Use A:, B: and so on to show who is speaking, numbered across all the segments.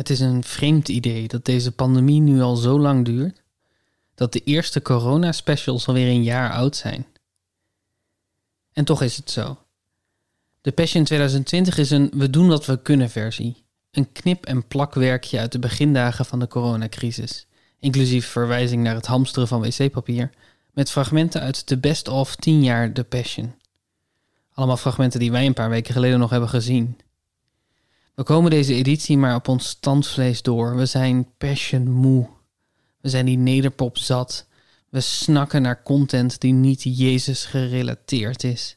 A: Het is een vreemd idee dat deze pandemie nu al zo lang duurt, dat de eerste corona-specials alweer een jaar oud zijn. En toch is het zo. De Passion 2020 is een we doen wat we kunnen versie. Een knip- en plakwerkje uit de begindagen van de coronacrisis, inclusief verwijzing naar het hamsteren van wc-papier, met fragmenten uit de best of 10 jaar The Passion. Allemaal fragmenten die wij een paar weken geleden nog hebben gezien. We komen deze editie maar op ons standvlees door. We zijn passion moe. We zijn die nederpop zat. We snakken naar content die niet Jezus gerelateerd is.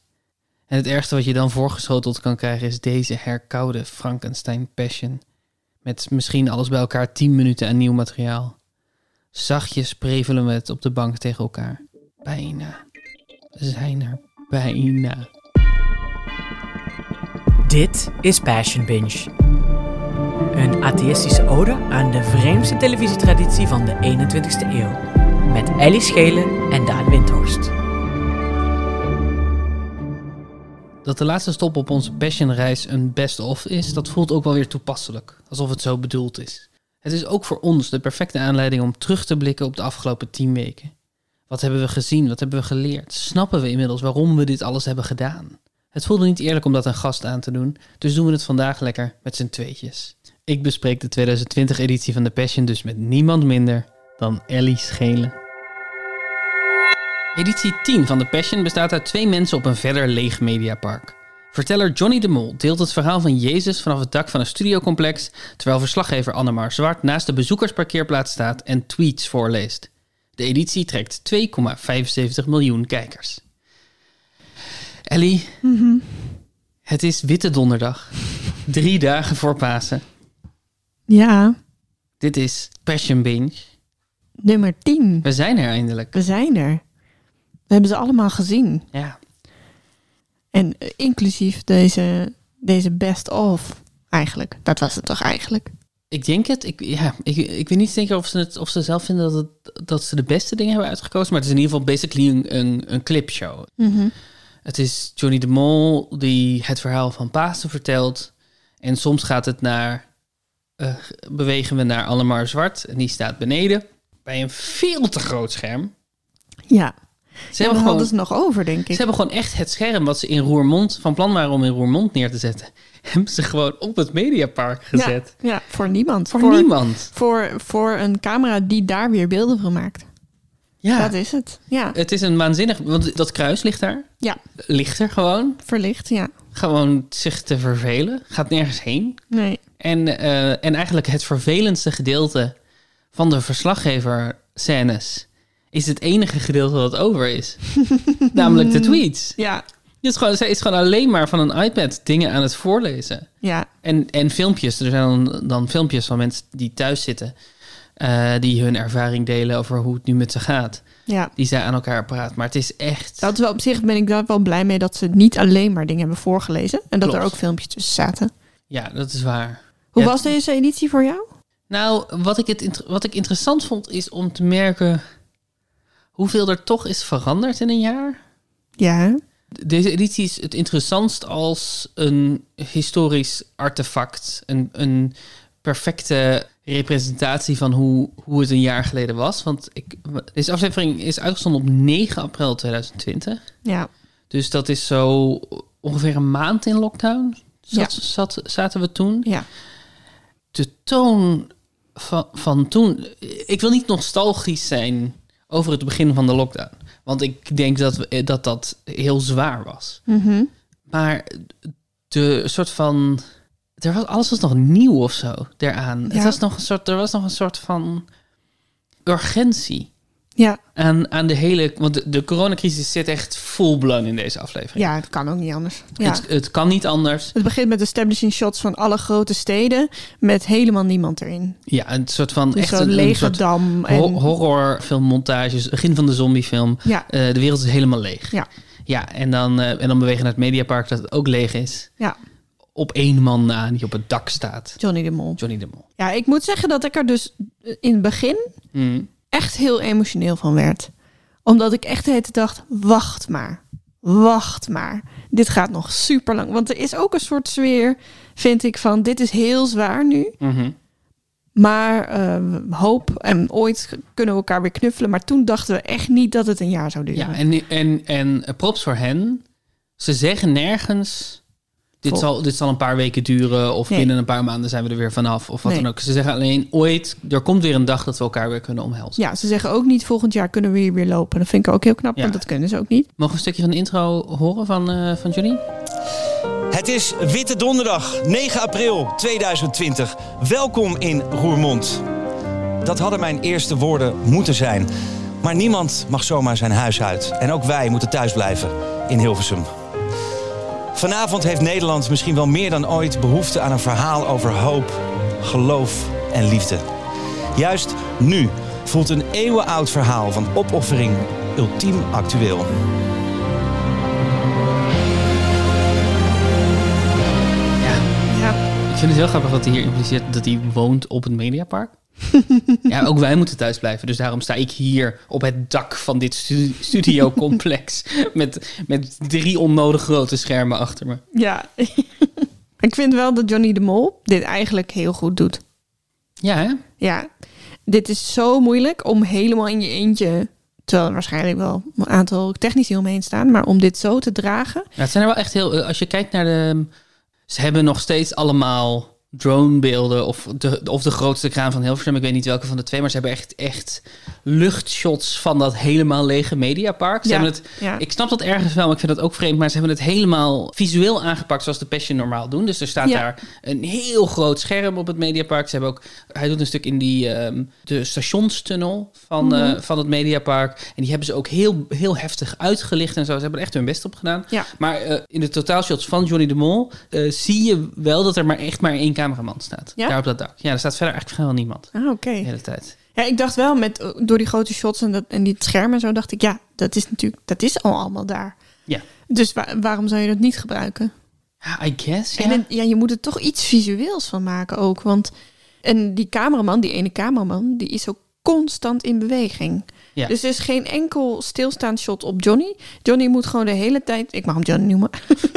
A: En het ergste wat je dan voorgeschoteld kan krijgen is deze herkoude Frankenstein Passion. Met misschien alles bij elkaar 10 minuten aan nieuw materiaal. Zachtjes prevelen we het op de bank tegen elkaar. Bijna. We zijn er bijna.
B: Dit is Passion Binge. Een atheïstische ode aan de vreemdste televisietraditie van de 21ste eeuw. Met Ellie Schelen en Daan Windhorst.
A: Dat de laatste stop op onze passionreis een best-of is, dat voelt ook wel weer toepasselijk. Alsof het zo bedoeld is. Het is ook voor ons de perfecte aanleiding om terug te blikken op de afgelopen tien weken. Wat hebben we gezien? Wat hebben we geleerd? Snappen we inmiddels waarom we dit alles hebben gedaan? Het voelde niet eerlijk om dat een gast aan te doen, dus doen we het vandaag lekker met z'n tweetjes. Ik bespreek de 2020-editie van The Passion dus met niemand minder dan Ellie Schelen. Editie 10 van The Passion bestaat uit twee mensen op een verder leeg mediapark. Verteller Johnny de Mol deelt het verhaal van Jezus vanaf het dak van een studiocomplex, terwijl verslaggever Annemar Zwart naast de bezoekersparkeerplaats staat en tweets voorleest. De editie trekt 2,75 miljoen kijkers. Ellie, het is Witte Donderdag. Drie dagen voor Pasen.
C: Ja,
A: Dit is Passion Binge.
C: nummer 10.
A: We zijn er eindelijk.
C: We zijn er. We hebben ze allemaal gezien.
A: Ja,
C: En eh, inclusief deze, deze best of eigenlijk. Dat was het toch eigenlijk?
A: ik denk het. Ik, ja, ik, ik weet niet zeker of ze, het, of ze zelf vinden dat, het, dat ze de beste dingen hebben uitgekozen. Maar het is in ieder geval basically een, een, een clipshow. Het is Johnny de Mol die het verhaal van Pasen vertelt. En soms gaat het naar... eh, bewegen we naar Allemar Zwart. En die staat beneden. Bij een veel te groot scherm.
C: Ja.
A: Ze
C: Ze
A: hebben, gewoon,
C: hadden ze nog over, denk
A: ze
C: ik.
A: hebben gewoon echt het scherm wat ze in Roermond... van plan waren om in Roermond neer te zetten... hebben ze gewoon op het Mediapark gezet.
C: Ja, ja, voor niemand.
A: Voor, niemand.
C: Voor, voor een camera die daar weer beelden van maakt.
A: Ja,
C: Dat is het. Ja,
A: het is een waanzinnig... Want dat kruis ligt daar.
C: ja
A: Ligt er gewoon.
C: verlicht, ja.
A: Gewoon zich te vervelen. Gaat nergens heen.
C: Nee.
A: En, eh, en eigenlijk het vervelendste gedeelte van de verslaggever scènes is het enige gedeelte dat over is. Namelijk de tweets.
C: Ja,
A: Het is gewoon, zij is gewoon alleen maar van een iPad dingen aan het voorlezen.
C: ja,
A: En, en filmpjes. Er zijn dan, dan filmpjes van mensen die thuis zitten. Eh, die hun ervaring delen over hoe het nu met ze gaat.
C: ja.
A: Die zij aan elkaar praat. Maar het is echt...
C: Dat is wel, op zich ben ik daar wel blij mee dat ze niet alleen maar dingen hebben voorgelezen. En dat er ook filmpjes tussen zaten.
A: Ja, dat is waar.
C: Hoe
A: Ja,
C: was deze editie voor jou?
A: Nou, wat ik, het, wat ik interessant vond is om te merken hoeveel er toch is veranderd in een jaar.
C: Ja,
A: Deze editie is het interessantst als een historisch artefact. Een, een perfecte representatie van hoe, hoe het een jaar geleden was. Want ik, deze aflevering is uitgezonden op 9 april 2020.
C: ja,
A: Dus dat is zo ongeveer een maand in lockdown. Zat,
C: Ja.
A: zat, zaten we toen
C: ja.
A: de toon van, van toen. Ik wil niet nostalgisch zijn over het begin van de lockdown. Want ik denk dat we, dat, dat heel zwaar was.
C: Mhm.
A: Maar de soort van. Er was, alles was nog nieuw of zo daaraan. Het was nog een soort, er was nog een soort van urgentie
C: Ja,
A: aan, aan de hele. Want de, de coronacrisis zit echt full blown in deze aflevering.
C: ja, het kan ook niet anders. Ja.
A: Het, het kan niet anders.
C: Het begint met establishing shots van alle grote steden met helemaal niemand erin.
A: Ja, een soort van
C: Dus
A: echt een, een
C: lege
A: soort
C: dam. En,
A: Ho- horrorfilmmontages, begin van de zombiefilm.
C: ja,
A: Eh, de wereld is helemaal leeg.
C: Ja.
A: Ja, en dan, eh, en dan bewegen naar het Mediapark dat het ook leeg is.
C: ja,
A: Op één man na die op het dak staat.
C: Johnny de Mol.
A: Johnny de Mol.
C: Ja, ik moet zeggen dat ik er dus in het begin
A: Mm.
C: echt heel emotioneel van werd. Omdat ik echt de hele dacht, wacht maar. Wacht maar. Dit gaat nog super lang. Want er is ook een soort sfeer, vind ik, van dit is heel zwaar nu.
A: Mhm.
C: Maar eh, hoop en ooit kunnen we elkaar weer knuffelen. Maar toen dachten we echt niet dat het een jaar zou duren.
A: Ja, en, en, en props voor hen. Ze zeggen nergens... Dit zal, dit zal een paar weken duren of
C: Nee.
A: binnen een paar maanden zijn we er weer vanaf of wat
C: Nee.
A: dan ook. Ze zeggen alleen ooit, er komt weer een dag dat we elkaar weer kunnen omhelzen.
C: Ja, ze zeggen ook niet volgend jaar kunnen we hier weer lopen. Dat vind ik ook heel knap,
A: Ja.
C: want dat kunnen ze ook niet.
A: Mogen we een stukje van de intro horen van, eh van Johnny?
D: Het is Witte Donderdag, 9 april 2020. Welkom in Roermond. Dat hadden mijn eerste woorden moeten zijn. Maar niemand mag zomaar zijn huis uit. En ook wij moeten thuis blijven in Hilversum. Vanavond heeft Nederland misschien wel meer dan ooit behoefte aan een verhaal over hoop, geloof en liefde. Juist nu voelt een eeuwenoud verhaal van opoffering ultiem actueel.
A: Ja,
C: Ja,
A: ik vind het heel grappig dat hij hier impliceert dat hij woont op het Mediapark. ja, ook wij moeten thuis blijven. Dus daarom sta ik hier op het dak van dit stu- studiocomplex. met, met drie onnodig grote schermen achter me.
C: ja. ik vind wel dat Johnny de Mol dit eigenlijk heel goed doet.
A: Ja, hè?
C: Ja, dit is zo moeilijk om helemaal in je eentje... Terwijl er waarschijnlijk wel een aantal technici omheen staan. Maar om dit zo te dragen...
A: Ja, het zijn er wel echt heel. eh, Als je kijkt naar de. Ze hebben nog steeds allemaal dronebeelden. Of de, of de grootste kraan van Hilversum. Ik weet niet welke van de twee. Maar ze hebben echt, echt luchtshots van dat helemaal lege mediapark. Ze
C: Ja,
A: hebben het,
C: ja.
A: Ik snap dat ergens wel, maar ik vind dat ook vreemd. Maar ze hebben het helemaal visueel aangepakt zoals de Passion normaal doen. Dus er staat
C: Ja.
A: daar een heel groot scherm op het mediapark. Ze hebben ook. Hij doet een stuk in die. ehm, de stationstunnel van,
C: Mhm.
A: eh, van het mediapark. En die hebben ze ook heel, heel heftig uitgelicht en zo. Ze hebben er echt hun best op gedaan.
C: Ja.
A: Maar eh, in de totaalshots van Johnny de Mol eh, zie je wel dat er maar echt maar één cameraman staat.
C: Ja?
A: Daar op dat dak. Ja, er staat verder eigenlijk vrijwel niemand.
C: Ah, oké.
A: De hele tijd.
C: Ja, ik dacht wel met door die grote shots en, dat, en die schermen en zo dacht ik, ja, dat is natuurlijk, dat is al allemaal daar.
A: Ja.
C: Dus wa- waarom zou je dat niet gebruiken?
A: Ja, I guess. Ja.
C: En ja, je moet er toch iets visueels van maken ook, want en die cameraman, die ene cameraman, die is ook constant in beweging.
A: Ja.
C: Dus er is geen enkel stilstaand shot op Johnny. Johnny moet gewoon de hele tijd, ik mag hem Johnny noemen.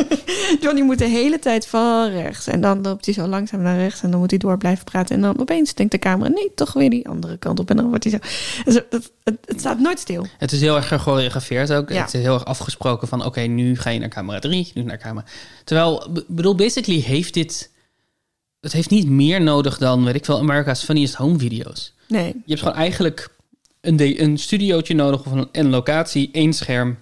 C: Johnny moet de hele tijd van rechts. En dan loopt hij zo langzaam naar rechts. En dan moet hij door blijven praten. En dan opeens denkt de camera, nee, toch weer die andere kant op. En dan wordt hij zo. Dus het, het, het- het staat nooit stil.
A: Het is heel erg gechoreografeerd ook.
C: Ja.
A: Het is heel erg afgesproken van... oké, nu ga je naar camera 3, nu naar camera... Terwijl, bedoel, basically heeft dit... Het heeft niet meer nodig dan, weet ik wel, America's Funniest Home Video's.
C: Nee.
A: Je hebt gewoon eigenlijk een, een studiootje nodig of een, een locatie, één scherm,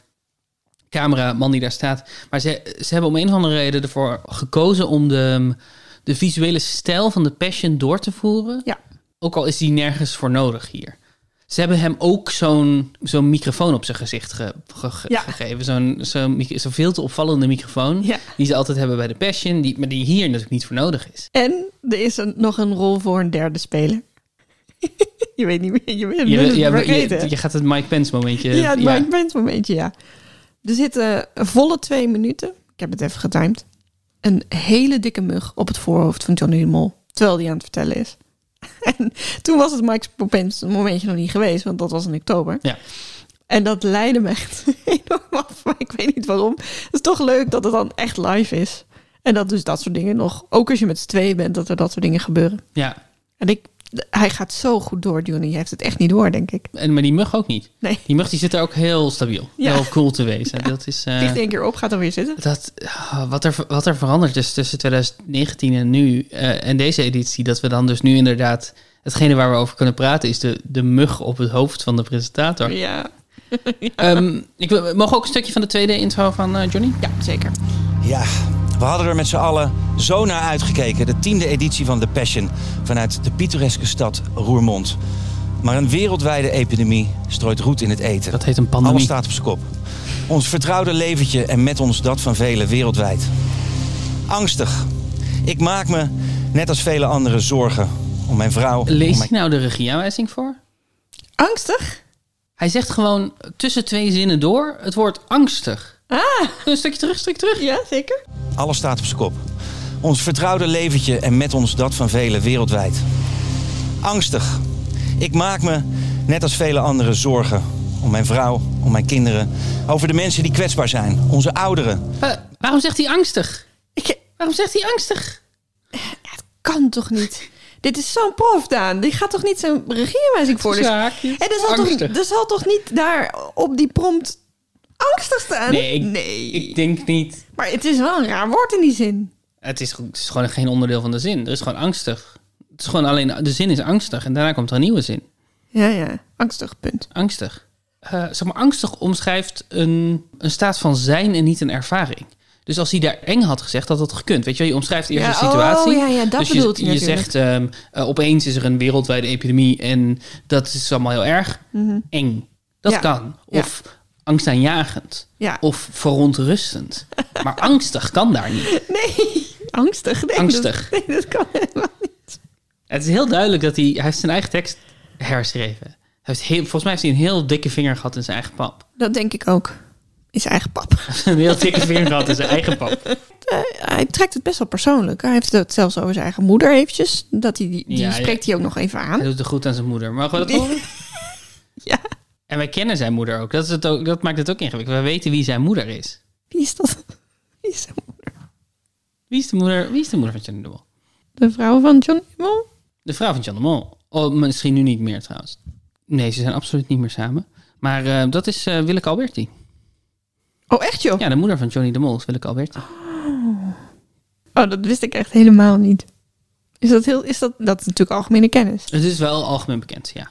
A: camera, man die daar staat. Maar ze, ze hebben om een of andere reden ervoor gekozen om de, de visuele stijl van de Passion door te voeren.
C: Ja.
A: Ook al is die nergens voor nodig hier. Ze hebben hem ook zo'n zo'n microfoon op zijn gezicht ge- ge- ge-
C: Ja.
A: gegeven. Zo'n veel te opvallende microfoon.
C: Ja.
A: Die ze altijd hebben bij de Passion. Die, maar die hier natuurlijk niet voor nodig is.
C: En er is een, nog een rol voor een derde speler. je weet niet meer. Je, bent
A: Je, je, je, gaat het Mike Pence momentje...
C: ja, het Mike Pence momentje, ja. Er zitten volle twee minuten. Ik heb het even getimed. Een hele dikke mug op het voorhoofd van Johnny de Mol. Terwijl die aan het vertellen is. En toen was het Mike Pence momentje nog niet geweest. Want dat was in oktober.
A: Ja.
C: En dat leidde me echt enorm af. Maar ik weet niet waarom. Het is toch leuk dat het dan echt live is. En dat dus dat soort dingen nog... Ook als je met z'n tweeën bent, dat er dat soort dingen gebeuren.
A: Ja,
C: En ik, hij gaat zo goed door, Johnny. Hij heeft het echt niet door, denk ik.
A: en, maar die mug ook niet.
C: Nee.
A: Die mug die zit er ook heel stabiel.
C: Ja.
A: Heel cool te wezen. Dat is... eh,
C: Vliegt één keer op, gaat dan weer zitten.
A: dat, ah, wat, er, wat er veranderd is tussen 2019 en nu eh, en deze editie, dat we dan dus nu inderdaad hetgene waar we over kunnen praten, is de, de mug op het hoofd van de presentator.
C: Ja.
A: Ehm, ik mogen we ook een stukje van de tweede intro van eh, Johnny?
C: Ja, zeker.
D: Ja, we hadden er met z'n allen zo naar uitgekeken. De tiende editie van The Passion vanuit de pittoreske stad Roermond. Maar een wereldwijde epidemie strooit roet in het eten.
A: Dat heet een
D: Alles
A: pandemie.
D: staat op zijn kop. Ons vertrouwde leventje en met ons dat van velen wereldwijd. Angstig. Ik maak me, net als vele anderen, zorgen om mijn vrouw. om
A: Lees
D: mijn...
A: je nou de regieaanwijzing voor?
C: Angstig?
A: Hij zegt gewoon tussen twee zinnen door het woord angstig.
C: Ah,
A: Een stukje terug, een stukje terug.
C: ja, zeker.
D: Alles staat op zijn kop. Ons vertrouwde leventje en met ons dat van velen wereldwijd. Angstig. Ik maak me, net als vele anderen, zorgen om mijn vrouw, om mijn kinderen. Over de mensen die kwetsbaar zijn, onze ouderen.
A: Eh, waarom zegt hij angstig?
C: Ik,
A: Waarom zegt hij angstig?
C: het kan toch niet? Dit is zo'n prof, Daan. Die gaat toch niet zo'n regieaanwijzing voor? Dus,
A: Zaakjes.
C: en zal, toch,
A: Angstig.
C: er zal toch niet daar op die prompt angstig staan?
A: Nee, ik,
C: nee.
A: ik denk niet.
C: Maar het is wel een raar woord in die zin.
A: Het is, het is gewoon geen onderdeel van de zin. Er is gewoon angstig. Het is gewoon alleen, de zin is angstig en daarna komt er een nieuwe zin.
C: Ja, ja. Angstig, punt.
A: Angstig. Eh, zeg maar, angstig omschrijft een, een staat van zijn en niet een ervaring. Dus als hij daar eng had gezegd, had dat gekund. Weet je, je omschrijft eerst
C: Ja,
A: een situatie.
C: oh, ja, ja, dat
A: dus
C: bedoelt
A: je, je
C: natuurlijk.
A: zegt, ehm, eh, opeens is er een wereldwijde epidemie en dat is allemaal heel erg eng. Dat
C: Mhm. Ja.
A: kan. Of angstaanjagend.
C: Ja.
A: Of verontrustend. Maar angstig kan daar niet.
C: Nee, angstig. Nee,
A: Angstig.
C: Dat, nee, dat kan helemaal niet.
A: Het is heel duidelijk dat hij... Hij heeft zijn eigen tekst herschreven. Hij heeft heel, volgens mij heeft hij een heel dikke vinger gehad in zijn eigen pap.
C: Dat denk ik ook. In zijn eigen pap.
A: een heel dikke vinger gehad in zijn eigen pap.
C: Eh, hij trekt het best wel persoonlijk. Hij heeft het zelfs over zijn eigen moeder eventjes. Dat hij, die die
A: Ja, ja.
C: spreekt hij ook nog even aan.
A: Hij doet het goed aan zijn moeder. Mogen we dat horen?
C: Ja,
A: En wij kennen zijn moeder ook. Dat, is het ook. dat maakt het ook ingewikkeld. We weten wie zijn moeder is.
C: wie is dat? Wie is zijn moeder?
A: Wie is de moeder, wie is de moeder van Johnny de Mol?
C: De vrouw van John Mol?
A: De vrouw van John de Mol. Oh, misschien nu niet meer trouwens. Nee, ze zijn absoluut niet meer samen. Maar eh, dat is eh Willeke Alberti.
C: Oh, echt joh?
A: Ja, de moeder van Johnny de Mol is Willeke Alberti.
C: Oh, dat wist ik echt helemaal niet. Is dat heel... Is dat... Dat is natuurlijk algemene kennis.
A: Het is wel algemeen bekend, ja.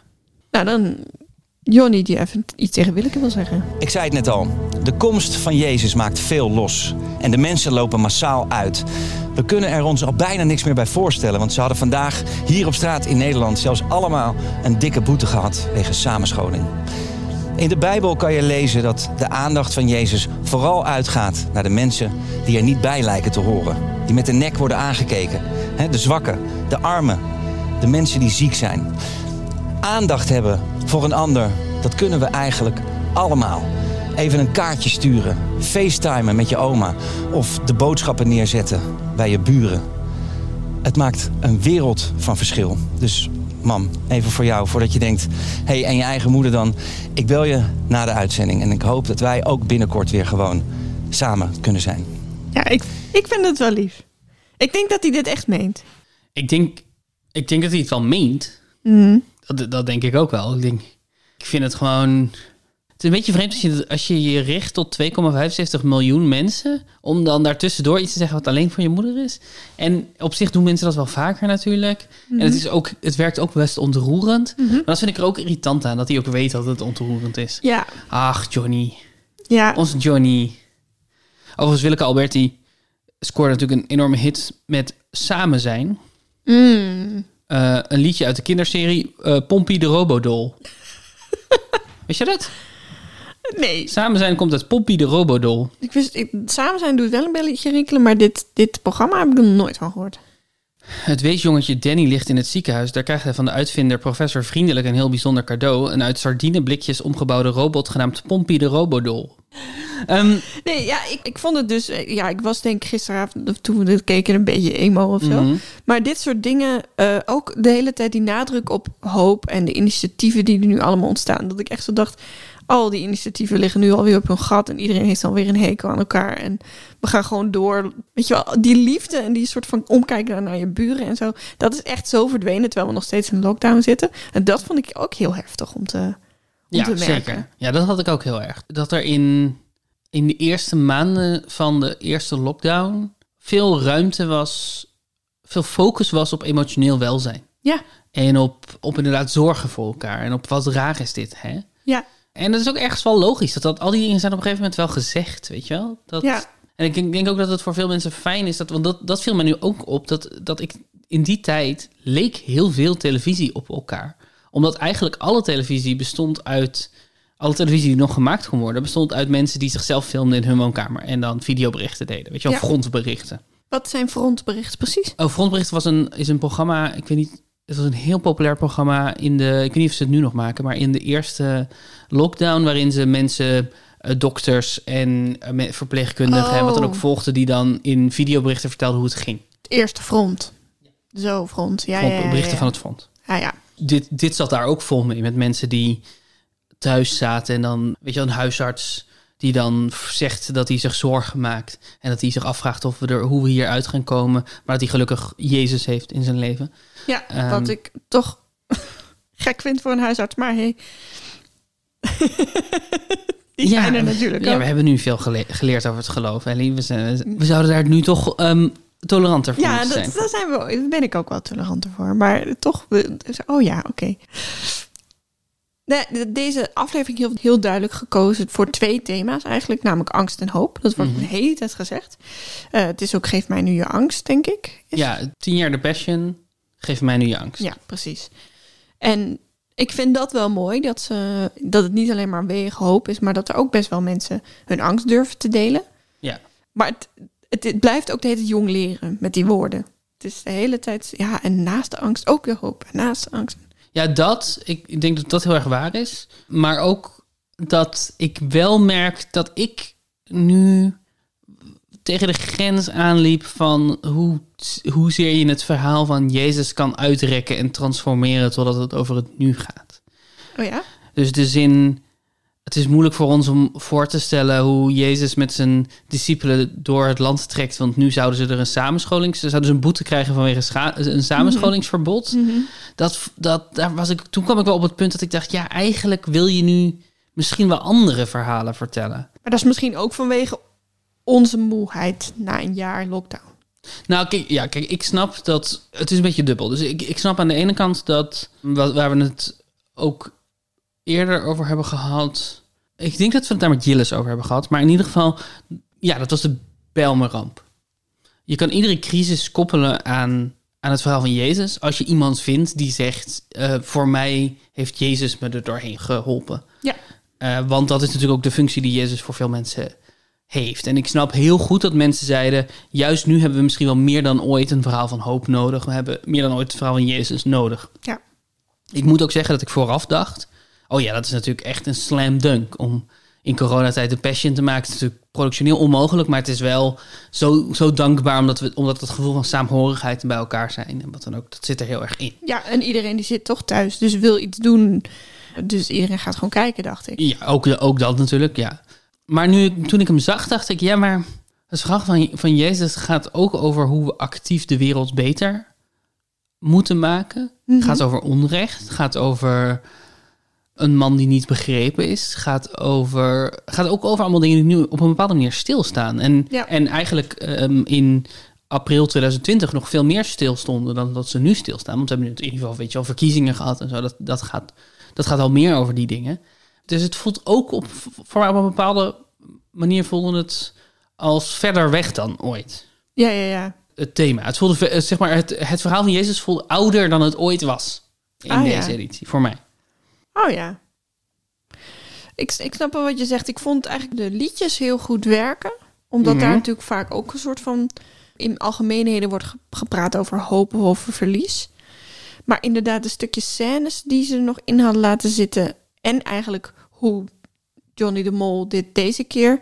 C: Nou, dan... Johnny die even iets tegen Willeke wil zeggen.
D: Ik zei het net al, de komst van Jezus maakt veel los. En de mensen lopen massaal uit. We kunnen er ons al bijna niks meer bij voorstellen... want ze hadden vandaag hier op straat in Nederland... zelfs allemaal een dikke boete gehad wegens samenscholing. In de Bijbel kan je lezen dat de aandacht van Jezus vooral uitgaat... naar de mensen die er niet bij lijken te horen. Die met de nek worden aangekeken. De zwakken, de armen, de mensen die ziek zijn aandacht hebben voor een ander, dat kunnen we eigenlijk allemaal. Even een kaartje sturen, facetimen met je oma of de boodschappen neerzetten bij je buren. Het maakt een wereld van verschil. Dus mam, even voor jou, voordat je denkt... hé, hey, en je eigen moeder dan, ik bel je na de uitzending... en ik hoop dat wij ook binnenkort weer gewoon samen kunnen zijn.
C: Ja, ik, ik vind het wel lief. Ik denk dat hij dit echt meent.
A: Ik denk, ik denk dat hij het wel meent.
C: Mhm.
A: Dat, dat denk ik ook wel. Ik, denk, ik vind het gewoon... Het is een beetje vreemd als je, als je je richt tot 2,75 miljoen mensen... om dan daartussendoor iets te zeggen wat alleen voor je moeder is. En op zich doen mensen dat wel vaker natuurlijk. En het, is ook, het werkt ook best ontroerend. Maar dat vind ik er ook irritant aan, dat hij ook weet dat het ontroerend is.
C: Ja,
A: Ach, Johnny.
C: ja.
A: Onze Johnny. Overigens, Willeke Alberti scoorde natuurlijk een enorme hit met Samen zijn.
C: Mm.
A: Eh, een liedje uit de kinderserie eh Pompie de Robodol. Wist je dat?
C: Nee,
A: Samen zijn komt uit Pompie de Robodol.
C: ik wist, ik, samen zijn doet wel een belletje rinkelen, maar dit, dit programma heb ik er nooit van gehoord.
A: Het weesjongetje Danny ligt in het ziekenhuis. Daar krijgt hij van de uitvinder professor vriendelijk een heel bijzonder cadeau. Een uit sardineblikjes omgebouwde robot genaamd Pompie de Robodol. Ehm,
C: Nee, ja, ik, ik vond het dus... eh, Ja, ik was denk ik gisteravond, toen we dit keken, een beetje emo of zo.
A: Mhm.
C: Maar dit soort dingen, eh, ook de hele tijd die nadruk op hoop... en de initiatieven die er nu allemaal ontstaan. Dat ik echt zo dacht, al die initiatieven liggen nu alweer op hun gat... en iedereen heeft alweer een hekel aan elkaar. En we gaan gewoon door. Weet je wel, die liefde en die soort van omkijken naar je buren en zo... dat is echt zo verdwenen, terwijl we nog steeds in lockdown zitten. En dat vond ik ook heel heftig om te, om
A: ja,
C: te merken.
A: zeker. Ja, dat had ik ook heel erg. Dat er in, in de eerste maanden van de eerste lockdown veel ruimte was, veel focus was op emotioneel welzijn.
C: Ja,
A: En op, op inderdaad zorgen voor elkaar. En op wat raar is dit, hè?
C: ja,
A: En dat is ook ergens wel logisch. Dat, dat al die dingen zijn op een gegeven moment wel gezegd, weet je wel? Dat,
C: Ja.
A: En ik denk, ook dat het voor veel mensen fijn is. Dat, want dat, dat viel me nu ook op. Dat, dat ik in die tijd leek heel veel televisie op elkaar. Omdat eigenlijk alle televisie bestond uit... Alle televisie die nog gemaakt kon worden... bestond uit mensen die zichzelf filmden in hun woonkamer. En dan videoberichten deden. Weet je wel,
C: Ja.
A: frontberichten.
C: Wat zijn frontberichten precies?
A: Oh, Frontberichten was een, is een programma, ik weet niet, het was een heel populair programma in de, ik weet niet of ze het nu nog maken, maar in de eerste lockdown, waarin ze mensen, eh, dokters en eh, verpleegkundigen en wat dan ook
C: Oh.
A: volgden, die dan in videoberichten vertelden hoe het ging.
C: Het eerste front. Zo, front. Ja, ja, ja, ja,
A: berichten van het front.
C: Ja, ja.
A: Dit, dit zat daar ook vol mee, met mensen die thuis zaten en dan, weet je een huisarts die dan zegt dat hij zich zorgen maakt. En dat hij zich afvraagt of we er, hoe we hieruit gaan komen. Maar dat hij gelukkig Jezus heeft in zijn leven.
C: Ja,
A: Ehm,
C: wat ik toch gek vind voor een huisarts. Maar hey. Die zijn er natuurlijk
A: ja,
C: ook.
A: we hebben nu veel gele- geleerd over het geloof. Ellie. We, zijn, we zouden daar nu toch ehm, toleranter voor
C: Ja,
A: moeten
C: dat,
A: zijn.
C: daar zijn we, daar ben ik ook wel toleranter voor. Maar toch, we- oh ja, oké. De- deze aflevering heel, heel duidelijk gekozen voor twee thema's eigenlijk. Namelijk angst en hoop. Dat wordt
A: Mhm.
C: de hele tijd gezegd. Eh, het is ook Geef mij nu je angst, denk ik. Is-
A: Ja, tien jaar de passion. Geef mij nu je angst.
C: Ja, precies. En ik vind dat wel mooi, dat, ze, dat het niet alleen maar wegen hoop is, maar dat er ook best wel mensen hun angst durven te delen.
A: Ja.
C: Maar het, het, het blijft ook de hele tijd jong leren met die woorden. Het is de hele tijd, ja, en naast de angst ook de hoop. En naast de angst.
A: Ja, dat. Ik, ik denk dat dat heel erg waar is. Maar ook dat ik wel merk dat ik nu tegen de grens aanliep van hoe, hoezeer je het verhaal van Jezus kan uitrekken en transformeren totdat het over het nu gaat.
C: Oh ja?
A: Dus de zin, het is moeilijk voor ons om voor te stellen hoe Jezus met zijn discipelen door het land trekt. Want nu zouden ze er een samenscholing, ze zouden ze een boete krijgen vanwege een samenscholingsverbod. Dat, dat, daar was ik, toen kwam ik wel op het punt dat ik dacht, ja, eigenlijk wil je nu misschien wel andere verhalen vertellen.
C: Maar dat is misschien ook vanwege onze moeheid na een jaar lockdown.
A: Nou, kijk, ja, kijk, ik snap dat het is een beetje dubbel. Dus ik, ik snap aan de ene kant dat waar we het ook eerder over hebben gehad. Ik denk dat we het daar met Jillis over hebben gehad. Maar in ieder geval, ja, dat was de Bijlmerramp. Je kan iedere crisis koppelen aan, aan het verhaal van Jezus. Als je iemand vindt die zegt: eh, Voor mij heeft Jezus me er doorheen geholpen.
C: Ja.
A: Eh, want dat is natuurlijk ook de functie die Jezus voor veel mensen heeft. En ik snap heel goed dat mensen zeiden: juist nu hebben we misschien wel meer dan ooit een verhaal van hoop nodig. We hebben meer dan ooit het verhaal van Jezus nodig.
C: Ja.
A: Ik moet ook zeggen dat ik vooraf dacht: oh ja, dat is natuurlijk echt een slam dunk om in coronatijd een passion te maken. Het is natuurlijk productioneel onmogelijk, maar het is wel zo, zo dankbaar omdat, we, omdat het gevoel van saamhorigheid en bij elkaar zijn en wat dan ook, dat zit er heel erg in.
C: Ja, en iedereen die zit toch thuis, dus wil iets doen. Dus iedereen gaat gewoon kijken, dacht ik.
A: Ja, ook, ook dat natuurlijk, ja. Maar nu, toen ik hem zag, dacht ik, ja, maar het verhaal van, van Jezus gaat ook over hoe we actief de wereld beter moeten maken.
C: Mhm.
A: Het gaat over onrecht, het gaat over een man die niet begrepen is. Gaat, over, gaat ook over allemaal dingen die nu op een bepaalde manier stilstaan. En,
C: Ja.
A: en eigenlijk ehm, in april 2020 nog veel meer stilstonden dan dat ze nu stilstaan. Want we hebben nu in ieder geval weet je wel, verkiezingen gehad en zo. Dat, dat, gaat, dat gaat al meer over die dingen. Dus het voelt ook op, voor mij op een bepaalde manier voelde het als verder weg dan ooit.
C: Ja, ja, ja.
A: Het thema. Het voelde, eh, zeg maar, het, het verhaal van Jezus voelde ouder dan het ooit was. In
C: Ah, ja.
A: deze editie, voor mij.
C: Oh ja. Ik, ik snap wel wat je zegt. Ik vond eigenlijk de liedjes heel goed werken. Omdat daar
A: Mhm.
C: natuurlijk vaak ook een soort van... In algemeenheden wordt ge- gepraat over hoop of over verlies. Maar inderdaad, de stukjes scènes die ze er nog in hadden laten zitten... en eigenlijk hoe Johnny de Mol dit deze keer...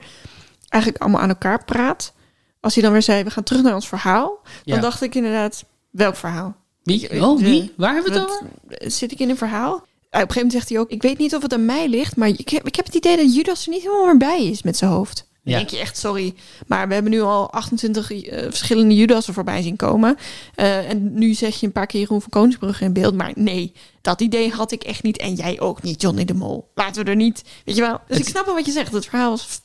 C: eigenlijk allemaal aan elkaar praat. Als hij dan weer zei, we gaan terug naar ons verhaal... dan
A: Ja.
C: dacht ik inderdaad, welk verhaal?
A: Wie? Oh, wie? Waar hebben we het over?
C: Zit ik in een verhaal? Op een gegeven moment zegt hij ook: Ik weet niet of het aan mij ligt, maar ik heb, ik heb het idee dat Judas er niet helemaal meer bij is met zijn hoofd. Dan
A: Ja.
C: denk je echt, sorry. Maar we hebben nu al 28 eh, verschillende Judassen voorbij zien komen. Eh, en nu zeg je een paar keer Jeroen van Koningsbrugge in beeld. Maar nee, dat idee had ik echt niet. En jij ook niet, Johnny de Mol. Laten we er niet. Weet je wel? Dus
A: Het-
C: ik snap wel wat je zegt. Het verhaal was,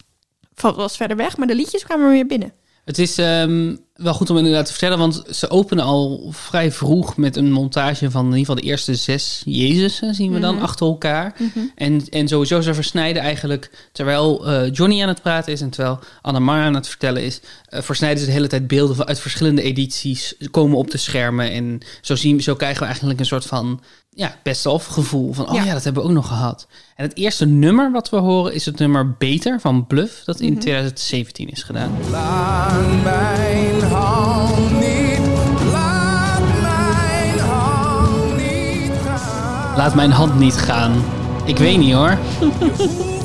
C: was verder weg, maar de liedjes kwamen weer binnen.
A: Het is ehm, wel goed om inderdaad te vertellen, want ze openen al vrij vroeg met een montage van in ieder geval de eerste zes Jezusen, zien we dan
C: Mhm.
A: achter elkaar. En, en sowieso ze versnijden eigenlijk, terwijl eh, Johnny aan het praten is en terwijl Annemar aan het vertellen is, eh, versnijden ze de hele tijd beelden van, uit verschillende edities, komen op de schermen. En zo, zien, zo krijgen we eigenlijk een soort van ja, best-of gevoel van, oh ja.
C: Ja.
A: dat hebben we ook nog gehad. En het eerste nummer wat we horen is het nummer Beter van Bluff, dat in 2017 is gedaan.
E: Laat mijn hand niet, laat mijn hand niet gaan.
A: Laat mijn hand niet gaan. Ik weet niet hoor.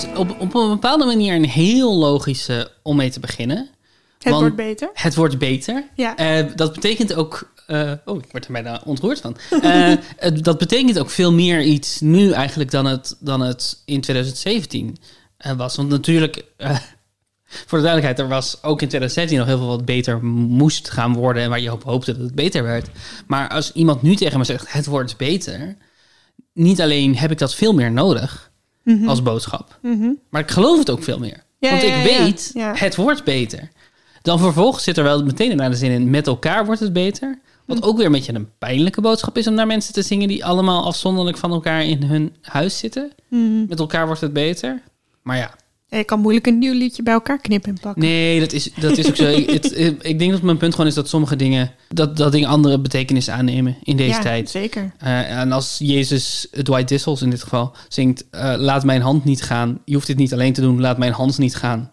A: dus op, op een bepaalde manier een heel logische om mee te beginnen.
C: Het
A: Want-
C: wordt beter.
A: Het wordt beter.
C: Ja.
A: Eh, dat betekent ook. eh, oh, ik word er bijna ontroerd van. Eh, dat betekent ook veel meer iets nu eigenlijk dan het, dan het in 2017 eh, was. Want natuurlijk, voor de duidelijkheid, er was ook in 2017 nog heel veel wat beter moest gaan worden. En waar je op hoopte dat het beter werd. Maar als iemand nu tegen me zegt: het wordt beter. Niet alleen heb ik dat veel meer nodig als boodschap, maar ik geloof het ook veel meer.
C: Ja,
A: Want ik
C: ja,
A: weet, het wordt beter. Dan vervolgens zit er wel meteen naar de zin in, met elkaar wordt het beter. Wat ook weer een beetje een pijnlijke boodschap is om naar mensen te zingen die allemaal afzonderlijk van elkaar in hun huis zitten. Met elkaar wordt het beter. Maar Ja,
C: Je kan moeilijk een nieuw liedje bij elkaar knippen en plakken.
A: nee, dat is, dat is ook zo. ik, het, ik denk dat mijn punt gewoon is dat sommige dingen, dat, dat dingen andere betekenis aannemen in deze
C: ja,
A: tijd.
C: zeker.
A: Eh, en als Jezus, Dwight Dissels in dit geval, zingt, eh, laat mijn hand niet gaan. Je hoeft dit niet alleen te doen, laat mijn hand niet gaan.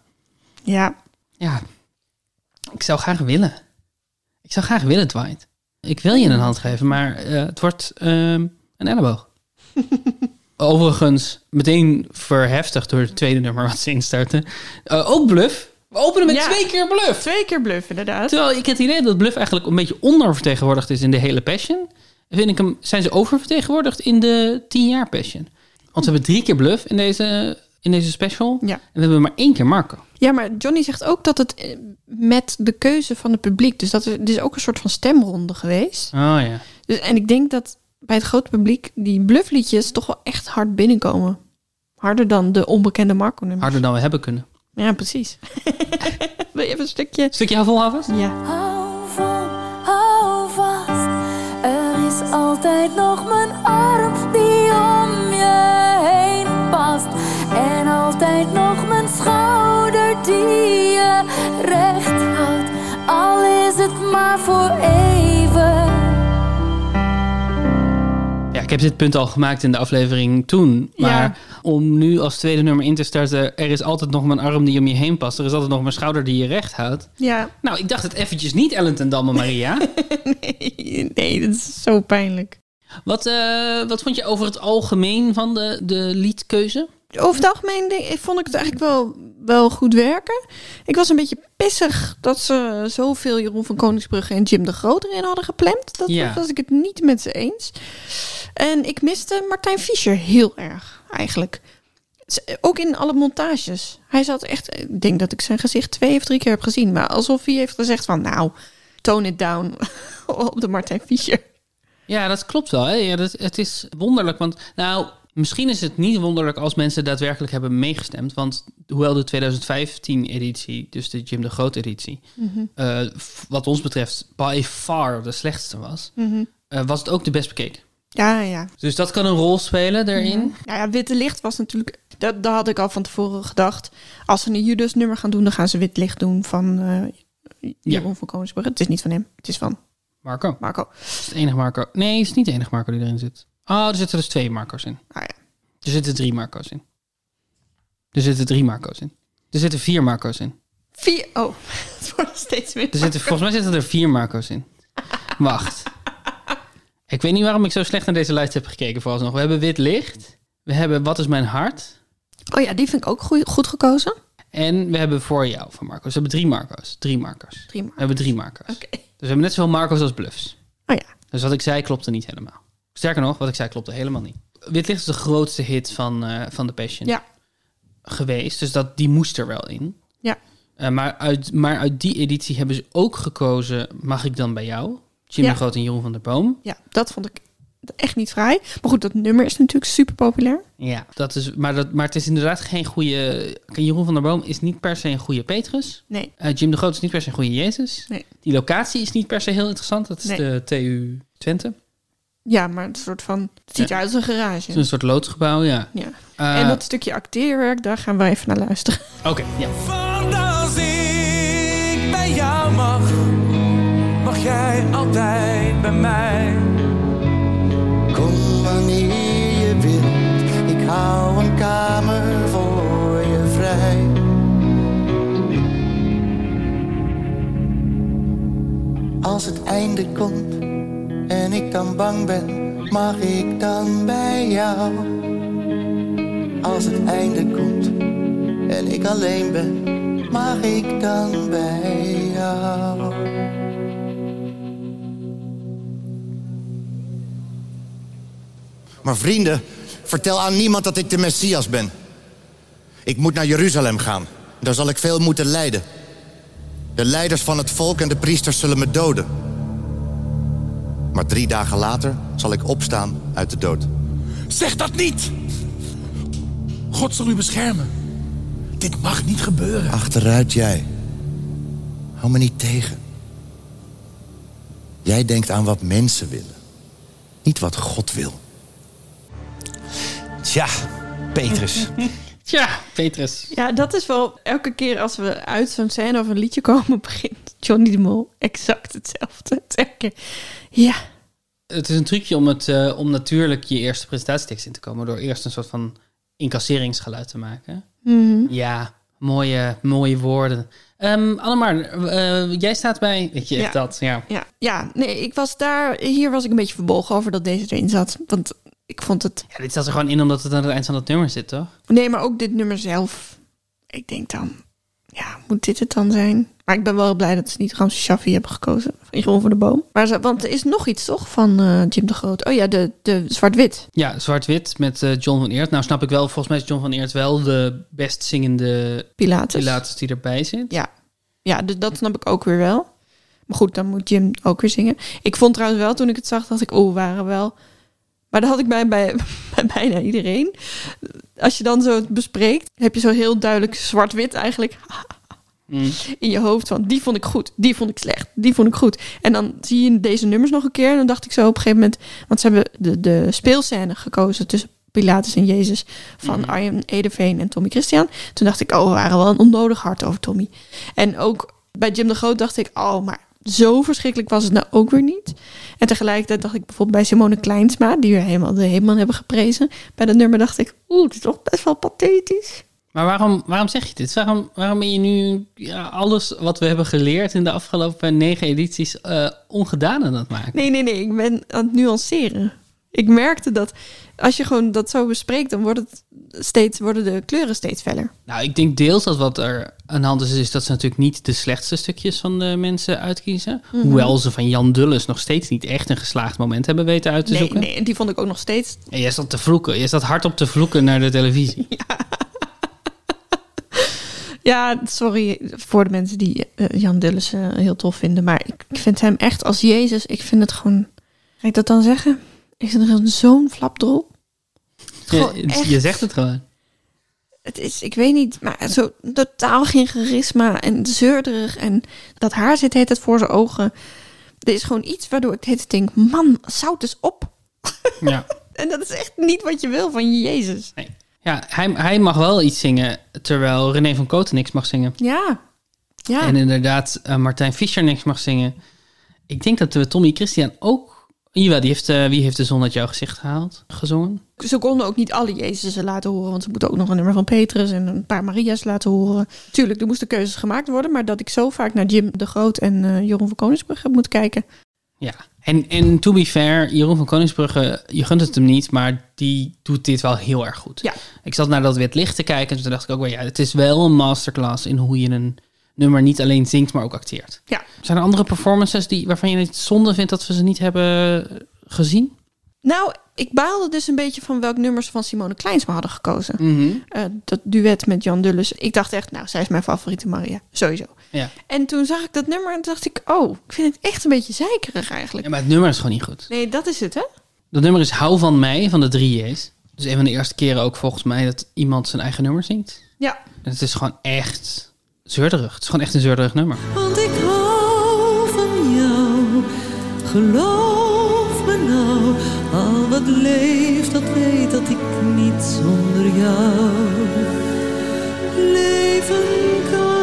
C: Ja,
A: Ja, ik zou graag willen. Ik zou graag willen, Dwight. Ik wil je een hand geven, maar eh, het wordt ehm, een elleboog. Overigens, meteen verheftigd door het tweede nummer wat ze instarten. Eh, ook bluff. We openen met
C: Ja.
A: twee keer bluff.
C: twee keer bluff inderdaad.
A: Terwijl ik het idee dat bluff eigenlijk een beetje ondervertegenwoordigd is in de hele Passion. Vind ik hem, zijn ze oververtegenwoordigd in de 10 jaar Passion. Want we hebben drie keer bluff in deze, in deze special.
C: Ja.
A: En we hebben maar één keer Marco.
C: Ja, maar Johnny zegt ook dat het eh, met de keuze van het publiek. Dus dat er is ook een soort van stemronde geweest.
A: Oh ja.
C: Dus, en ik denk dat bij het grote publiek die bluffliedjes toch wel echt hard binnenkomen. Harder dan de onbekende Marco-nummers.
A: Harder dan we hebben kunnen.
C: Ja, precies. Wil je even een stukje?
A: Stukje hou vol?
C: Ja.
F: Hou vol, hou vast. Er is altijd nog mijn arm die om je heen past. En altijd nog mijn schouder die je recht houdt. Al is het maar voor even.
A: Ik heb dit punt al gemaakt in de aflevering toen. Maar
C: Ja.
A: om nu als tweede nummer in te starten... er is altijd nog mijn arm die om je heen past. Er is altijd nog mijn schouder die je recht houdt.
C: Ja.
A: Nou, ik dacht het eventjes niet, Ellen ten Damme Maria.
C: Nee, nee, dat is zo pijnlijk.
A: wat, eh, wat vond je over het algemeen van de, de liedkeuze?
C: Over het algemeen denk- vond ik het eigenlijk wel, wel goed werken. Ik was een beetje pissig dat ze zoveel Jeroen van Koningsbrugge en Jim de Groot erin hadden gepland. Dat
A: Ja.
C: was ik het niet met ze eens. En ik miste Martijn Fischer heel erg, eigenlijk. Ook in alle montages. Hij zat echt, ik denk dat ik zijn gezicht twee of drie keer heb gezien. Maar alsof hij heeft gezegd van, nou, tone it down op de Martijn Fischer.
A: Ja, dat klopt wel. Hè? Ja, dat, het is wonderlijk, want nou, misschien is het niet wonderlijk als mensen daadwerkelijk hebben meegestemd. Want hoewel de 2015-editie, dus de Jim de Groot-editie, eh, f- wat ons betreft by far de slechtste was, eh, was het ook de best bekeken.
C: Ja, ja.
A: Dus dat kan een rol spelen daarin.
C: Nou ja, Witte Licht was natuurlijk... Dat, dat had ik al van tevoren gedacht. Als ze een Judas nummer gaan doen, dan gaan ze Wit Licht doen van eh Jeroen van Koningsbrugge. Het is niet van hem, het is van
A: Marco.
C: Marco.
A: Het is het enige Marco. Nee, het is niet de enige Marco die erin zit. Oh, er zitten dus twee Marco's in.
C: Ah ja.
A: Er zitten drie Marco's in. Er zitten drie Marco's in. Er zitten vier Marco's in.
C: Vier... Oh, het wordt steeds meer.
A: Er zitten, volgens mij zitten er vier Marco's in. Wacht. Ik weet niet waarom ik zo slecht naar deze lijst heb gekeken vooralsnog. We hebben Wit Licht. We hebben Wat is mijn hart.
C: Oh ja, die vind ik ook goed, goed gekozen.
A: En we hebben Voor jou van Marco's. We hebben drie Marco's. Drie Marco's.
C: Drie
A: We hebben drie Marco's.
C: Oké.
A: Dus we hebben net zoveel Marco's als Bluffs.
C: Oh ja.
A: Dus wat ik zei klopte niet helemaal. Sterker nog, wat ik zei klopte helemaal niet. Wit Licht is de grootste hit van, eh, van The Passion
C: Ja.
A: geweest. Dus dat, die moest er wel in.
C: Ja.
A: Eh, maar, uit, maar uit die editie hebben ze ook gekozen... Mag ik dan bij jou? Jim
C: Ja.
A: de Groot en Jeroen van der Boom.
C: Ja, dat vond ik echt niet vrij. Maar goed, dat nummer is natuurlijk super populair.
A: Ja, dat is, maar, dat, maar het is inderdaad geen goede... Jeroen van der Boom is niet per se een goede Petrus.
C: Nee.
A: Eh, Jim de Groot is niet per se een goede Jezus.
C: Nee.
A: Die locatie is niet per se heel interessant. Dat is
C: Nee.
A: de TU Twente.
C: Ja, maar het soort van... Het ziet
A: Ja.
C: eruit als een
A: Het
C: garage.
A: is een soort loodsgebouw, ja.
C: Ja.
A: Eh,
C: en dat stukje acteerwerk, daar gaan wij even naar luisteren.
A: Oké, ja.
E: Als ik bij jou mag jij altijd bij mij.
G: Kom wanneer je wilt, ik hou een kamer voor je vrij. Als het einde komt en ik dan bang ben, mag ik dan bij jou? als het einde komt en ik alleen ben, mag ik dan bij jou? Maar vrienden, vertel aan niemand dat ik de Messias ben. Ik moet naar Jeruzalem gaan. Daar zal ik veel moeten lijden. De leiders van het volk en de priesters zullen me doden. Maar drie dagen later zal ik opstaan uit de dood.
H: Zeg dat niet! God zal u beschermen. Dit mag niet gebeuren.
G: Achteruit jij. Hou me niet tegen. Jij denkt aan wat mensen willen. Niet wat God wil.
D: Tja, Petrus.
A: Tja, Petrus.
C: Ja, dat is wel elke keer als we uit zo'n scène of een liedje komen, begint Johnny de Mol exact hetzelfde. Elke Ja,
A: Het is een trucje om, het, eh, om natuurlijk je eerste presentatietekst in te komen... door eerst een soort van incasseringsgeluid te maken. Ja, mooie, mooie woorden. Ehm Annemar, eh, jij staat bij... Weet je,
C: Ja.
A: dat, ja.
C: ja, ja. Nee, ik was daar, hier was ik een beetje verbolgen over dat deze erin zat. Want ik vond het,
A: ja. Dit staat er gewoon in omdat het aan het eind van het nummer zit, toch?
C: nee, maar ook dit nummer zelf. Ik denk dan, ja, moet dit het dan zijn? Maar ik ben wel blij dat ze niet Ramse Shaffi hebben gekozen. In Jeroen voor de Boom. Maar ze, want er is nog iets toch van eh, Jim de Groot. Oh ja, de, de zwart-wit.
A: Ja, zwart-wit met eh, John van Eert. Nou snap ik wel, volgens mij is John van Eert wel de best zingende
C: Pilatus.
A: Pilatus die erbij zit.
C: Ja, ja dus dat snap ik ook weer wel. Maar goed, dan moet Jim ook weer zingen. Ik vond trouwens wel, toen ik het zag, dacht ik, oh, waren wel... Maar dat had ik bij, bij, bij bijna iedereen. Als je dan zo het bespreekt, heb je zo heel duidelijk zwart-wit eigenlijk
A: Mm.
C: in je hoofd van... die vond ik goed, die vond ik slecht, die vond ik goed. En dan zie je deze nummers nog een keer. En dan dacht ik zo op een gegeven moment... want ze hebben de, de speelscène gekozen tussen Pilatus en Jezus... van Arjen Edeveen en Tommy Christian. Toen dacht ik, oh, we waren wel een onnodig hard over Tommy. En ook bij Jim de Groot dacht ik, oh, maar zo verschrikkelijk was het nou ook weer niet. En tegelijkertijd dacht ik bijvoorbeeld bij Simone Kleinsma, die weer helemaal de Heeman hebben geprezen. Bij dat nummer dacht ik, oeh, het is toch best wel pathetisch.
A: Maar waarom, waarom zeg je dit? Waarom, waarom ben je nu ja, alles wat we hebben geleerd in de afgelopen negen edities eh, ongedaan aan het maken?
C: Nee, nee, nee, ik ben aan het nuanceren. Ik merkte dat als je gewoon dat zo bespreekt, dan wordt het steeds, worden de kleuren steeds feller.
A: Nou, ik denk deels dat wat er aan de hand is, is dat ze natuurlijk niet de slechtste stukjes van de mensen uitkiezen.
C: Mhm.
A: Hoewel ze van Jan Dulles nog steeds niet echt een geslaagd moment hebben weten uit te
C: Nee,
A: zoeken.
C: nee, en die vond ik ook nog steeds.
A: En jij zat te vloeken. Je zat hardop te vloeken naar de televisie.
C: Ja, sorry voor de mensen die eh, Jan Dulles eh, heel tof vinden, maar ik, ik vind hem echt als Jezus. Ik vind het gewoon. Ga ik dat dan zeggen? Ik vind er zo'n flapdrol.
A: Je,
C: echt.
A: je zegt het gewoon.
C: Het is, ik weet niet, maar zo totaal geen charisma en zeurderig. En dat haar zit heet het voor zijn ogen. Er is gewoon iets waardoor ik het denk, man, zout eens op.
A: Ja.
C: En dat is echt niet wat je wil van Jezus.
A: Nee. Ja, hij, hij mag wel iets zingen, terwijl René van Koten niks mag zingen.
C: Ja, ja.
A: En inderdaad, eh, Martijn Fischer niks mag zingen. Ik denk dat we Tommy Christian ook... Die heeft, eh, wie heeft de zon uit jouw gezicht gehaald? Gezongen?
C: Ze konden ook niet alle Jezusen laten horen, want ze moeten ook nog een nummer van Petrus en een paar Maria's laten horen. Tuurlijk, er moesten keuzes gemaakt worden, maar dat ik zo vaak naar Jim de Groot en eh, Jeroen van Koningsbrugge moet kijken.
A: Ja. En, en to be fair, Jeroen van Koningsbrugge, je gunt het hem niet, maar die doet dit wel heel erg goed.
C: Ja.
A: Ik zat naar dat wit licht te kijken en toen dacht ik ook wel, ja, het is wel een masterclass in hoe je een nummer niet alleen zingt, maar ook acteert.
C: Ja.
A: Zijn er andere performances die, waarvan je het zonde vindt dat we ze niet hebben gezien?
C: Nou, ik baalde dus een beetje van welk nummers van Simone Kleinsma hadden gekozen.
A: Mhm.
C: Eh, dat duet met Jan Dulles. Ik dacht echt, nou, zij is mijn favoriete Maria. Sowieso.
A: Ja.
C: En toen zag ik dat nummer en dacht ik, oh, ik vind het echt een beetje zeikerig eigenlijk.
A: ja, maar het nummer is gewoon niet goed.
C: Nee, dat is het, hè?
A: Dat nummer is Hou van mij van de drie J's. Dus een van de eerste keren ook volgens mij dat iemand zijn eigen nummer zingt.
C: Ja.
A: En het is gewoon echt zeurderig. Het is gewoon echt een zeurderig nummer.
I: Want ik hou van jou, geloof me nou. Al wat leeft, dat weet dat ik niet zonder jou leven kan.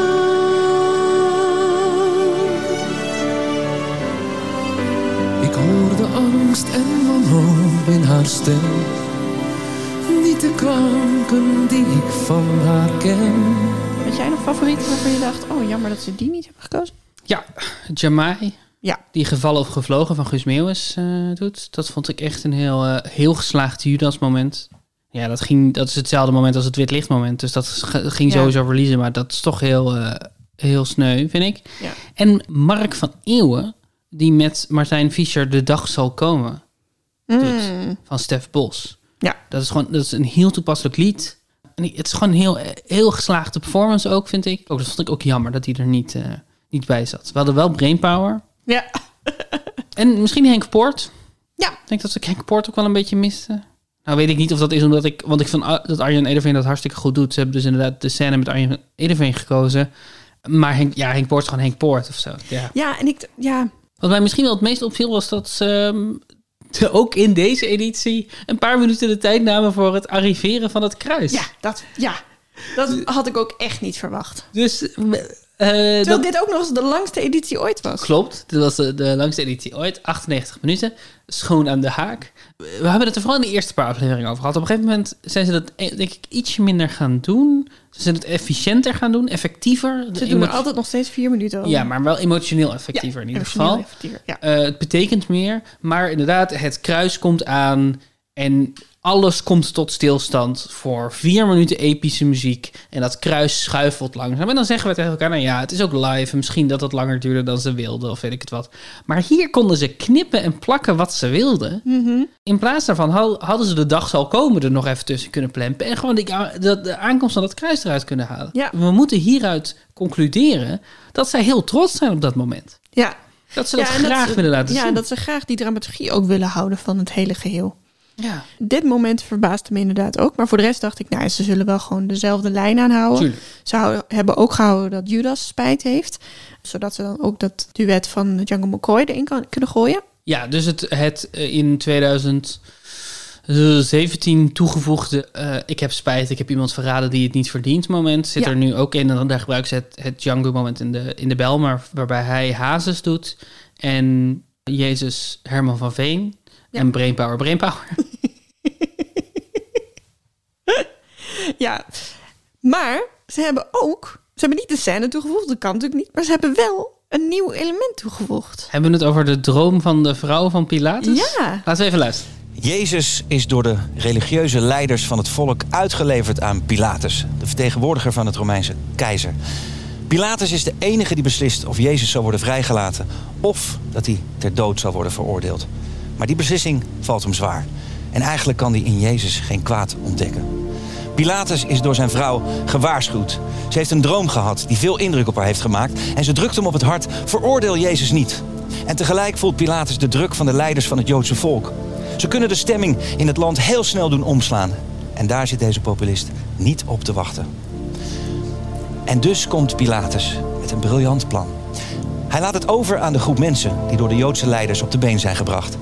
H: Ik hoor de angst en wanhoop in haar stem. Niet de klanken die ik van haar ken.
C: Had jij nog favorieten waarvan je dacht, oh, jammer dat ze die niet hebben gekozen?
A: Ja, Jamai.
C: Ja.
A: Die gevallen of gevlogen van Guus Meeuwis eh, doet. Dat vond ik echt een heel, eh, heel geslaagd Judas moment. Ja, dat, ging, dat is hetzelfde moment als het wit lichtmoment. Dus dat ging
C: Ja.
A: sowieso verliezen. Maar dat is toch heel, eh, heel sneu, vind ik.
C: Ja.
A: En Mark van Eeuwen, die met Martijn Fischer de dag zal komen.
C: Mm.
A: Van Stef Bos.
C: Ja.
A: Dat is gewoon dat is een heel toepasselijk lied. En het is gewoon een heel, heel geslaagde performance ook, vind ik. Ook, dat vond ik ook jammer dat hij er niet, eh, niet bij zat. We hadden wel brainpower.
C: Ja.
A: En misschien Henk Poort.
C: Ja.
A: Ik denk dat ik Henk Poort ook wel een beetje miste. Nou weet ik niet of dat is omdat ik... Want ik vind dat Arjen Ederveen dat hartstikke goed doet. Ze hebben dus inderdaad de scène met Arjen Ederveen gekozen. Maar Henk, ja, Henk Poort is gewoon Henk Poort of zo. Ja.
C: Ja, en ik... Ja,
A: Wat mij misschien wel het meest opviel was dat ze ehm, ook in deze editie... een paar minuten de tijd namen voor het arriveren van het kruis.
C: ja, dat, ja, dat had ik ook echt niet verwacht.
A: Dus... eh,
C: Terwijl
A: dat,
C: dit ook nog eens de langste editie ooit was.
A: Klopt, dit was de, de langste editie ooit, 98 minuten, schoon aan de haak. We hebben het er vooral in de eerste paar afleveringen over gehad. Op een gegeven moment zijn ze dat, eh, denk ik, ietsje minder gaan doen. Ze zijn het efficiënter gaan doen, effectiever.
C: Ze doen er altijd nog steeds vier minuten over.
A: Ja, maar wel emotioneel effectiever in ieder geval.
C: Ja.
A: Eh, het betekent meer, maar inderdaad, het kruis komt aan en alles komt tot stilstand voor vier minuten epische muziek. En dat kruis schuifelt langzaam. En dan zeggen we tegen elkaar, nou ja, het is ook live. En misschien dat het langer duurde dan ze wilden, of weet ik het wat. Maar hier konden ze knippen en plakken wat ze wilden.
C: Mhm.
A: In plaats daarvan had- hadden ze de dag zal komen er nog even tussen kunnen plempen. En gewoon de, aankomst van dat kruis eruit kunnen halen.
C: Ja.
A: We moeten hieruit concluderen dat zij heel trots zijn op dat moment.
C: ja.
A: Dat ze dat
C: Ja,
A: graag willen laten
C: ja,
A: zien.
C: en dat ze graag die dramaturgie ook willen houden van het hele geheel.
A: Ja,
C: Dit moment verbaasde me inderdaad ook. Maar voor de rest dacht ik, nou, ze zullen wel gewoon dezelfde lijn aanhouden.
A: tuurlijk.
C: Ze hebben ook gehouden dat Judas spijt heeft. Zodat ze dan ook dat duet van Django McCoy erin kan, kunnen gooien.
A: Ja, dus het, het eh, in 2017 toegevoegde... eh, ik heb spijt, ik heb iemand verraden die het niet verdient moment... zit
C: Ja.
A: er nu ook in. En dan daar gebruiken ze het, het Django moment in de, in de bel... maar waarbij hij Hazes doet en Jezus Herman van Veen...
C: Ja.
A: en Brainpower Brainpower.
C: Ja, maar ze hebben ook... Ze hebben niet de scène toegevoegd, dat kan natuurlijk niet. Maar ze hebben wel een nieuw element toegevoegd.
A: Hebben we het over de droom van de vrouw van Pilatus?
C: Ja.
A: Laten we even luisteren.
D: Jezus is door de religieuze leiders van het volk uitgeleverd aan Pilatus, de vertegenwoordiger van het Romeinse keizer. Pilatus is de enige die beslist of Jezus zal worden vrijgelaten of dat hij ter dood zal worden veroordeeld. Maar die beslissing valt hem zwaar. En eigenlijk kan hij in Jezus geen kwaad ontdekken. Pilatus is door zijn vrouw gewaarschuwd. Ze heeft een droom gehad die veel indruk op haar heeft gemaakt. En ze drukt hem op het hart: veroordeel Jezus niet. En tegelijk voelt Pilatus de druk van de leiders van het Joodse volk. Ze kunnen de stemming in het land heel snel doen omslaan. En daar zit deze populist niet op te wachten. En dus komt Pilatus met een briljant plan. Hij laat het over aan de groep mensen die door de Joodse leiders op de been zijn gebracht.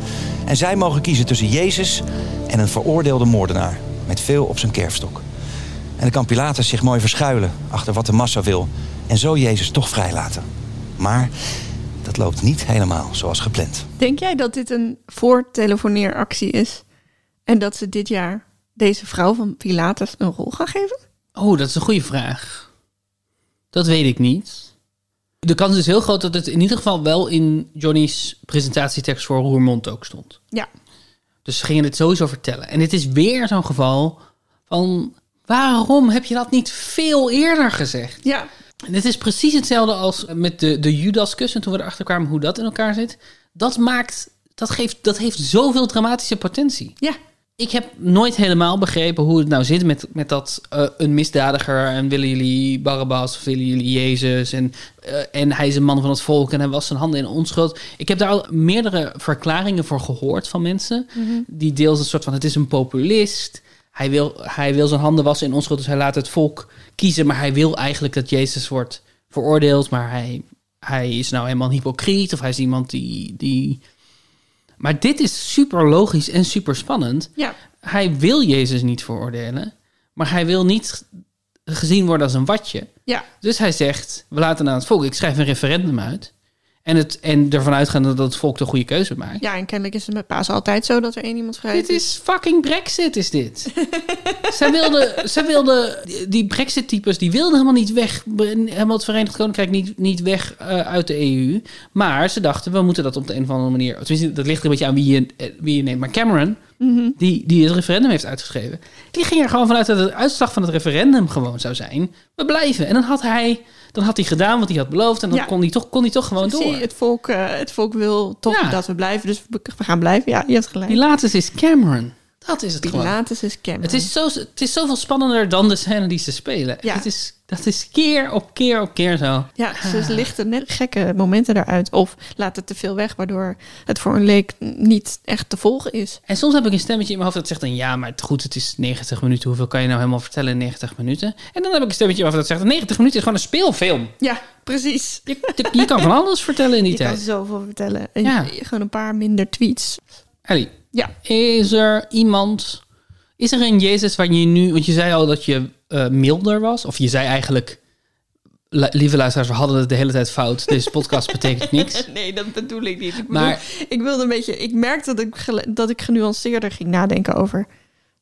D: En zij mogen kiezen tussen Jezus en een veroordeelde moordenaar met veel op zijn kerfstok. En dan kan Pilatus zich mooi verschuilen achter wat de massa wil en zo Jezus toch vrijlaten. Maar dat loopt niet helemaal zoals gepland.
C: Denk jij dat dit een voortelefoneeractie is? En dat ze dit jaar deze vrouw van Pilatus een rol gaan geven?
A: Oh, dat is een goede vraag. Dat weet ik niet. De kans is heel groot dat het in ieder geval wel in Johnny's presentatietekst voor Roermond ook stond.
C: Ja.
A: Dus ze gingen het sowieso vertellen. En dit is weer zo'n geval van... waarom heb je dat niet veel eerder gezegd?
C: Ja.
A: En het is precies hetzelfde als met de, de Judas-kus. En toen we erachter kwamen hoe dat in elkaar zit. Dat maakt... Dat, geeft, dat heeft zoveel dramatische potentie.
C: Ja.
A: Ik heb nooit helemaal begrepen hoe het nou zit met, met dat eh, een misdadiger en willen jullie Barabbas of willen jullie Jezus en, eh, en hij is een man van het volk en hij was zijn handen in onschuld. Ik heb daar al meerdere verklaringen voor gehoord van mensen die deels een soort van het is een populist. Hij wil, hij wil zijn handen wassen in onschuld, dus hij laat het volk kiezen, maar hij wil eigenlijk dat Jezus wordt veroordeeld, maar hij, hij is nou helemaal een hypocriet of hij is iemand die, die maar dit is super logisch en super spannend.
C: Ja.
A: Hij wil Jezus niet veroordelen, maar hij wil niet gezien worden als een watje.
C: Ja.
A: Dus hij zegt: We laten aan het volk, ik schrijf een referendum uit. En, het, en ervan uitgaan dat het volk de goede keuze maakt.
C: Ja, en kennelijk is het met Paas altijd zo dat er één iemand vrij
A: Dit is fucking Brexit, is dit. zij wilden, zij wilden die Brexit-types, die wilden helemaal niet weg, helemaal het Verenigd Koninkrijk niet, niet weg eh, uit de EU. Maar ze dachten, we moeten dat op de een of andere manier, tenminste, dat ligt er een beetje aan wie je, eh, wie je neemt. Maar Cameron, die, die het referendum heeft uitgeschreven, die ging er gewoon vanuit dat de uitslag van het referendum gewoon zou zijn. We blijven. En dan had hij, dan had hij gedaan wat hij had beloofd. En dan
C: Ja.
A: kon, hij toch, kon hij toch gewoon
C: Zie
A: door.
C: het, volk, eh, het volk wil toch
A: Ja.
C: dat we blijven, dus we gaan blijven. Ja, je hebt gelijk.
A: Die laatste is Cameron. Dat is het gewoon.
C: Pilatus is Cameron.
A: Het is, zo, het is zoveel spannender dan de scène die ze spelen.
C: Ja.
A: Het is, dat is keer op keer op keer zo.
C: Ja, ze lichten net gekke momenten eruit. Of laten te veel weg, waardoor het voor een leek niet echt te volgen is.
A: En soms heb ik een stemmetje in mijn hoofd dat zegt dan... ja, maar het- goed, het is 90 minuten. Hoeveel kan je nou helemaal vertellen in 90 minuten? En dan heb ik een stemmetje in mijn hoofd dat zegt... 90 minuten is gewoon een speelfilm.
C: Ja, precies.
A: Je, je kan van alles vertellen in die
C: Je kan
A: tijd.
C: zoveel vertellen. En
A: Ja.
C: gewoon een paar minder tweets.
A: Ellie,
C: Ja.
A: is er iemand... Is er een Jezus waar je nu... Want je zei al dat je eh, milder was. Of je zei eigenlijk... "Lu- Lieve luisteraars, we hadden het de hele tijd fout. Deze podcast betekent niks.
C: Nee, dat bedoel ik niet. Ik, bedoel,
A: Maar-
C: ik wilde een beetje. Ik merkte dat ik, dat ik genuanceerder ging nadenken over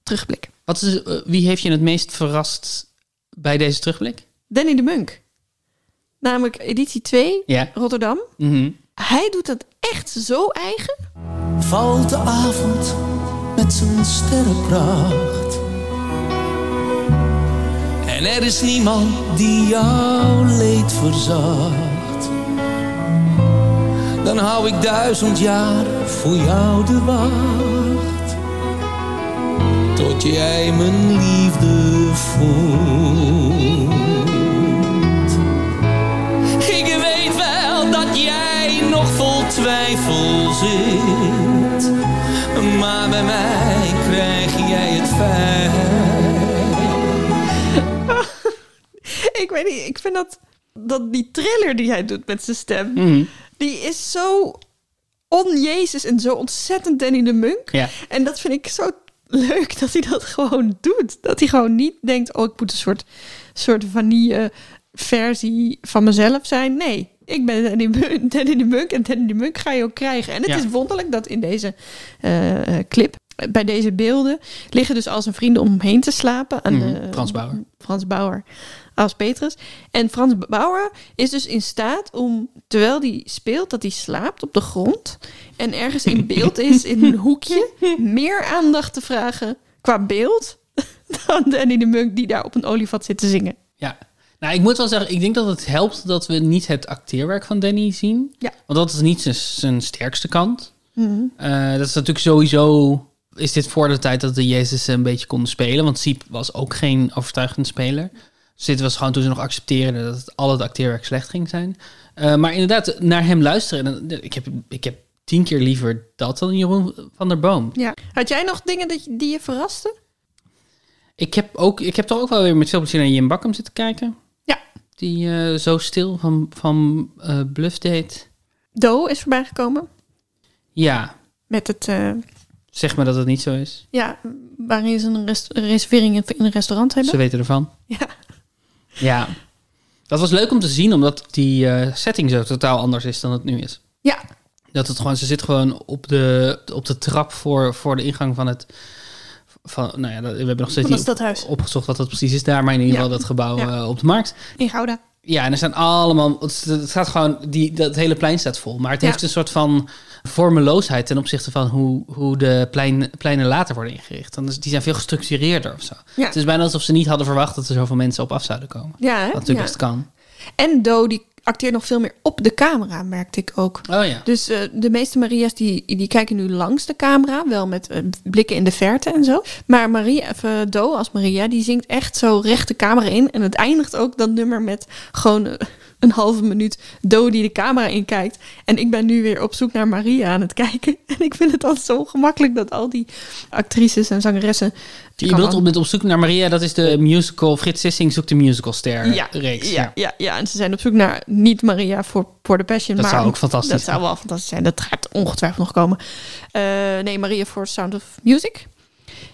C: terugblik.
A: Wat is, eh, wie heeft je het meest verrast bij deze terugblik?
C: Danny de Munk. Namelijk editie 2,
A: Ja.
C: Rotterdam.
A: Mhm.
C: Hij doet dat echt zo eigen.
H: Valt de avond met zijn sterrenpracht. En er is niemand die jouw leed verzacht. Dan hou ik duizend jaar voor jou de wacht. Tot jij mijn liefde voelt. Ik weet wel dat jij nog vol twijfel zit. Maar bij mij krijg jij het fijn.
C: Ik weet niet, ik vind dat, dat die thriller die hij doet met zijn stem,
A: Mhm.
C: die is zo on-Jezus en zo ontzettend Danny de Munk.
A: Ja.
C: En dat vind ik zo leuk dat hij dat gewoon doet. Dat hij gewoon niet denkt, oh, ik moet een soort, soort vanille versie van mezelf zijn. Nee, ik ben Danny, de Munk en Danny de Munk ga je ook krijgen. En het
A: Ja.
C: is wonderlijk dat in deze eh, eh, clip, bij deze beelden, liggen dus al zijn vrienden om hem heen te slapen. Aan
A: Mhm,
C: de-
A: Frans Bauer.
C: Frans Bauer als Petrus. En Frans Bauer is dus in staat om, terwijl hij speelt, dat hij slaapt op de grond en ergens in beeld is, in een hoekje, meer aandacht te vragen qua beeld dan Danny de Munk die daar op een olievat zit te zingen.
A: Ja. Nou, ik moet wel zeggen, ik denk dat het helpt dat we niet het acteerwerk van Danny zien.
C: Ja.
A: Want dat is niet zijn, zijn sterkste kant.
C: Mhm.
A: Eh, dat is natuurlijk sowieso... Is dit voor de tijd dat de Jezus een beetje konden spelen? Want Siep was ook geen overtuigend speler. Dus dit was gewoon toen ze nog accepteerden dat het, al het acteerwerk slecht ging zijn. Eh, maar inderdaad, naar hem luisteren. en, Ik heb, ik heb tien keer liever dat dan Jeroen van der Boom.
C: Ja. Had jij nog dingen dat die je verrasten?
A: Ik heb, ook, ik heb toch ook wel weer met veel plezier naar Jim Bakkum zitten kijken. Die eh, zo stil van, van eh, Bluff deed.
C: Do is voorbij gekomen
A: Ja,
C: met het, eh,
A: zeg maar dat het niet zo is.
C: ja, waarin ze een res- reservering in een restaurant hebben.
A: Ze weten ervan.
C: Ja.
A: Ja. Dat was leuk om te zien, omdat die setting zo totaal anders is dan het nu is.
C: Ja.
A: Dat het gewoon, ze zit gewoon op de, op de trap voor, voor de ingang van het. Van, nou ja, dat- we hebben nog steeds niet opgezocht wat dat precies is daar, maar in ieder
C: Ja.
A: geval dat gebouw
C: Ja.
A: eh, op de markt.
C: In Gouda.
A: Ja, en er zijn allemaal. Het staat gewoon. Die, dat hele plein staat vol. Maar het
C: Ja.
A: heeft een soort van vormeloosheid ten opzichte van hoe, hoe de plein, pleinen later worden ingericht. Dan is, die zijn veel gestructureerder of zo.
C: Ja.
A: Het is bijna alsof ze niet hadden verwacht dat er zoveel mensen op af zouden komen.
C: Ja, hè?
A: Wat natuurlijk
C: Ja.
A: best kan.
C: En Do, die acteert nog veel meer op de camera, merkte ik ook.
A: Oh ja.
C: Dus eh, de meeste Maria's die, die kijken nu langs de camera, wel met eh, blikken in de verte en zo. Maar Maria, eh, Do als Maria, die zingt echt zo recht de camera in. En het eindigt ook dat nummer met gewoon een halve minuut Do die de camera inkijkt. En ik ben nu weer op zoek naar Maria aan het kijken. En ik vind het al zo gemakkelijk dat al die actrices en zangeressen...
A: Je bedoelt op, met op zoek naar Maria, dat is de musical. Frits Sissing zoekt de musicalster
C: ja,
A: reeks.
C: Ja, ja, ja, en ze zijn op zoek naar niet Maria voor, voor de Passion.
A: Dat
C: maar
A: zou ook fantastisch
C: Dat
A: zijn.
C: zou wel fantastisch zijn. Dat gaat ongetwijfeld nog komen. Eh, nee, Maria voor Sound of Music.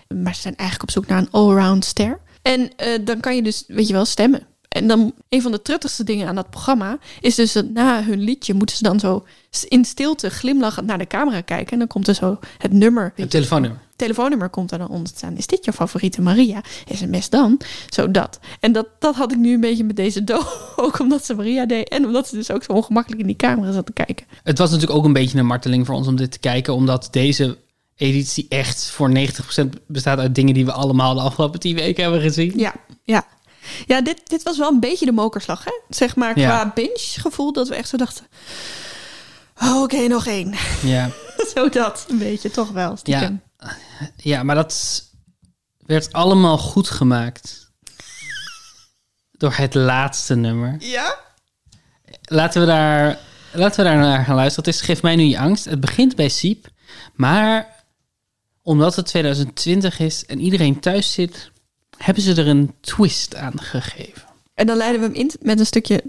C: Maar ze zijn eigenlijk op zoek naar een allround ster. En eh, dan kan je dus, weet je wel, stemmen. En dan een van de truttigste dingen aan dat programma is dus dat na hun liedje moeten ze dan zo in stilte glimlachend naar de camera kijken. En dan komt er zo het nummer.
A: Het telefoonnummer.
C: telefoonnummer komt er dan onder te staan. Is dit jouw favoriete Maria? SMS dan? Zo dat. En dat, dat had ik nu een beetje met deze do. Ook omdat ze Maria deed. En omdat ze dus ook zo ongemakkelijk in die camera zat te kijken.
A: Het was natuurlijk ook een beetje een marteling voor ons om dit te kijken. Omdat deze editie echt voor 90% bestaat uit dingen die we allemaal de afgelopen 10 weken hebben gezien.
C: Ja, ja. Ja, dit, dit was wel een beetje de mokerslag, hè? Zeg maar
A: Ja.
C: qua binge-gevoel, dat we echt zo dachten... Oh, oké, nog één.
A: Ja,
C: zo dat, een beetje, toch wel, stiekem.
A: ja maar dat werd allemaal goed gemaakt door het laatste nummer.
C: Ja?
A: Laten we daar, laten we daar naar gaan luisteren. Het is Geef mij nu je angst. Het begint bij Siep, maar omdat het 2020 is en iedereen thuis zit, hebben ze er een twist aan gegeven.
C: En dan leiden we hem in met een stukje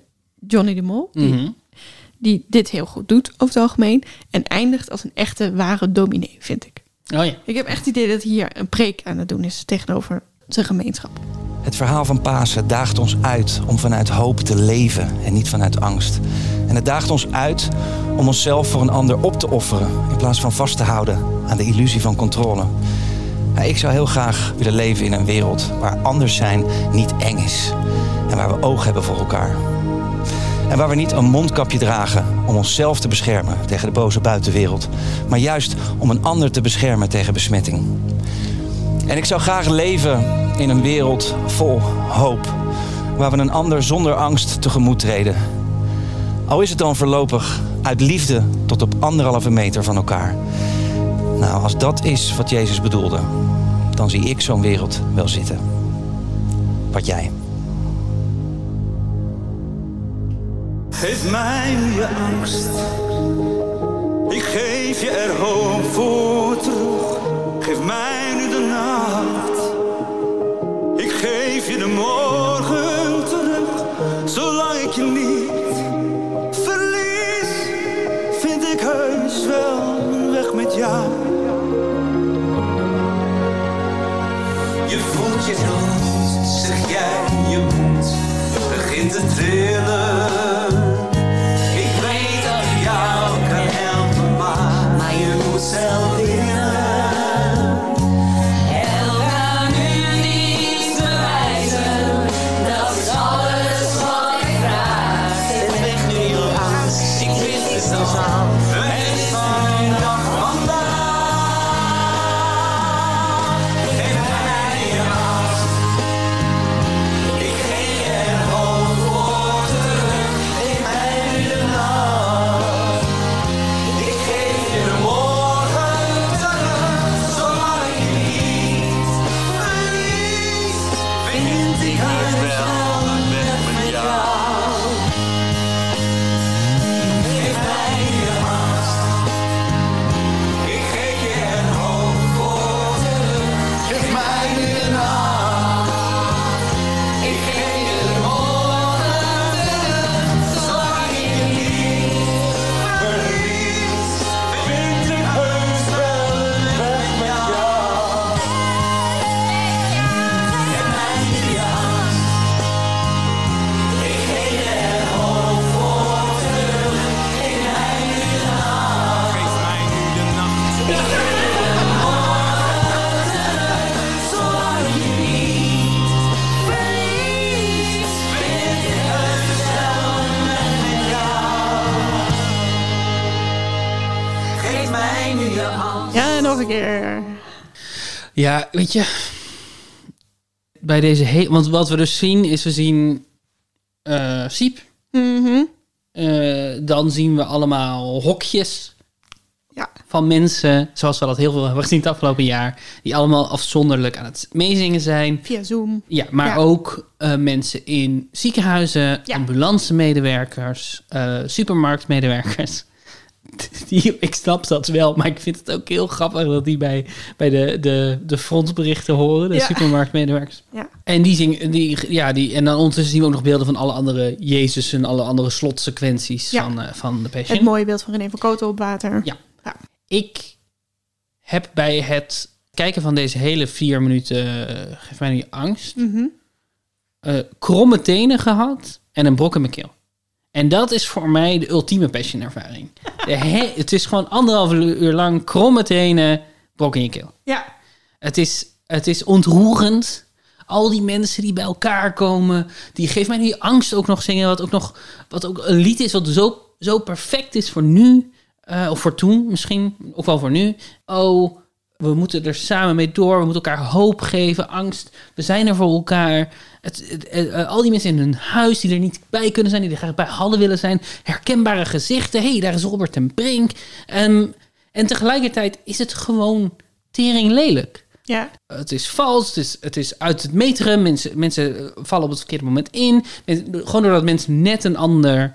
C: Johnny de Mol, die,
A: Mhm.
C: die dit heel goed doet over het algemeen. En eindigt als een echte, ware dominee, vind ik.
A: Oh ja.
C: Ik heb echt het idee dat hij hier een preek aan het doen is tegenover zijn gemeenschap.
D: Het verhaal van Pasen daagt ons uit om vanuit hoop te leven en niet vanuit angst. En het daagt ons uit om onszelf voor een ander op te offeren in plaats van vast te houden aan de illusie van controle. Ik zou heel graag willen leven in een wereld waar anders zijn niet eng is en waar we oog hebben voor elkaar. En waar we niet een mondkapje dragen om onszelf te beschermen tegen de boze buitenwereld, maar juist om een ander te beschermen tegen besmetting. En ik zou graag leven in een wereld vol hoop. Waar we een ander zonder angst tegemoet treden. Al is het dan voorlopig uit liefde tot op anderhalve meter van elkaar. Nou, als dat is wat Jezus bedoelde, dan zie ik zo'n wereld wel zitten. Wat jij?
E: Geef mij nu je angst. Ik geef je er hoop voor terug. Geef mij nu de nacht. Ik geef je de morgen begint
C: Ja,
A: weet je. Bij deze hele. Want wat we dus zien is we zien. eh Siep.
C: Mhm.
A: Eh, dan zien we allemaal hokjes
C: Ja.
A: van mensen. Zoals we dat heel veel hebben gezien het afgelopen jaar. Die allemaal afzonderlijk aan het meezingen zijn.
C: Via Zoom.
A: Ja, maar
C: Ja.
A: ook eh, mensen in ziekenhuizen,
C: Ja.
A: ambulance-medewerkers, eh, supermarktmedewerkers. Die, ik snap dat wel, maar ik vind het ook heel grappig dat die bij, bij de, de, de frontberichten horen, de
C: Ja.
A: supermarktmedewerkers.
C: Ja.
A: En die zingen, die, ja, die, en dan ondertussen zien we ook nog beelden van alle andere Jezus en alle andere slotsequenties
C: Ja.
A: van, eh, van de Passion.
C: Het mooie beeld van René van Koten op water.
A: Ja. Ik heb bij het kijken van deze hele vier minuten, eh, geef mij niet angst,
C: Mhm.
A: eh, kromme tenen gehad en een brok in mijn keel. En dat is voor mij de ultieme passion ervaring. De he- het is gewoon anderhalf uur lang kromme tenen, brok in je keel.
C: Ja.
A: Het is, het is ontroerend. Al die mensen die bij elkaar komen, die geeft mij die angst ook nog zingen. Wat ook nog, wat ook een lied is wat zo, zo perfect is voor nu. eh, of voor toen misschien, ook wel voor nu. Oh, We moeten er samen mee door. We moeten elkaar hoop geven, angst. We zijn er voor elkaar. Het, het- het- eh, al die mensen in hun huis die er niet bij kunnen zijn, die er graag bij hadden willen zijn. Herkenbare gezichten. Hé, hey, daar is Robert ten Brink. Ehm, en tegelijkertijd is het gewoon tering lelijk.
C: Ja.
A: Het is vals, het is, het is uit het meteren. Mensen, mensen eh, vallen op het verkeerde moment in. Gewoon doordat mensen net een ander,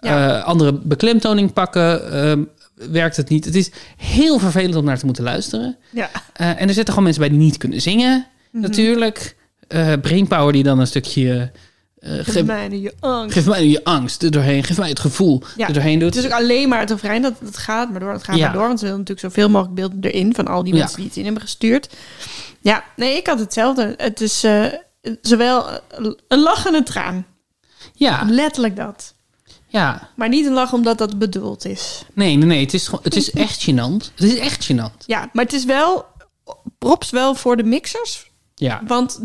C: Ja.
A: eh, andere beklemtoning pakken, ehm, werkt het niet. Het is heel vervelend om naar te moeten luisteren.
C: Ja.
A: Eh, en er zitten gewoon mensen bij die niet kunnen zingen,
C: Mhm.
A: natuurlijk. Eh Brainpower die dan een stukje... eh,
C: Geef
A: geef,
C: mij nu je angst.
A: geef mij je angst er doorheen, geef mij het gevoel
C: Ja.
A: er doorheen doet.
C: Het is ook alleen maar het refrein dat het gaat, maar door het gaat
A: Ja.
C: maar door. Want ze willen natuurlijk zoveel mogelijk beelden erin van al die
A: Ja.
C: mensen die het in hebben gestuurd. Ja, nee, ik had hetzelfde. Het is eh, zowel een lach en een traan.
A: ja,
C: Letterlijk dat.
A: Ja.
C: Maar niet een lach omdat dat bedoeld is.
A: Nee, nee, nee. Het is, het is echt gênant. Het is echt gênant.
C: Ja, maar het is wel props wel voor de mixers.
A: Ja.
C: Want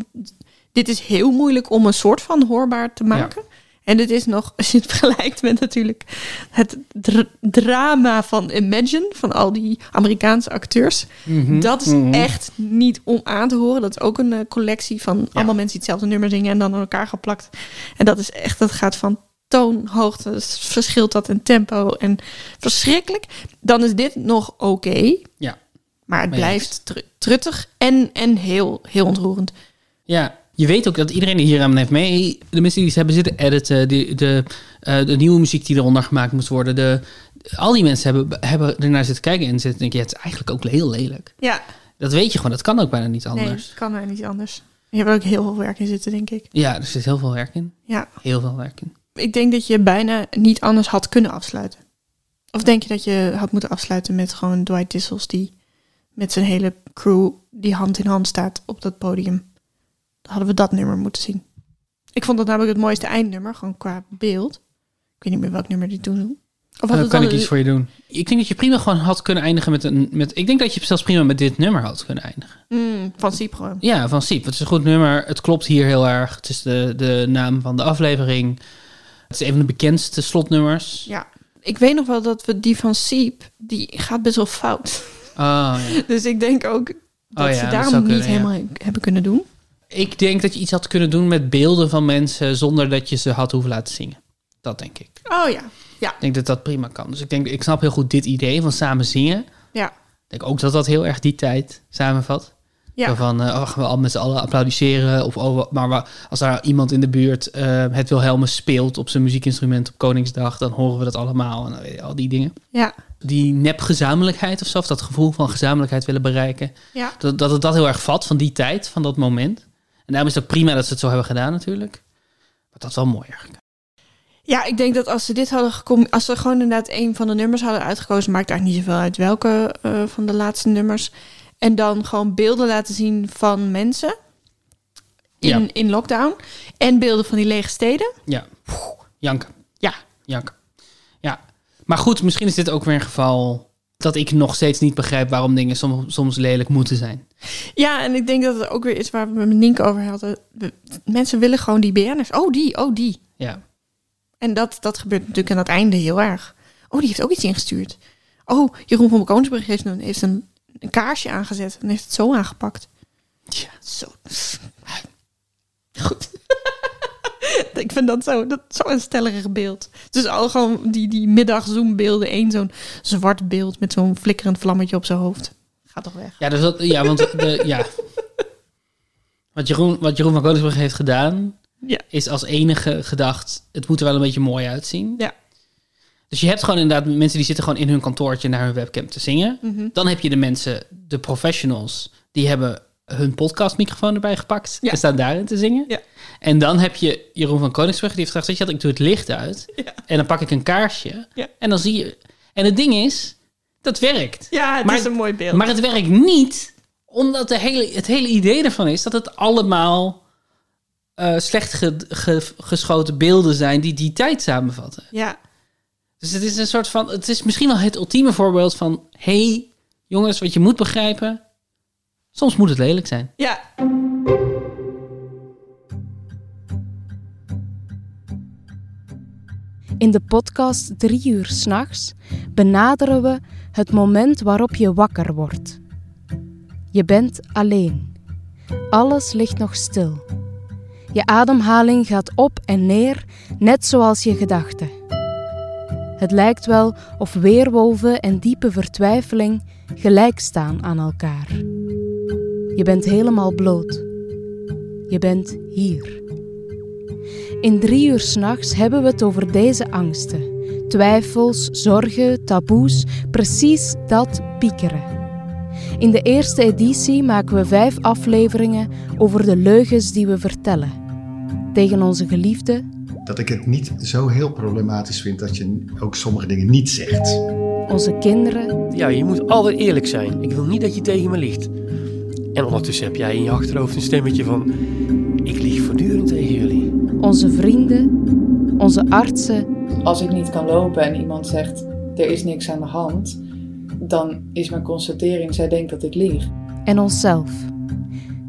C: dit is heel moeilijk om een soort van hoorbaar te maken. En dit is nog, als je het vergelijkt met natuurlijk het dr- drama van Imagine, van al die Amerikaanse acteurs.
A: Mhm,
C: Dat is
A: mhm.
C: echt niet om aan te horen. Dat is ook een eh, collectie van allemaal mensen die hetzelfde nummer zingen en dan aan elkaar geplakt. En dat is echt, dat gaat van toonhoogte, dus verschilt dat in tempo en verschrikkelijk. Dan is dit nog oké.
A: Ja.
C: Maar het blijft tr- truttig en, en heel, heel ontroerend.
A: Ja, je weet ook dat iedereen die hier aan heeft mee, de mensen die ze hebben zitten editen, de, de, eh, de nieuwe muziek die eronder gemaakt moest worden, de, al die mensen hebben, hebben ernaar zitten kijken en zitten denken, ja, het is eigenlijk ook heel lelijk.
C: Ja,
A: Dat weet je gewoon, dat kan ook bijna niet
C: nee,
A: anders.
C: kan er niet anders. Je hebt ook heel veel werk in zitten, denk ik.
A: Ja, er zit heel veel werk in.
C: Ja,
A: Heel veel werk in.
C: Ik denk dat je bijna niet anders had kunnen afsluiten. Of denk je dat je had moeten afsluiten met gewoon Dwight Dissels die met zijn hele crew die hand in hand staat op dat podium? Dan hadden we dat nummer moeten zien. Ik vond dat namelijk het mooiste eindnummer, gewoon qua beeld. Ik weet niet meer welk nummer die toen doen. Of
A: Dan
C: het
A: kan ik iets voor je doen. Ik denk dat je prima gewoon had kunnen eindigen met een... Met, ik denk dat je zelfs prima met dit nummer had kunnen eindigen.
C: Mm, van Siep gewoon.
A: Ja, van Siep. Het is een goed nummer. Het klopt hier heel erg. Het is de, de naam van de aflevering. Het is een van de bekendste slotnummers.
C: Ja. Ik weet nog wel dat we die van Siep, die gaat best wel fout.
A: Oh, ja.
C: Dus ik denk ook dat
A: Oh ja,
C: ze daarom niet
A: kunnen, ja.
C: helemaal hebben kunnen doen.
A: Ik denk dat je iets had kunnen doen met beelden van mensen zonder dat je ze had hoeven laten zingen. Dat denk ik.
C: Oh ja, ja,
A: Ik denk dat dat prima kan. Dus ik denk, ik snap heel goed dit idee van samen zingen.
C: ja,
A: Ik denk ook dat dat heel erg die tijd samenvat.
C: Ja.
A: Van, eh, oh, gaan we al met z'n allen applaudisseren. Of oh, maar als daar iemand in de buurt eh, het Wilhelmus speelt op zijn muziekinstrument op Koningsdag, dan horen we dat allemaal. En dan weet je, al die dingen.
C: ja.
A: Die nepgezamenlijkheid of zo, of dat gevoel van gezamenlijkheid willen bereiken.
C: Ja.
A: Dat, dat het dat heel erg vat van die tijd, van dat moment. En daarom is het ook prima dat ze het zo hebben gedaan natuurlijk. Maar dat is wel mooi eigenlijk.
C: Ja, ik denk dat als ze dit hadden gekomen, als ze gewoon inderdaad een van de nummers hadden uitgekozen, maakt eigenlijk niet zoveel uit welke eh, van de laatste nummers. En dan gewoon beelden laten zien van mensen in,
A: Ja.
C: in lockdown. En beelden van die lege steden.
A: Ja, janken. Ja, janken. Ja, maar goed, misschien is dit ook weer een geval dat ik nog steeds niet begrijp waarom dingen soms, soms lelijk moeten zijn.
C: Ja, en ik denk dat het ook weer is waar we met Nienke over hadden. Mensen willen gewoon die BN'ers. Oh, die, oh, die.
A: Ja,
C: En dat, dat gebeurt natuurlijk aan het einde heel erg. Oh, die heeft ook iets ingestuurd. Oh, Jeroen van Koningsbrug heeft een, heeft een, een kaarsje aangezet en heeft het zo aangepakt.
A: Ja.
C: Zo. Goed. Ik vind dat zo, dat zo een stellig beeld. Dus al gewoon die, die middagzoombeelden. één zo'n zwart beeld met zo'n flikkerend vlammetje op zijn hoofd. Gaat toch weg.
A: ja, dus dat, ja want de, ja. Wat, Jeroen, wat Jeroen van Koningsbrug heeft gedaan,
C: Ja.
A: is als enige gedacht, het moet er wel een beetje mooi uitzien.
C: Ja.
A: Dus je hebt gewoon inderdaad mensen die zitten gewoon in hun kantoortje naar hun webcam te zingen.
C: Mhm.
A: Dan heb je de mensen, de professionals, die hebben hun podcastmicrofoon erbij gepakt
C: Ja.
A: en staan daarin te zingen.
C: Ja.
A: En dan heb je Jeroen van Koningsbrug, die heeft gezegd, je ik doe het licht uit
C: Ja.
A: en dan pak ik een kaarsje en dan zie je... En het ding is, dat werkt.
C: Ja, het
A: Maar-
C: is een mooi beeld.
A: Maar het werkt niet, omdat de hele, het hele idee ervan is dat het allemaal eh, slecht ge- ge- geschoten beelden zijn die die tijd samenvatten.
C: ja,
A: Dus het is een soort van, het is misschien wel het ultieme voorbeeld van, hey, jongens, wat je moet begrijpen, soms moet het lelijk zijn.
C: ja.
J: In de podcast Drie uur s'nachts benaderen we het moment waarop je wakker wordt. Je bent alleen. Alles ligt nog stil. Je ademhaling gaat op en neer, net zoals je gedachten. Het lijkt wel of weerwolven en diepe vertwijfeling gelijk staan aan elkaar. Je bent helemaal bloot. Je bent hier. In drie uur s'nachts hebben we het over deze angsten. Twijfels, zorgen, taboes, precies dat piekeren. In de eerste editie maken we vijf afleveringen over de leugens die we vertellen. Tegen onze geliefde,
K: dat ik het niet zo heel problematisch vind dat je ook sommige dingen niet zegt.
J: onze kinderen
L: Ja, je moet altijd eerlijk zijn. Ik wil niet dat je tegen me liegt. En ondertussen heb jij in je achterhoofd een stemmetje van... Ik lieg voortdurend tegen jullie.
J: onze vrienden, onze artsen
M: Als ik niet kan lopen en iemand zegt er is niks aan de hand, dan is mijn constatering zij denkt dat ik lieg.
J: en onszelf.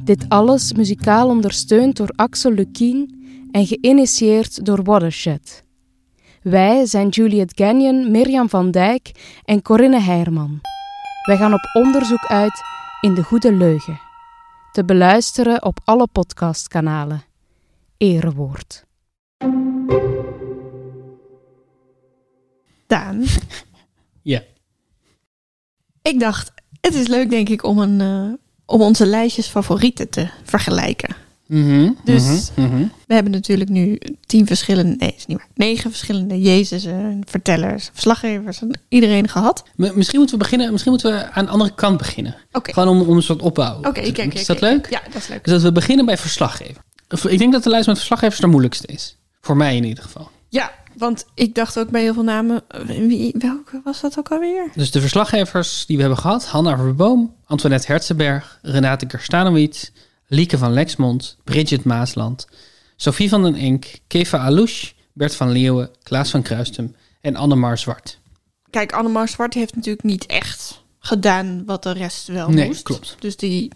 J: Dit alles muzikaal ondersteund door Axel Lukien en geïnitieerd door Watershed. Wij zijn Juliet Gagnon, Mirjam van Dijk en Corinne Heijerman. Wij gaan op onderzoek uit in de goede leugen. Te beluisteren op alle podcastkanalen. Erewoord.
C: Daan,
A: Ja.
C: ik dacht, het is leuk denk ik om, een, eh, om onze lijstjes favorieten te vergelijken.
A: Mhm,
C: Dus-
A: mhm, mhm.
C: We hebben natuurlijk nu tien verschillende, nee, is niet waar, negen verschillende Jezusen, vertellers, verslaggevers, en iedereen gehad.
A: M- Misschien moeten we beginnen. Misschien moeten we aan de andere kant beginnen. Gewoon om, om een soort opbouw.
C: Oké,
A: doen.
C: oké,
A: Is dat leuk?
C: Ja, dat is leuk.
A: Dus dat we beginnen bij verslaggever. Of, Ik denk dat de lijst met verslaggevers de moeilijkste is. Voor mij in ieder geval.
C: Ja, want ik dacht ook bij heel veel namen, eh, wie, welke was dat ook alweer?
A: Dus de verslaggevers die we hebben gehad: Hanna Verboom, Antoinette Herzenberg, Renate Kerstanowitz, Lieke van Lexmond, Bridget Maasland, Sophie van den Enk, Keva Alouche, Bert van Leeuwen, Klaas van Kruistum en Annemar Zwart.
C: Kijk, Annemar Zwart heeft natuurlijk niet echt gedaan wat de rest wel
A: Nee,
C: moest.
A: klopt.
C: Dus die,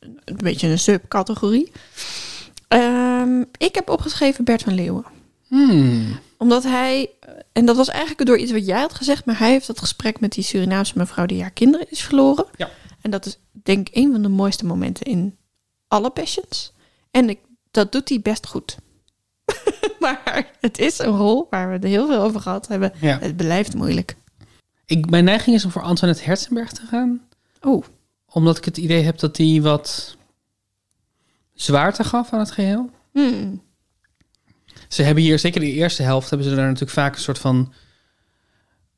C: een beetje een subcategorie. Ehm, ik heb opgeschreven Bert van Leeuwen.
A: Hmm.
C: Omdat hij, en dat was eigenlijk door iets wat jij had gezegd, maar hij heeft dat gesprek met die Surinaamse mevrouw die haar kinderen is verloren.
A: Ja.
C: En dat is denk ik een van de mooiste momenten in alle Passions. En ik, dat doet hij best goed. maar het is een rol waar we er heel veel over gehad hebben.
A: Ja.
C: Het blijft moeilijk.
A: Ik, mijn neiging is om voor Antoinette Herzenberg te gaan.
C: Oeh.
A: Omdat ik het idee heb dat hij wat zwaarte gaf aan het geheel.
C: Hmm.
A: Ze hebben hier, zeker de eerste helft, hebben ze daar natuurlijk vaak een soort van...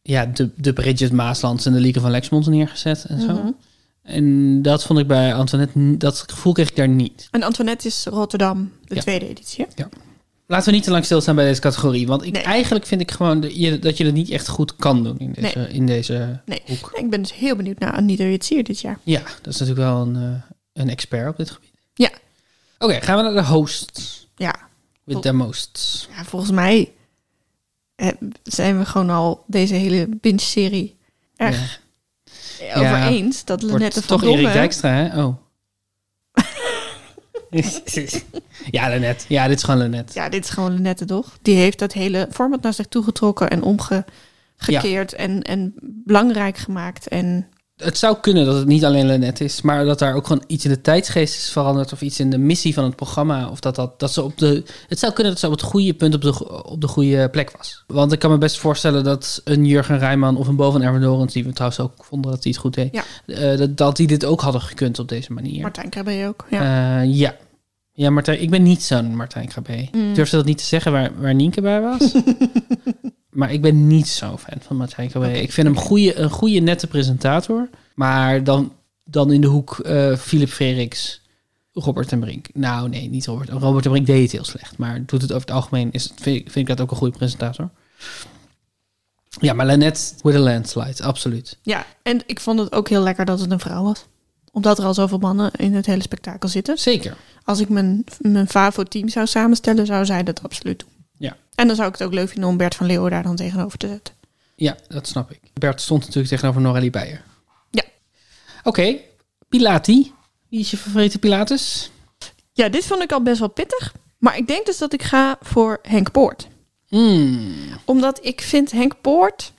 A: Ja, de, de Bridget Maaslands en de Lieke van Lexmond neergezet en zo.
C: Mhm.
A: En dat vond ik bij Antoinette, dat gevoel kreeg ik daar niet.
C: En Antoinette is Rotterdam, de
A: Ja.
C: tweede editie. hè?
A: Laten we niet te lang stilstaan bij deze categorie. Want ik, eigenlijk vind ik gewoon dat je, dat je dat niet echt goed kan doen in deze,
C: Nee.
A: in deze
C: Nee.
A: hoek.
C: Ik ben dus heel benieuwd naar Anita Witsier dit jaar.
A: Ja, dat is natuurlijk wel een, eh, een expert op dit gebied.
C: Ja.
A: Oké, gaan we naar de hosts.
C: Ja.
A: With the most.
C: Ja, volgens mij eh, zijn we gewoon al deze hele binge-serie erg over
A: Ja,
C: eens. Dat Lenette van
A: toch Erik. Dijkstra, hè? Oh. ja, Lennet. Ja, dit is gewoon Lennet.
C: Ja, dit is gewoon Lenette, toch? Die heeft dat hele format naar zich toegetrokken en omgekeerd en, en belangrijk gemaakt. En
A: Het zou kunnen dat het niet alleen Lennet is, maar dat daar ook gewoon iets in de tijdsgeest is veranderd of iets in de missie van het programma. Of dat, dat, dat ze op de. Het zou kunnen dat ze op het goede punt op de, op de goede plek was. Want ik kan me best voorstellen dat een Jurgen Rijman of een Bo van Erwin Dorens, die we trouwens ook vonden dat hij het goed deed,
C: Ja.
A: eh, dat, dat die dit ook hadden gekund op deze manier.
C: Martijn Krabbe ook. Ja.
A: Ja. ja. Ja, Martijn, ik ben niet zo'n Martijn Krabbe.
C: Mm.
A: Durfde dat niet te zeggen waar, waar Nienke bij was. maar ik ben niet zo'n fan van Martijn Krabbe. Ik vind hem goeie, een goede, nette presentator. Maar dan, dan in de hoek eh Philip Freriks, Robert en Brink. Nou, nee, niet Robert. Robert en Brink deed het heel slecht. Maar doet het over het algemeen, is het, vind, ik- vind ik dat ook een goede presentator. Ja, maar Lennet with a landslide, absoluut.
C: ja, en ik vond het ook heel lekker dat het een vrouw was. Omdat er al zoveel mannen in het hele spektakel zitten.
A: Zeker.
C: Als ik mijn, mijn FAVO-team zou samenstellen, zou zij dat absoluut doen. En dan zou ik het ook leuk vinden om Bert van Leeuwen daar dan tegenover te zetten.
A: Ja, dat snap ik. Bert stond natuurlijk tegenover Noralie Beijer.
C: Ja.
A: Oké, Pilati. Wie is je favoriete Pilatus?
C: Ja, dit vond ik al best wel pittig. Maar ik denk dus dat ik ga voor Henk Poort.
A: Hmm.
C: Omdat ik vind Henk Poort,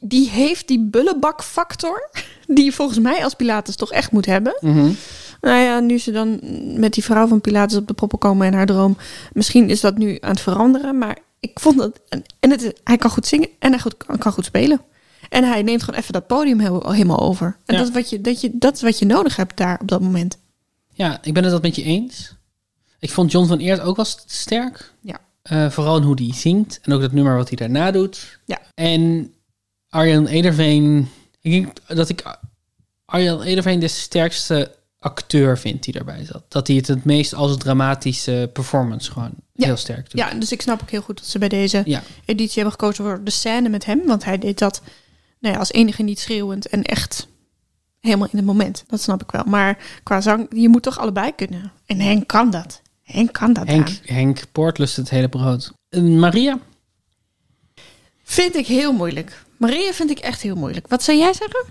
C: die heeft die bullebakfactor. Die je volgens mij als Pilatus toch echt moet hebben.
A: Mhm.
C: Nou ja, nu ze dan met die vrouw van Pilatus op de proppen komen en haar droom. Misschien is dat nu aan het veranderen. Maar ik vond dat. En het, hij kan goed zingen en hij goed, kan goed spelen. En hij neemt gewoon even dat podium helemaal over. En
A: Ja.
C: dat, is wat je, dat, je, dat is wat je nodig hebt daar op dat moment.
A: Ja, ik ben het dat met je eens. Ik vond John van Eert ook wel st- sterk.
C: Ja.
A: Eh, vooral in hoe hij zingt. En ook dat nummer wat hij daarna doet.
C: Ja.
A: En Arjan Ederveen... Ik denk dat ik Arjan Ederveen de sterkste acteur vind die daarbij zat. Dat hij het het meest als een dramatische performance gewoon
C: Ja.
A: heel sterk doet.
C: Ja, dus ik snap ook heel goed dat ze bij deze
A: Ja.
C: editie hebben gekozen voor de scène met hem. Want hij deed dat nou ja, als enige niet schreeuwend en echt helemaal in het moment. Dat snap ik wel. Maar qua zang, je moet toch allebei kunnen. En Henk kan dat. Henk kan dat
A: Henk,
C: aan.
A: Henk Poort lust het hele brood. Eh, Maria?
C: Vind ik heel moeilijk. Maria vind ik echt heel moeilijk. Wat zou jij zeggen?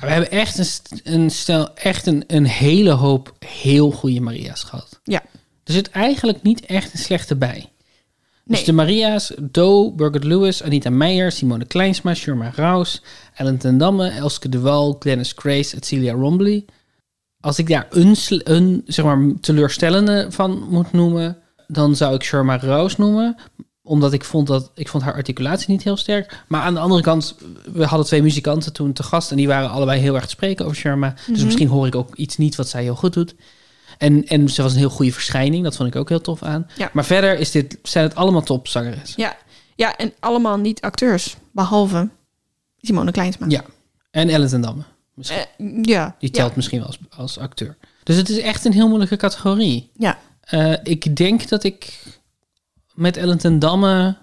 A: We hebben echt een, st- een stel, echt een, een hele hoop heel goede Maria's gehad.
C: Ja.
A: Er zit eigenlijk niet echt een slechte bij. Dus de Maria's, Doe, Birgit Lewis, Anita Meijer, Simone Kleinsma, Shurma Raus, Ellen ten Damme, Elske de Wal, Glennis Grace, Celia Rombly. Als ik daar een, een zeg maar, teleurstellende van moet noemen, dan zou ik Shurma Raus noemen. Omdat ik vond, dat, ik vond haar articulatie niet heel sterk. Maar aan de andere kant, we hadden twee muzikanten toen te gast en die waren allebei heel erg te spreken over Sharma. Dus
C: Mhm.
A: misschien hoor ik ook iets niet wat zij heel goed doet. En, en ze was een heel goede verschijning. Dat vond ik ook heel tof aan.
C: Ja.
A: Maar verder is dit, zijn het allemaal topzangeressen.
C: Ja. ja, en allemaal niet acteurs. Behalve Simone Kleinsma.
A: Ja. En Ellen ten Damme. Misschien.
C: Eh, ja.
A: Die telt
C: ja.
A: misschien wel als, als acteur. Dus het is echt een heel moeilijke categorie.
C: Ja.
A: Eh, ik denk dat ik met Ellen ten Damme...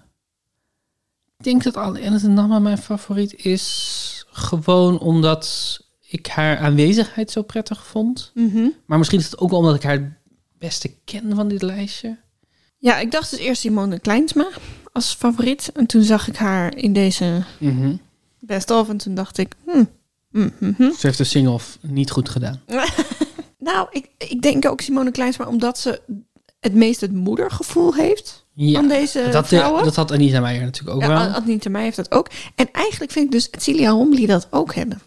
A: Ik denk dat al- Ellen ten Damme mijn favoriet is. Gewoon omdat ik haar aanwezigheid zo prettig vond.
C: Mhm.
A: Maar misschien is het ook wel omdat ik haar het beste ken van dit lijstje.
C: Ja, ik dacht dus eerst Simone Kleinsma als favoriet. En toen zag ik haar in deze
A: Mhm.
C: best of. En toen dacht ik, hmm, hmm, hmm, hmm.
A: Ze heeft de sing-off niet goed gedaan.
C: Nou, ik, ik denk ook Simone Kleinsma omdat ze het meest het moedergevoel heeft
A: Ja,
C: van deze
A: dat,
C: vrouwen.
A: dat had Anita Meijer natuurlijk ook
C: ja,
A: wel.
C: Adnien mij heeft dat ook. En eigenlijk vind ik dus Celia Rombly dat ook hebben.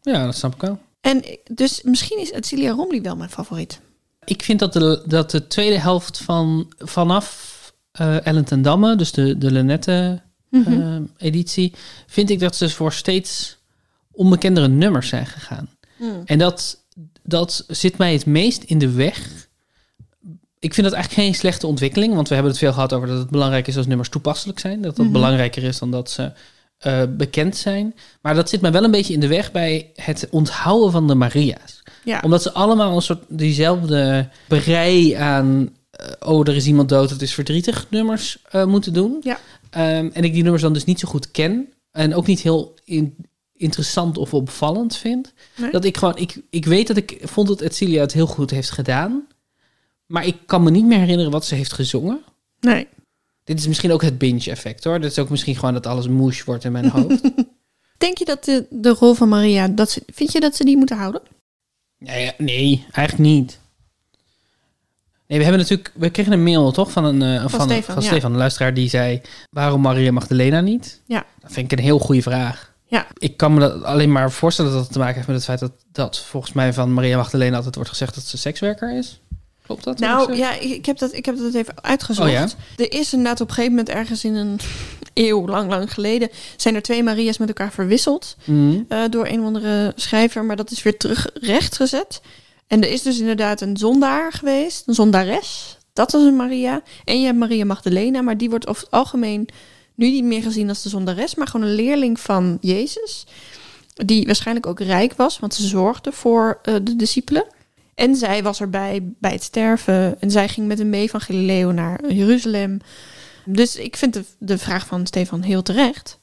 A: Ja, dat snap ik wel.
C: En dus misschien is Celia Rombly wel mijn favoriet.
A: Ik vind dat de, dat de tweede helft van vanaf eh Ellen ten Damme, dus de, de Lenette
C: Mhm.
A: eh, editie, vind ik dat ze voor steeds onbekendere nummers zijn gegaan.
C: Hmm.
A: En dat, dat zit mij het meest in de weg. Ik vind dat eigenlijk geen slechte ontwikkeling, want we hebben het veel gehad over dat het belangrijk is als nummers toepasselijk zijn. Dat dat
C: Mhm.
A: belangrijker is dan dat ze eh, bekend zijn. Maar dat zit mij wel een beetje in de weg bij het onthouden van de Maria's
C: Ja.
A: omdat ze allemaal een soort diezelfde berei aan... eh, oh, er is iemand dood, het is verdrietig nummers eh, moeten doen.
C: Ja.
A: Ehm, en ik die nummers dan dus niet zo goed ken. En ook niet heel in- interessant of opvallend vind.
C: Nee.
A: Dat ik gewoon... Ik, ik weet dat ik vond dat Edcilia het heel goed heeft gedaan. Maar ik kan me niet meer herinneren wat ze heeft gezongen.
C: Nee.
A: Dit is misschien ook het binge-effect hoor. Dit is ook misschien gewoon dat alles mush wordt in mijn hoofd.
C: Denk je dat de, de rol van Maria, dat ze, vind je dat ze die moeten houden?
A: Nee, nee, eigenlijk niet. Nee, we hebben natuurlijk, we kregen een mail toch van een eh, van,
C: Stefan,
A: van
C: ja.
A: Stefan, een luisteraar die zei: waarom Maria Magdalena niet?
C: Ja.
A: Dat vind ik een heel goede vraag.
C: Ja.
A: Ik kan me dat alleen maar voorstellen dat het te maken heeft met het feit dat, dat volgens mij van Maria Magdalena altijd wordt gezegd dat ze sekswerker is. Klopt dat?
C: Nou ja, ik heb, dat, ik heb dat even uitgezocht.
A: Oh ja?
C: Er is inderdaad op een gegeven moment ergens in een eeuw, lang, lang geleden, zijn er twee Maria's met elkaar verwisseld
A: Mhm.
C: eh, door een of andere schrijver, maar dat is weer terug rechtgezet. En er is dus inderdaad een zondaar geweest, een zondares. Dat is een Maria. En je hebt Maria Magdalena, maar die wordt over het algemeen nu niet meer gezien als de zondares, maar gewoon een leerling van Jezus. Die waarschijnlijk ook rijk was, want ze zorgde voor eh, de discipelen. En zij was erbij bij het sterven. En zij ging met hem mee van Galileo naar Jeruzalem. Dus ik vind de, de vraag van Stefan heel terecht.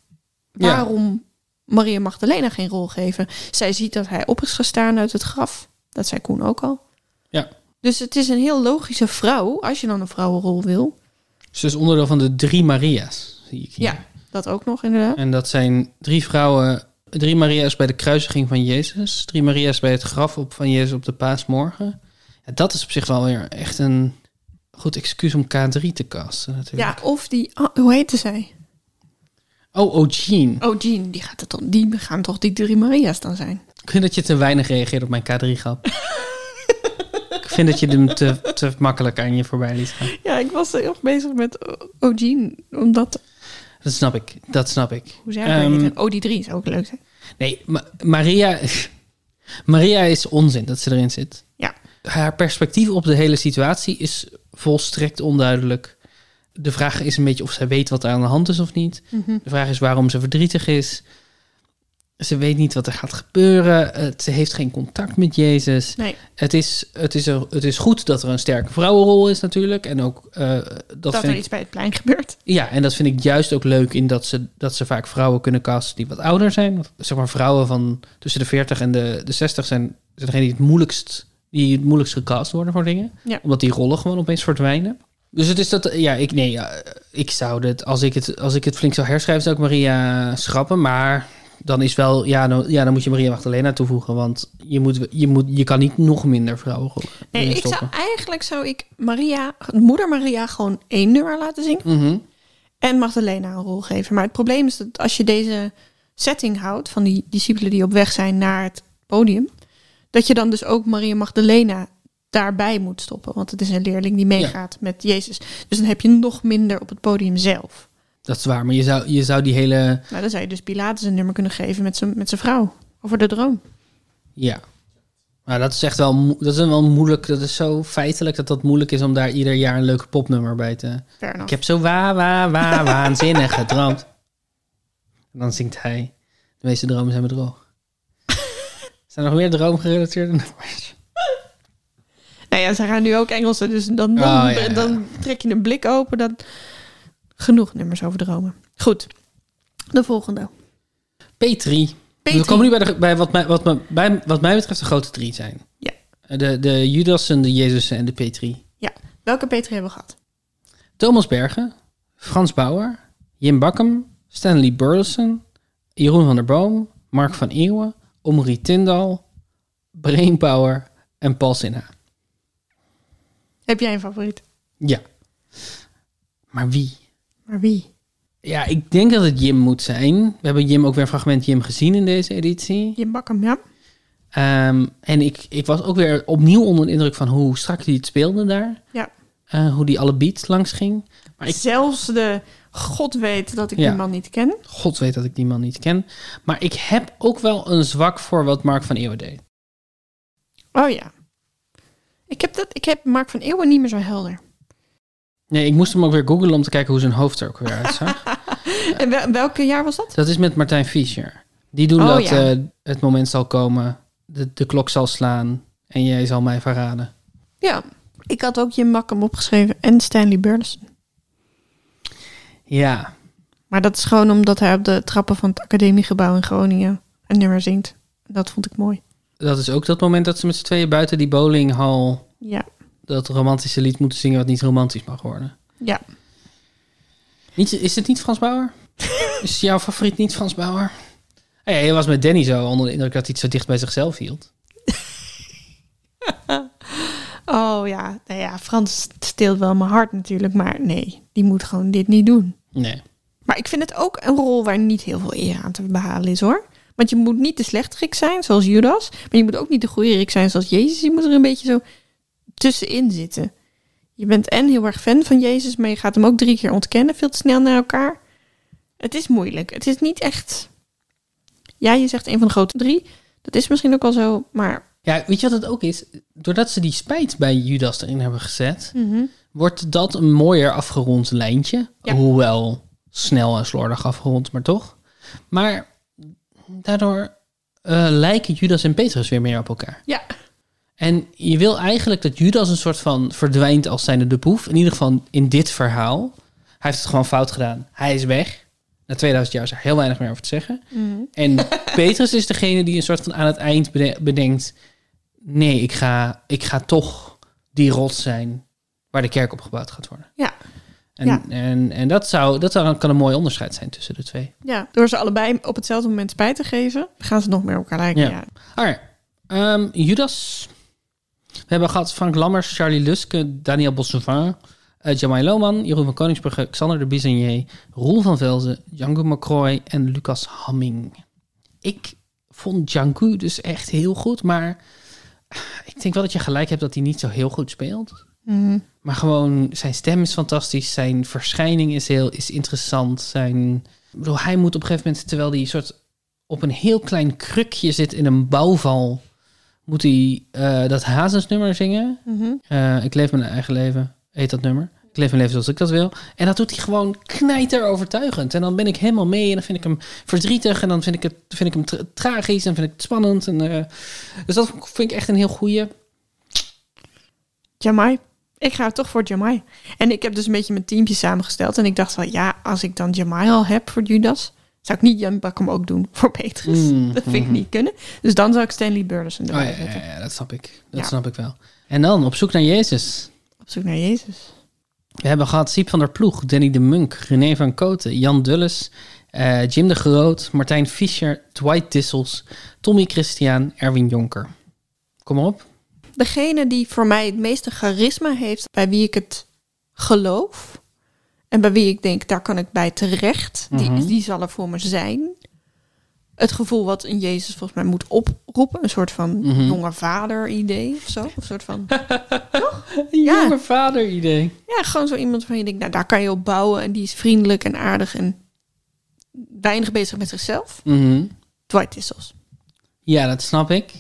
A: Ja.
C: Waarom Maria Magdalena geen rol geven? Zij ziet dat hij op is gestaan uit het graf. Dat zei Koen ook al.
A: Ja.
C: Dus het is een heel logische vrouw, als je dan een vrouwenrol wil.
A: Ze is onderdeel van de drie Maria's, zie ik hier.
C: Ja, dat ook nog inderdaad.
A: En dat zijn drie vrouwen, drie Maria's bij de kruisiging van Jezus, drie Maria's bij het graf op van Jezus op de paasmorgen. Ja, dat is op zich wel weer echt een goed excuus om K3 te casten natuurlijk.
C: Ja, of die, ah, hoe heette zij?
A: Oh, oh, Jean.
C: Oh, Jean, die, gaat het toch, die gaan toch die drie Maria's dan zijn?
A: Ik vind dat je te weinig reageert op mijn K3-grap. ik vind dat je hem te, te makkelijk aan je voorbij liet gaan.
C: Ja, ik was heel erg bezig met O- O'Gene, omdat...
A: Dat snap ik, dat snap ik.
C: Hoe
A: Ehm,
C: ik het? Oh, die drie zou ook leuk zijn.
A: Nee, Ma- Maria, Maria is onzin dat ze erin zit.
C: Ja.
A: Haar perspectief op de hele situatie is volstrekt onduidelijk. De vraag is een beetje of zij weet wat er aan de hand is of niet.
C: Mhm.
A: De vraag is waarom ze verdrietig is. Ze weet niet wat er gaat gebeuren. Ze heeft geen contact met Jezus.
C: Nee.
A: Het, is, het, is er, het is goed dat er een sterke vrouwenrol is natuurlijk. En ook eh, dat,
C: Dat, er
A: ik-
C: iets bij het plein gebeurt.
A: ja, en dat vind ik juist ook leuk in dat ze, dat ze vaak vrouwen kunnen casten die wat ouder zijn. Want, Zeg maar vrouwen van tussen de 40 en de, de 60 zijn, zijn degene die het moeilijkst die het moeilijkst gecast worden voor dingen.
C: Ja.
A: Omdat die rollen gewoon opeens verdwijnen. Dus het is dat, ja, ik, nee, ja, ik zou het, als ik het, als ik het flink zou herschrijven, zou ik Maria schrappen. Maar dan is wel, ja, dan, ja, dan moet je Maria Magdalena toevoegen. Want je, moet, je, moet, je kan niet nog minder vrouwenrollen
C: Nee, ik zou, eigenlijk zou ik Maria, moeder Maria gewoon één nummer laten zingen.
A: Mhm.
C: En Magdalena een rol geven. Maar het probleem is dat als je deze setting houdt van die discipelen die op weg zijn naar het podium, dat je dan dus ook Maria Magdalena daarbij moet stoppen. Want het is een leerling die meegaat met Jezus. Dus dan heb je nog minder op het podium zelf.
A: Dat is waar, maar je zou, je zou die hele...
C: Nou, dan zou je dus Pilatus een nummer kunnen geven met zijn met zijn vrouw. Over de droom.
A: Ja. Maar dat is echt wel, dat is wel moeilijk. Dat is zo feitelijk dat dat moeilijk is om daar ieder jaar een leuke popnummer bij te. Ik heb zo wa, wa, wa, waanzinnig gedroomd. En dan zingt hij: De meeste dromen zijn bedrog. Zijn er nog meer droomgerelateerde nummers?
C: Nou ja, ze gaan nu ook Engelse, dus dan, dan,
A: Oh, ja, ja.
C: dan trek je een blik open. Dan... Genoeg nummers over dromen. Goed, de volgende.
A: P3.
C: P3.
A: We komen nu bij, de, bij, wat mij, wat, me, bij wat mij betreft de grote drie zijn.
C: Ja.
A: De, de Judasen, de Jezusen en de P3.
C: Ja, welke Peter hebben we gehad?
A: Thomas Bergen, Frans Bauer, Jim Bakkum, Stanley Burleson, Jeroen van der Boom, Mark van Eeuwen, Omri Tindal, Brainpower en Paul Sinha.
C: Heb jij een favoriet?
A: Ja. Maar wie?
C: Maar wie?
A: Ja, ik denk dat het Jim moet zijn. We hebben Jim ook weer een fragment Jim gezien in deze editie.
C: Jim Bakkum, ja.
A: Ehm, en ik, ik was ook weer opnieuw onder de indruk van hoe strak hij het speelde daar.
C: Ja.
A: Eh, hoe die alle beats langs ging. Maar ik,
C: Zelfs de God weet dat ik
A: Ja.
C: die man niet ken.
A: God weet dat ik die man niet ken. Maar ik heb ook wel een zwak voor wat Mark van Eeuwen deed.
C: Oh ja. Ik heb, dat, ik heb Mark van Eeuwen niet meer zo helder.
A: Nee, ik moest hem ook weer googlen om te kijken hoe zijn hoofd er ook weer uitzag.
C: En wel, welke jaar was dat?
A: dat is met Martijn Fischer. Die doen
C: Oh,
A: dat
C: ja.
A: eh, het moment zal komen, de, de klok zal slaan en jij zal mij verraden.
C: Ja, ik had ook Jim Bakkum opgeschreven en Stanley Burleson.
A: Ja,
C: Maar dat is gewoon omdat hij op de trappen van het academiegebouw in Groningen een nummer zingt. Dat vond ik mooi.
A: dat is ook dat moment dat ze met z'n tweeën buiten die bowlinghal
C: Ja,
A: dat romantische lied moeten zingen wat niet romantisch mag worden.
C: ja.
A: Niet, is het niet Frans Bauer? is jouw favoriet niet Frans Bauer? Ja, je was met Danny zo onder de indruk dat hij het zo dicht bij zichzelf hield.
C: Oh ja, nou ja, Frans steelt wel mijn hart natuurlijk. Maar nee, die moet gewoon dit niet doen.
A: Nee.
C: Maar ik vind het ook een rol waar niet heel veel eer aan te behalen is hoor. Want je moet niet de slechterik zijn, zoals Judas. Maar je moet ook niet de goede zijn, zoals Jezus. Je moet er een beetje zo tussenin zitten. Je bent en heel erg fan van Jezus, maar je gaat hem ook drie keer ontkennen, veel te snel naar elkaar. Het is moeilijk. Het is niet echt. Ja, je zegt een van de grote drie. Dat is misschien ook wel zo, maar.
A: Ja, weet je wat het ook is? Doordat ze die spijt bij Judas erin hebben gezet,
C: Mhm.
A: wordt dat een mooier afgerond lijntje.
C: Ja.
A: Hoewel snel en slordig afgerond, maar toch. Maar daardoor eh, lijken Judas en Petrus weer meer op elkaar.
C: Ja.
A: En je wil eigenlijk dat Judas een soort van verdwijnt als zijnde de boef. In ieder geval in dit verhaal. Hij heeft het gewoon fout gedaan. Hij is weg. Na 2000 jaar is er heel weinig meer over te zeggen.
C: Mhm.
A: En Petrus is degene die een soort van aan het eind bede- bedenkt... nee, ik ga, ik ga toch die rots zijn waar de kerk op gebouwd gaat worden.
C: Ja.
A: En,
C: Ja.
A: en, en dat, zou, dat zou, kan een mooi onderscheid zijn tussen de twee.
C: Ja, door ze allebei op hetzelfde moment spijt te geven, gaan ze nog meer elkaar lijken.
A: Ja.
C: Ja.
A: Alright. Ehm, Judas. We hebben gehad Frank Lammers, Charlie Luske, Daniel Bossevin, uh, Jamai Lohman, Jeroen van Koningsbrugge, Xander de Bisonnier, Roel van Velzen, Django McCroy en Lucas Hamming. Ik vond Django dus echt heel goed. Maar ik denk wel dat je gelijk hebt dat hij niet zo heel goed speelt.
C: Mhm.
A: Maar gewoon, zijn stem is fantastisch. Zijn verschijning is heel is interessant. Zijn, ik bedoel, hij moet op een gegeven moment, terwijl hij soort op een heel klein krukje zit in een bouwval, moet hij eh, dat Hazes-nummer zingen.
C: Mhm.
A: Eh, ik leef mijn eigen leven, heet dat nummer. Ik leef mijn leven zoals ik dat wil. En dat doet hij gewoon knijter overtuigend. En dan ben ik helemaal mee en dan vind ik hem verdrietig. En dan vind ik, het, vind ik hem tra- tragisch en vind ik het spannend. En, eh, dus dat vind ik echt een heel goeie.
C: Jamai. Ik ga toch voor Jamai. En ik heb dus een beetje mijn teampje samengesteld. En ik dacht van, ja, als ik dan Jamai al heb voor Judas... zou ik niet Jan Bakum ook doen voor Petrus.
A: Mm,
C: dat vind ik
A: mhm.
C: niet kunnen. Dus dan zou ik Stanley Burleson
A: Oh,
C: erbij
A: ja,
C: zetten.
A: ja, ja, dat snap ik. Dat
C: Ja.
A: snap ik wel. En dan op zoek naar Jezus.
C: Op zoek naar Jezus.
A: We hebben gehad Siep van der Ploeg, Danny de Munk, René van Koten, Jan Dulles, eh, Jim de Groot, Martijn Fischer, Dwight Dissels, Tommy Christian, Erwin Jonker. Kom maar op.
C: Degene die voor mij het meeste charisma heeft, bij wie ik het geloof... en bij wie ik denk, daar kan ik bij terecht... die,
A: Mhm.
C: die zal er voor me zijn. Het gevoel wat een Jezus volgens mij moet oproepen. Een soort van
A: Mhm.
C: jonge vader idee of zo. Een soort van...
A: Een
C: Ja.
A: jonge vader idee.
C: Ja, gewoon zo iemand van je denkt, nou daar kan je op bouwen. En die is vriendelijk en aardig en weinig bezig met zichzelf.
A: Mhm.
C: Dwight Dissels.
A: Ja, dat snap ik.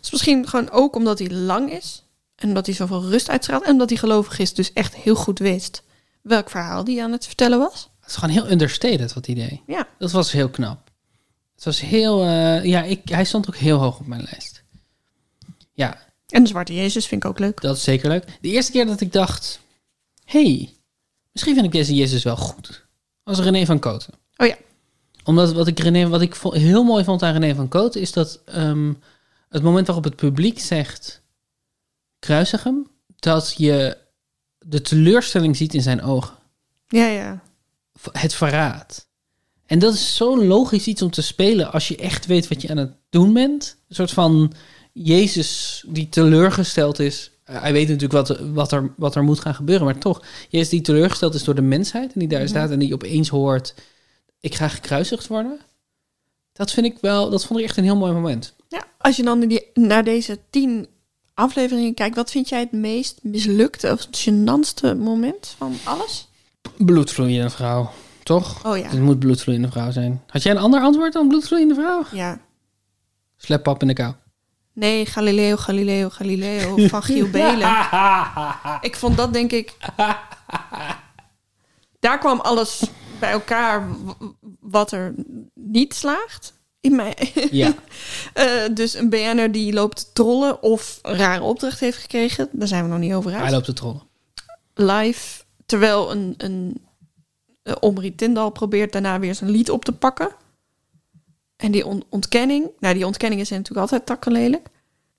C: Dus misschien gewoon ook omdat hij lang is. En omdat hij zoveel rust uitstraalt. En omdat hij gelovig is, dus echt heel goed wist welk verhaal die aan het vertellen was.
A: Het is gewoon heel understated wat hij deed.
C: Ja.
A: Dat was heel knap. Het was heel... eh, ja, ik, hij stond ook heel hoog op mijn lijst. Ja,
C: En de Zwarte Jezus vind ik ook leuk.
A: dat is zeker leuk. De eerste keer dat ik dacht... hey, misschien vind ik deze Jezus wel goed. Was René van Koten.
C: Oh ja.
A: Omdat wat ik, René, wat ik heel mooi vond aan René van Koten... is dat ehm, het moment waarop het publiek zegt... kruisig hem... dat je de teleurstelling ziet in zijn ogen.
C: Ja, ja.
A: Het verraad. En dat is zo'n logisch iets om te spelen... als je echt weet wat je aan het doen bent. Een soort van Jezus die teleurgesteld is... Uh, hij weet natuurlijk wat, wat, er, wat er moet gaan gebeuren, maar toch. Jezus die teleurgesteld is door de mensheid en die daar
C: Mhm.
A: staat en die opeens hoort: Ik ga gekruisigd worden. Dat vind ik wel, dat vond ik echt een heel mooi moment.
C: Ja, als je dan die, naar deze tien afleveringen kijkt, wat vind jij het meest mislukte of het gênantste moment van alles?
A: Bloedvloeiende vrouw, toch?
C: Oh ja.
A: Het moet bloedvloeiende vrouw zijn. Had jij een ander antwoord dan bloedvloeiende vrouw?
C: Ja.
A: Sleppap in de kou.
C: Nee, Galileo, Galileo, Galileo van Giel Belen. ik vond dat denk ik... Daar kwam alles bij elkaar wat er niet slaagt. In mij.
A: Ja.
C: Eh, dus een BN'er die loopt te trollen of een rare opdracht heeft gekregen. Daar zijn we nog niet over uit.
A: Hij loopt te trollen.
C: live. Terwijl een, een uh, Omri Tindal probeert daarna weer zijn lied op te pakken. En die on- ontkenning. Nou, die ontkenning is natuurlijk altijd takkenlelijk.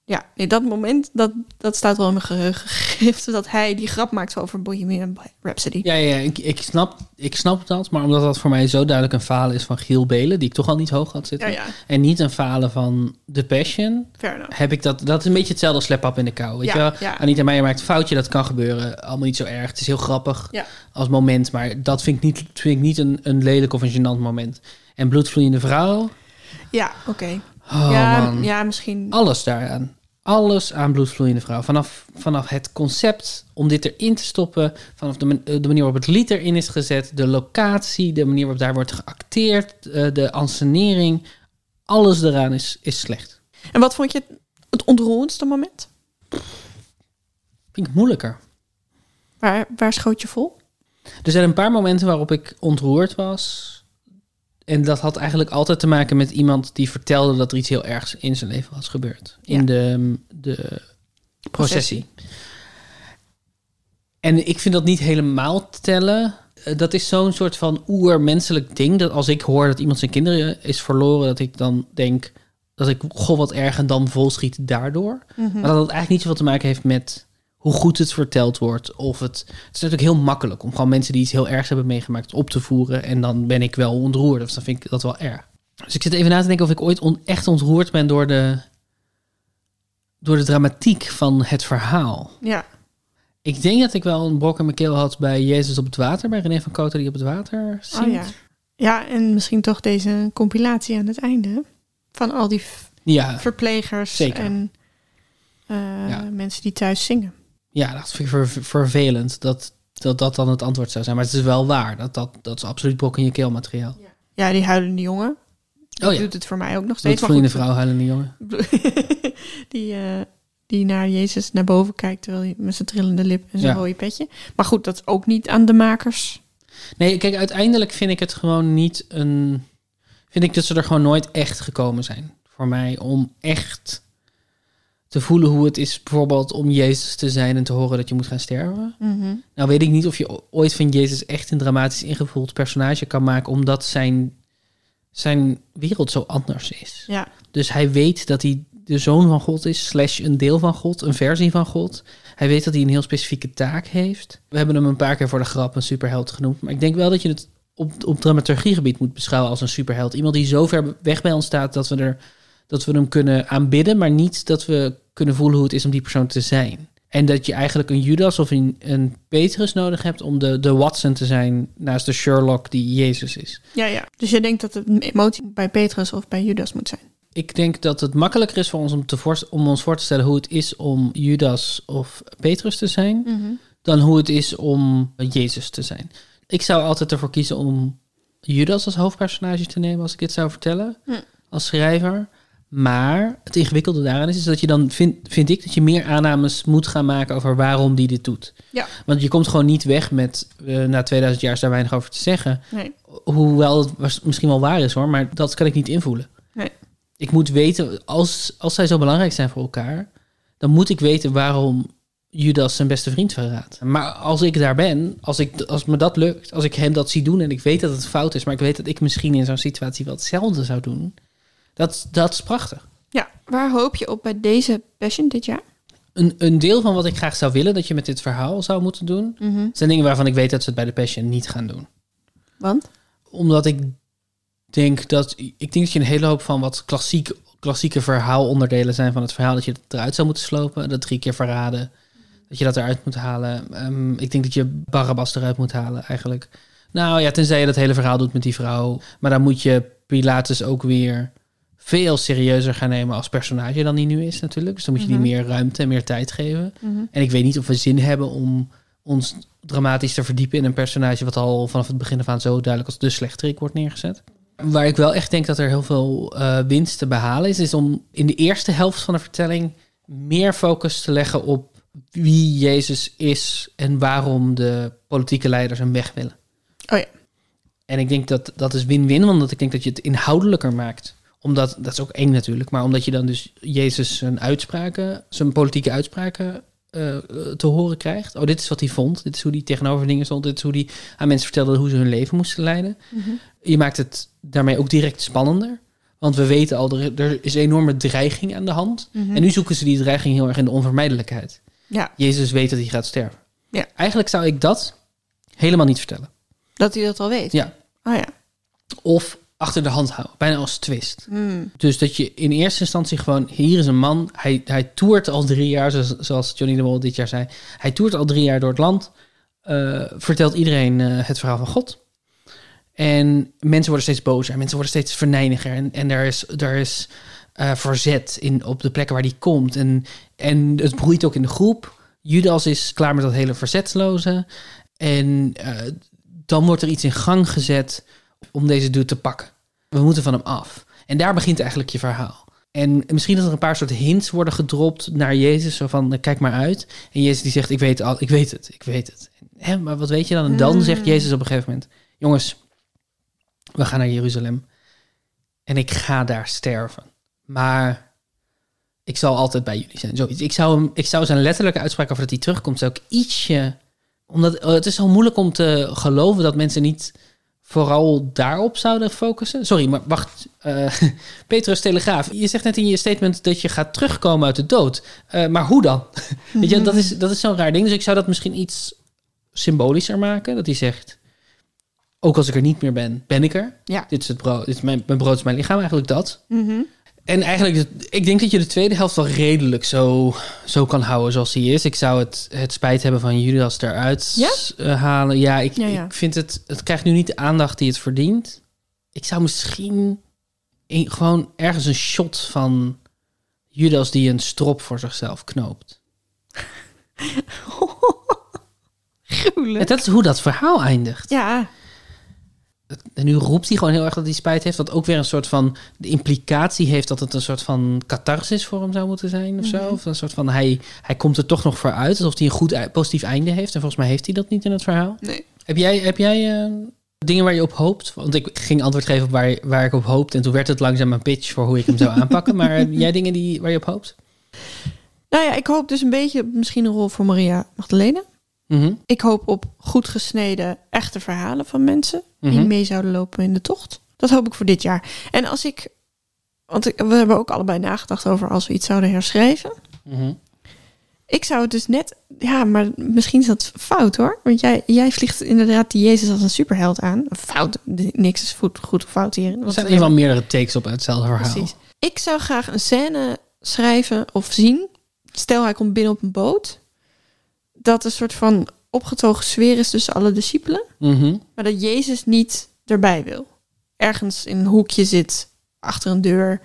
C: Ja, nee, dat moment, dat, dat staat wel in mijn geheugen gegrift. Dat hij die grap maakt over Bohemian Rhapsody.
A: Ja, ja ik, ik, snap, ik snap dat, maar omdat dat voor mij zo duidelijk een falen is van Giel Belen, die ik toch al niet hoog had zitten,
C: Ja, ja.
A: en niet een falen van The Passion, heb ik dat, dat is een beetje hetzelfde als slap in de kou. Weet
C: Ja,
A: je wel? Anita Meijer maakt een foutje, dat kan gebeuren, allemaal niet zo erg. Het is heel grappig als moment, maar dat vind ik niet, vind ik niet een, een lelijk of een gênant moment. En Bloedvloeiende Vrouw,
C: Ja, oké.
A: Oh,
C: ja,
A: man.
C: ja, misschien.
A: alles daaraan. Alles aan bloedvloeiende vrouw. Vanaf, vanaf het concept om dit erin te stoppen, vanaf de, eh, de manier waarop het lied erin is gezet, de locatie, de manier waarop daar wordt geacteerd, eh, de ansenering, alles eraan is, is slecht.
C: En wat vond je het, het ontroerendste moment?
A: Vind ik moeilijker.
C: Waar, waar schoot je vol?
A: Er zijn een paar momenten waarop ik ontroerd was. En dat had eigenlijk altijd te maken met iemand die vertelde dat er iets heel ergs in zijn leven was gebeurd. In
C: Ja.
A: de, de processie. En ik vind dat niet helemaal tellen. Eh, Dat is zo'n soort van oermenselijk ding. Dat als ik hoor dat iemand zijn kinderen is verloren, dat ik dan denk dat ik, goh, wat erg en dan volschiet daardoor.
C: Mhm.
A: Maar dat het eigenlijk niet zoveel te maken heeft met hoe goed het verteld wordt. Of het, het is natuurlijk heel makkelijk om gewoon mensen die iets heel ergs hebben meegemaakt op te voeren. En dan ben ik wel ontroerd. Dus dan vind ik dat wel erg. Dus ik zit even na te denken of ik ooit on- echt ontroerd ben door de, door de dramatiek van het verhaal.
C: Ja.
A: Ik denk dat ik wel een brok in mijn keel had bij Jezus op het water. Bij René van Koten die op het water zingt.
C: Oh ja. Ja, en misschien toch deze compilatie aan het einde. Van al die
A: Ja,
C: verplegers
A: zeker.
C: en eh,
A: Ja.
C: mensen die thuis zingen.
A: Ja dat vind ik ver- ver- vervelend dat, dat dat dan het antwoord zou zijn. Maar het is wel waar. Dat, dat, dat is absoluut brok in je keel materiaal.
C: Ja, die huilende jongen.
A: Oh ja.
C: Doet het voor mij ook nog
A: Doet
C: steeds.
A: je
C: goed,
A: vrouw huilende jongen.
C: die, eh, die naar Jezus naar boven kijkt terwijl hij met zijn trillende lip en zijn
A: Ja.
C: rode petje. Maar goed, dat is ook niet aan de makers.
A: Nee, kijk, uiteindelijk vind ik het gewoon niet een. Vind ik dat ze er gewoon nooit echt gekomen zijn. Voor mij om echt te voelen hoe het is, bijvoorbeeld om Jezus te zijn en te horen dat je moet gaan sterven.
C: Mhm.
A: Nou, weet ik niet of je ooit van Jezus echt een dramatisch ingevuld personage kan maken, omdat zijn, zijn wereld zo anders is.
C: Ja.
A: Dus hij weet dat hij de zoon van God is, slash een deel van God, een versie van God. Hij weet dat hij een heel specifieke taak heeft. We hebben hem een paar keer voor de grap een superheld genoemd. Maar ik denk wel dat je het op, op dramaturgiegebied moet beschouwen als een superheld. Iemand die zo ver weg bij ons staat dat we, er, dat we hem kunnen aanbidden, maar niet dat we kunnen voelen hoe het is om die persoon te zijn. En dat je eigenlijk een Judas of een, een Petrus nodig hebt om de, de Watson te zijn naast de Sherlock die Jezus is.
C: Ja, ja. Dus je denkt dat het een emotie bij Petrus of bij Judas moet zijn.
A: Ik denk dat het makkelijker is voor ons om, te om ons voor te stellen hoe het is om Judas of Petrus te zijn,
C: Mhm.
A: dan hoe het is om Jezus te zijn. Ik zou altijd ervoor kiezen om Judas als hoofdpersonage te nemen als ik dit zou vertellen,
C: Hm.
A: als schrijver. Maar het ingewikkelde daaraan is, is dat je dan, vind, vind ik, dat je meer aannames moet gaan maken over waarom die dit doet.
C: Ja.
A: Want je komt gewoon niet weg met, eh, na 2000 jaar is daar weinig over te zeggen.
C: Nee.
A: Hoewel het was- misschien wel waar is hoor, maar dat kan ik niet invoelen.
C: Nee.
A: Ik moet weten, als, als zij zo belangrijk zijn voor elkaar, dan moet ik weten waarom Judas zijn beste vriend verraadt. Maar als ik daar ben, als, ik, als me dat lukt, als ik hem dat zie doen en ik weet dat het fout is, maar ik weet dat ik misschien in zo'n situatie wel hetzelfde zou doen, dat, dat is prachtig.
C: Ja, waar hoop je op bij deze Passion dit jaar?
A: Een, een deel van wat ik graag zou willen dat je met dit verhaal zou moeten doen,
C: Mhm.
A: zijn dingen waarvan ik weet dat ze het bij de Passion niet gaan doen.
C: Want?
A: Omdat ik denk dat ik denk dat je een hele hoop van wat klassiek, klassieke verhaalonderdelen zijn van het verhaal dat je het eruit zou moeten slopen. Dat drie keer verraden. Dat je dat eruit moet halen. Ehm, ik denk dat je Barabbas eruit moet halen eigenlijk. Nou ja, tenzij je dat hele verhaal doet met die vrouw. Maar dan moet je Pilatus ook weer veel serieuzer gaan nemen als personage dan die nu is natuurlijk. Dus dan moet je
C: Mhm.
A: die meer ruimte en meer tijd geven.
C: Mhm.
A: En ik weet niet of we zin hebben om ons dramatisch te verdiepen in een personage wat al vanaf het begin af aan zo duidelijk als de slechterik wordt neergezet. Waar ik wel echt denk dat er heel veel eh, winst te behalen is, is om in de eerste helft van de vertelling meer focus te leggen op wie Jezus is en waarom de politieke leiders hem weg willen.
C: Oh ja.
A: En ik denk dat dat is win-win, omdat ik denk dat je het inhoudelijker maakt. Omdat, dat is ook eng natuurlijk, maar omdat je dan dus Jezus zijn uitspraken, zijn politieke uitspraken eh, te horen krijgt. Oh, dit is wat hij vond, dit is hoe hij tegenover dingen stond, dit is hoe hij aan mensen vertelde hoe ze hun leven moesten leiden.
C: Mhm.
A: Je maakt het daarmee ook direct spannender. Want we weten al, er, er is een enorme dreiging aan de hand.
C: Mhm.
A: En nu zoeken ze die dreiging heel erg in de onvermijdelijkheid.
C: Ja.
A: Jezus weet dat hij gaat sterven.
C: Ja.
A: Eigenlijk zou ik dat helemaal niet vertellen.
C: Dat hij dat al weet?
A: Ja.
C: Oh ja.
A: Of achter de hand houden, bijna als twist.
C: Hmm.
A: Dus dat je in eerste instantie gewoon, hier is een man, hij, hij toert al drie jaar, zoals, zoals Johnny de Mol dit jaar zei. Hij toert al drie jaar door het land, eh, vertelt iedereen eh, het verhaal van God. En mensen worden steeds bozer, mensen worden steeds verneiniger. En, en er is, er is eh, verzet in, op de plekken waar die komt. En, en het broeit ook in de groep. Judas is klaar met dat hele verzetsloze. En dan wordt er iets in gang gezet om deze dude te pakken. We moeten van hem af. En daar begint eigenlijk je verhaal. En misschien dat er een paar soort hints worden gedropt naar Jezus. Zo van, kijk maar uit. En Jezus die zegt, ik weet, al, ik weet het, ik weet het. Hè, maar wat weet je dan? En dan zegt Jezus op een gegeven moment... Jongens, we gaan naar Jeruzalem. En ik ga daar sterven. Maar ik zal altijd bij jullie zijn. Zoiets. Ik zou, hem, ik zou zijn letterlijke uitspraak over dat hij terugkomt... zou ik ietsje... Omdat oh, het is zo moeilijk om te geloven dat mensen niet vooral daarop zouden focussen. Sorry, maar wacht. Eh, Petrus Telegraaf, je zegt net in je statement dat je gaat terugkomen uit de dood. Eh, maar hoe dan? Weet je, dat is, dat is zo'n raar ding. Dus ik zou dat misschien iets symbolischer maken. Dat hij zegt, ook als ik er niet meer ben, ben ik er.
C: Ja.
A: Dit is, het brood, dit is mijn, mijn brood is mijn lichaam, eigenlijk dat.
C: Mhm.
A: En eigenlijk, ik denk dat je de tweede helft wel redelijk zo, zo kan houden zoals hij is. Ik zou het, het spijt hebben van Judas eruit
C: Ja?
A: eh, halen. Ja ik,
C: Ja, ja.
A: ik vind het, het krijgt nu niet de aandacht die het verdient. Ik zou misschien gewoon ergens een shot van Judas die een strop voor zichzelf knoopt.
C: Gruwelijk.
A: En dat is hoe dat verhaal eindigt.
C: Ja,
A: En nu roept hij gewoon heel erg dat hij spijt heeft. Wat ook weer een soort van de implicatie heeft dat het een soort van catharsis voor hem zou moeten zijn of zo.
C: Mhm.
A: Of een soort van hij, hij komt er toch nog voor uit. Alsof hij een goed positief einde heeft. En volgens mij heeft hij dat niet in het verhaal.
C: Nee.
A: Heb jij, heb jij eh, dingen waar je op hoopt? Want ik ging antwoord geven op waar, waar ik op hoopte. En toen werd het langzaam een pitch voor hoe ik hem zou aanpakken. Maar heb jij dingen die, waar je op hoopt?
C: nou ja, ik hoop dus een beetje misschien een rol voor Maria Magdalena.
A: Mhm.
C: Ik hoop op goed gesneden, echte verhalen van mensen die
A: Mhm.
C: mee zouden lopen in de tocht. Dat hoop ik voor dit jaar. En als ik, want ik, we hebben ook allebei nagedacht over als we iets zouden herschrijven.
A: Mhm.
C: Ik zou het dus net, ja, maar misschien is dat fout hoor. Want jij, jij vliegt inderdaad die Jezus als een superheld aan. Fout, niks is goed, goed of fout hierin.
A: Er zijn in
C: hebben-
A: meerdere takes op hetzelfde verhaal.
C: Precies. Ik zou graag een scène schrijven of zien. Stel, hij komt binnen op een boot. Dat een soort van opgetogen sfeer is tussen alle discipelen.
A: Mhm.
C: Maar dat Jezus niet erbij wil. Ergens in een hoekje zit, achter een deur.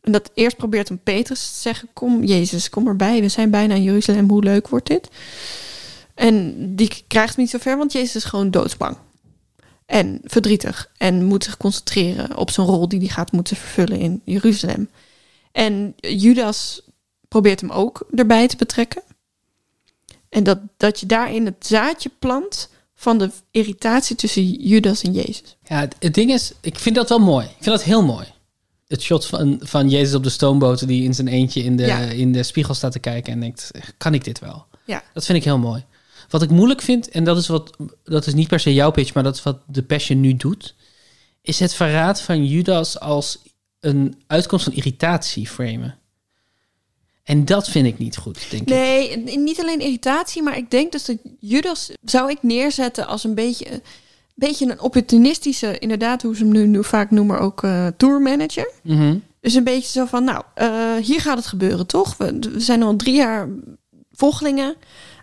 C: En dat eerst probeert een Petrus te zeggen: Kom, Jezus, kom erbij. We zijn bijna in Jeruzalem. Hoe leuk wordt dit? En die krijgt het niet zo ver, want Jezus is gewoon doodsbang. En verdrietig. En moet zich concentreren op zijn rol die hij gaat moeten vervullen in Jeruzalem. En Judas probeert hem ook erbij te betrekken. En dat, dat je daarin het zaadje plant van de irritatie tussen Judas en Jezus.
A: Ja, het, het ding is, ik vind dat wel mooi. Ik vind dat heel mooi. Het shot van, van Jezus op de stoomboot die in zijn eentje in de,
C: Ja.
A: in de spiegel staat te kijken en denkt, kan ik dit wel?
C: Ja.
A: Dat vind ik heel mooi. Wat ik moeilijk vind, en dat is, wat, dat is niet per se jouw pitch, maar dat is wat de Passion nu doet, is het verraad van Judas als een uitkomst van irritatie framen. En dat vind ik niet goed, denk ik.
C: Nee, niet alleen irritatie, maar ik denk dus dat Judas zou ik neerzetten als een beetje, een beetje een opportunistische, inderdaad, hoe ze hem nu, nu vaak noemen, ook eh tourmanager.
A: Mhm.
C: Dus een beetje zo van, nou, eh, hier gaat het gebeuren, toch? We, we zijn al drie jaar volgelingen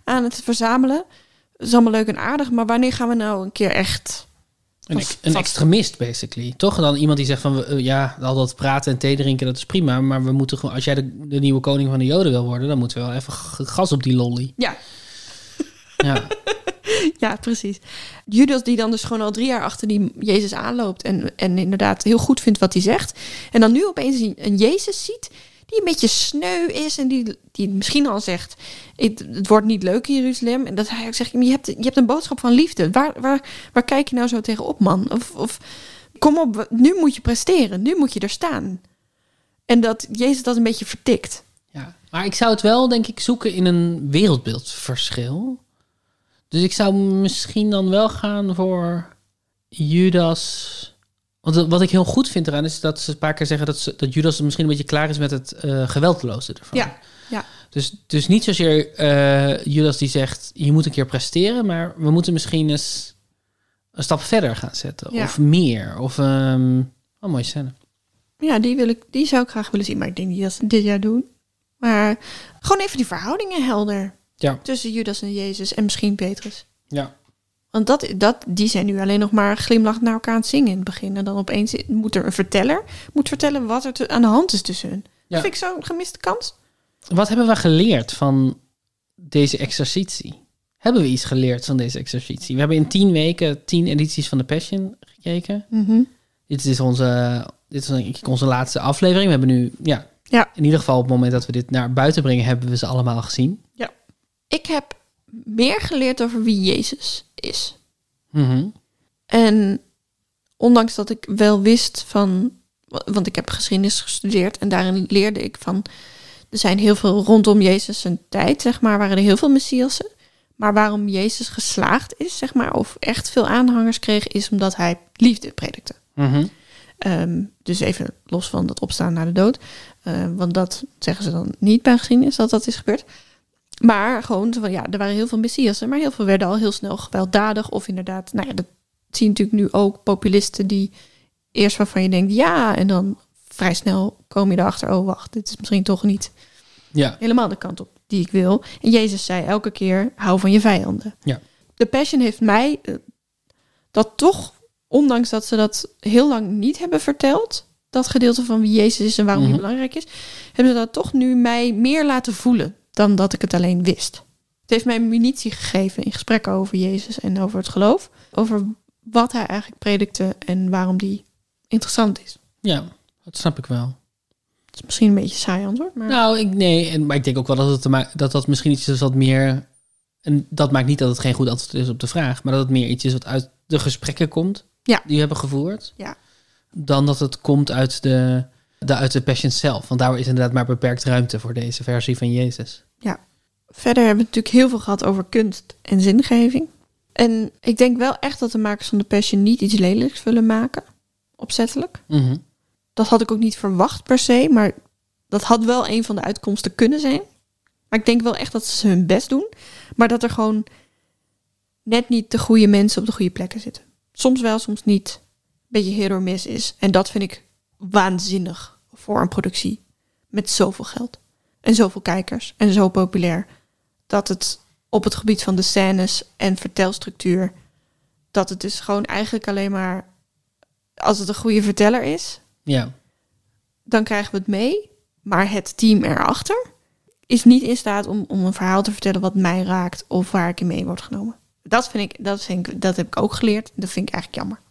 C: aan het verzamelen. Dat is allemaal leuk en aardig, maar wanneer gaan we nou een keer echt...
A: Een, een extremist, basically. Toch? Dan iemand die zegt van, eh, ja, al dat praten en thee drinken, dat is prima. Maar we moeten gewoon, als jij de, de nieuwe koning van de Joden wil worden, dan moeten we wel even gas op die lolly.
C: Ja.
A: Ja.
C: Ja, precies. Judas die dan dus gewoon al drie jaar achter die Jezus aanloopt en, en inderdaad heel goed vindt wat hij zegt. En dan nu opeens een, een Jezus ziet die een beetje sneu is en die, die misschien al zegt, het, het wordt niet leuk in Jeruzalem. En dat hij ook zegt, je hebt, je hebt een boodschap van liefde. Waar, waar, waar kijk je nou zo tegenop, man? Of, of kom op, nu moet je presteren, nu moet je er staan. En dat Jezus dat een beetje vertikt.
A: Ja, maar ik zou het wel, denk ik, zoeken in een wereldbeeldverschil. Dus ik zou misschien dan wel gaan voor Judas. Want wat ik heel goed vind eraan is dat ze een paar keer zeggen dat, ze, dat Judas misschien een beetje klaar is met het eh geweldloze ervan.
C: Ja, ja.
A: Dus, dus niet zozeer eh, Judas die zegt, je moet een keer presteren, maar we moeten misschien eens een stap verder gaan zetten.
C: Ja.
A: Of meer. Of een mooie scène.
C: Ja, die, wil ik, die zou ik graag willen zien. Maar ik denk niet dat ze dit jaar doen. Maar gewoon even die verhoudingen helder.
A: Ja.
C: Tussen Judas en Jezus en misschien Petrus.
A: Ja.
C: Want dat, dat, die zijn nu alleen nog maar glimlachend naar elkaar aan het zingen in het begin. En dan opeens moet er een verteller moet vertellen wat er te- aan de hand is tussen hun.
A: Ja.
C: Dat vind ik zo'n gemiste kans.
A: Wat hebben we geleerd van deze exercitie? Hebben we iets geleerd van deze exercitie? We hebben in tien weken tien edities van de Passion gekeken.
C: Mhm.
A: Dit is onze, dit is denk ik onze laatste aflevering. We hebben nu, ja,
C: Ja.
A: in ieder geval op het moment dat we dit naar buiten brengen, hebben we ze allemaal gezien.
C: Ja. Ik heb meer geleerd over wie Jezus is.
A: Mhm.
C: En ondanks dat ik wel wist van, want ik heb geschiedenis gestudeerd en daarin leerde ik van, er zijn heel veel rondom Jezus zijn tijd, zeg maar, waren er heel veel messiassen. Maar waarom Jezus geslaagd is, zeg maar, of echt veel aanhangers kreeg, is omdat hij liefde predikte.
A: Mhm.
C: Ehm, dus even los van dat opstaan naar de dood. Eh, want dat zeggen ze dan niet bij geschiedenis dat dat is gebeurd. Maar gewoon, van, ja, er waren heel veel messiassen, maar heel veel werden al heel snel gewelddadig. Of inderdaad, nou ja, dat zie je natuurlijk nu ook populisten die eerst waarvan je denkt ja, en dan vrij snel kom je erachter, oh wacht, dit is misschien toch niet
A: Ja.
C: helemaal de kant op die ik wil. En Jezus zei elke keer, hou van je vijanden.
A: Ja.
C: De Passion heeft mij eh, dat toch, ondanks dat ze dat heel lang niet hebben verteld, dat gedeelte van wie Jezus is en waarom
A: Mhm.
C: hij belangrijk is, hebben ze dat toch nu mij meer laten voelen dan dat ik het alleen wist. Het heeft mij munitie gegeven in gesprekken over Jezus en over het geloof. Over wat hij eigenlijk predikte en waarom die interessant is.
A: Ja, dat snap ik wel.
C: Het is misschien een beetje een saai antwoord, maar...
A: Nou, ik, nee, en, maar ik denk ook wel dat, het dat dat misschien iets is wat meer... En dat maakt niet dat het geen goed antwoord is op de vraag... maar dat het meer iets is wat uit de gesprekken komt...
C: Ja.
A: die we hebben gevoerd...
C: Ja.
A: dan dat het komt uit de, de, uit de Passion zelf. Want daar is inderdaad maar beperkt ruimte voor deze versie van Jezus.
C: Ja. Verder hebben we natuurlijk heel veel gehad over kunst en zingeving. En ik denk wel echt dat de makers van de Passion niet iets lelijks willen maken. Opzettelijk.
A: Mhm.
C: Dat had ik ook niet verwacht per se, maar dat had wel een van de uitkomsten kunnen zijn. Maar ik denk wel echt dat ze hun best doen, maar dat er gewoon net niet de goede mensen op de goede plekken zitten. Soms wel, soms niet. Een beetje hit or miss is. En dat vind ik waanzinnig voor een productie met zoveel geld. En zoveel kijkers. En zo populair. Dat het op het gebied van de scènes en vertelstructuur... dat het dus gewoon eigenlijk alleen maar... als het een goede verteller is,
A: Ja.
C: dan krijgen we het mee. Maar het team erachter is niet in staat om, om een verhaal te vertellen wat mij raakt of waar ik in mee word genomen. Dat vind ik, dat vind ik, dat heb ik ook geleerd. Dat vind ik eigenlijk jammer.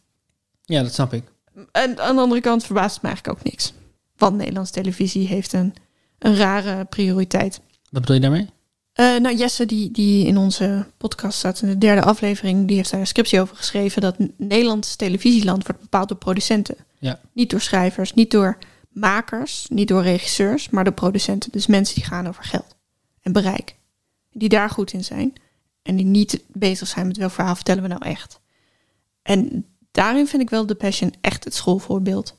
A: ja, dat snap ik.
C: En aan de andere kant verbaast het me eigenlijk ook niks. Want Nederlandse televisie heeft een, een rare prioriteit.
A: Wat bedoel je daarmee?
C: Eh, nou, Jesse, die, die in onze podcast staat in de derde aflevering, die heeft daar een scriptie over geschreven dat Nederlands televisieland wordt bepaald door producenten.
A: Ja.
C: Niet door schrijvers, niet door makers, niet door regisseurs, maar door producenten. Dus mensen die gaan over geld en bereik. Die daar goed in zijn. En die niet bezig zijn met welk verhaal vertellen we nou echt. En daarin vind ik wel The Passion echt het schoolvoorbeeld.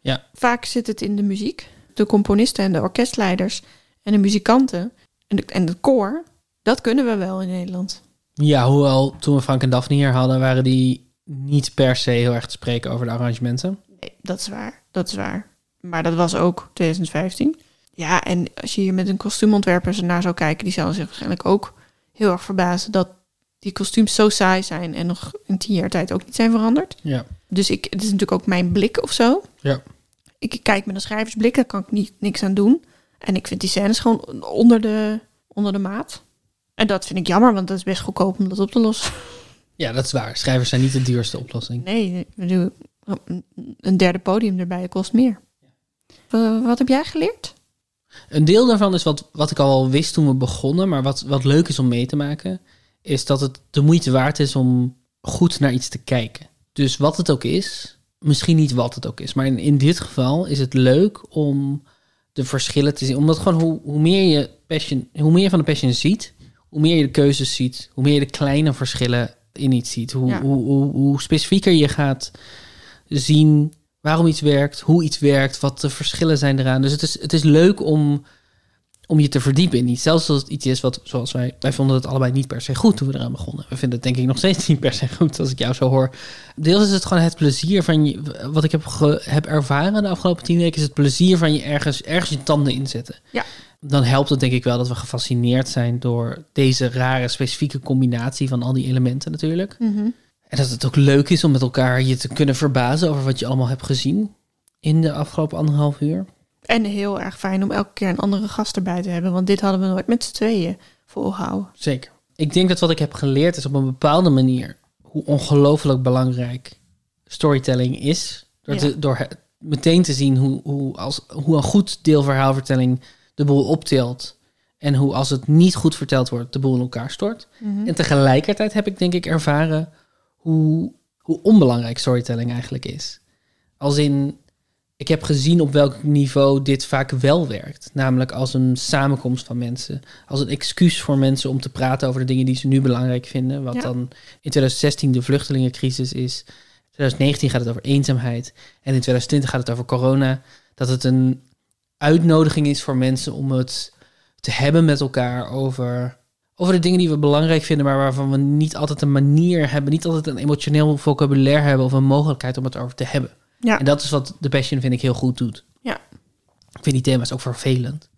A: Ja.
C: Vaak zit het in de muziek. De componisten en de orkestleiders en de muzikanten en, de, en het koor. Dat kunnen we wel in Nederland.
A: Ja, hoewel toen we Frank en Daphne hier hadden... waren die niet per se heel erg te spreken over de arrangementen.
C: Nee, dat is waar. Dat is waar. Maar dat was ook 2015. Ja, en als je hier met een kostuumontwerper naar zou kijken, die zouden zich waarschijnlijk ook heel erg verbazen dat die kostuums zo saai zijn en nog in tien jaar tijd ook niet zijn veranderd.
A: Ja.
C: Dus ik, het is natuurlijk ook mijn blik of zo.
A: Ja.
C: Ik kijk met een schrijversblik, daar kan ik niet, niks aan doen. En ik vind die scènes gewoon onder de, onder de maat. En dat vind ik jammer, want dat is best goedkoop om dat op te lossen.
A: Ja, dat is waar. Schrijvers zijn niet de duurste oplossing.
C: Nee, een derde podium erbij kost meer. Wat heb jij geleerd?
A: Een deel daarvan is wat, wat ik al wist toen we begonnen, maar wat, wat leuk is om mee te maken, is dat het de moeite waard is om goed naar iets te kijken. Dus wat het ook is, misschien niet wat het ook is, maar in, in dit geval is het leuk om de verschillen te zien. Omdat gewoon hoe, hoe, meer je passion, hoe meer je van de passion ziet, hoe meer je de keuzes ziet, hoe meer je de kleine verschillen in iets ziet, hoe,
C: Ja.
A: hoe, hoe, hoe specifieker je gaat zien waarom iets werkt, hoe iets werkt, wat de verschillen zijn eraan. Dus het is, het is leuk om, om je te verdiepen in iets. Zelfs als het iets is wat, zoals wij, wij vonden het allebei niet per se goed toen we eraan begonnen. We vinden het denk ik nog steeds niet per se goed als ik jou zo hoor. Deels is het gewoon het plezier van je, wat ik heb, ge- heb ervaren de afgelopen tien weken, is het plezier van je ergens, ergens je tanden inzetten.
C: Ja.
A: Dan helpt het denk ik wel dat we gefascineerd zijn door deze rare specifieke combinatie van al die elementen natuurlijk. En dat het ook leuk is om met elkaar je te kunnen verbazen over wat je allemaal hebt gezien in de afgelopen anderhalf uur.
C: En heel erg fijn om elke keer een andere gast erbij te hebben. Want dit hadden we nooit met z'n tweeën volgehouden.
A: Zeker. Ik denk dat wat ik heb geleerd is op een bepaalde manier hoe ongelooflijk belangrijk storytelling is. Door,
C: Ja.
A: te- door meteen te zien hoe, hoe, als, hoe een goed deel verhaalvertelling de boel optilt. En hoe als het niet goed verteld wordt, de boel in elkaar stort.
C: Mhm.
A: En tegelijkertijd heb ik denk ik ervaren hoe, hoe onbelangrijk storytelling eigenlijk is. Als in, ik heb gezien op welk niveau dit vaak wel werkt. Namelijk als een samenkomst van mensen. Als een excuus voor mensen om te praten over de dingen die ze nu belangrijk vinden. Wat
C: Ja.
A: dan in 2016 de vluchtelingencrisis is. In 2019 gaat het over eenzaamheid. En in 2020 gaat het over corona. Dat het een uitnodiging is voor mensen om het te hebben met elkaar over, over de dingen die we belangrijk vinden, maar waarvan we niet altijd een manier hebben, niet altijd een emotioneel vocabulaire hebben of een mogelijkheid om het over te hebben.
C: Ja.
A: En dat is wat The Passion, vind ik, heel goed doet.
C: Ja.
A: Ik vind die thema's ook vervelend.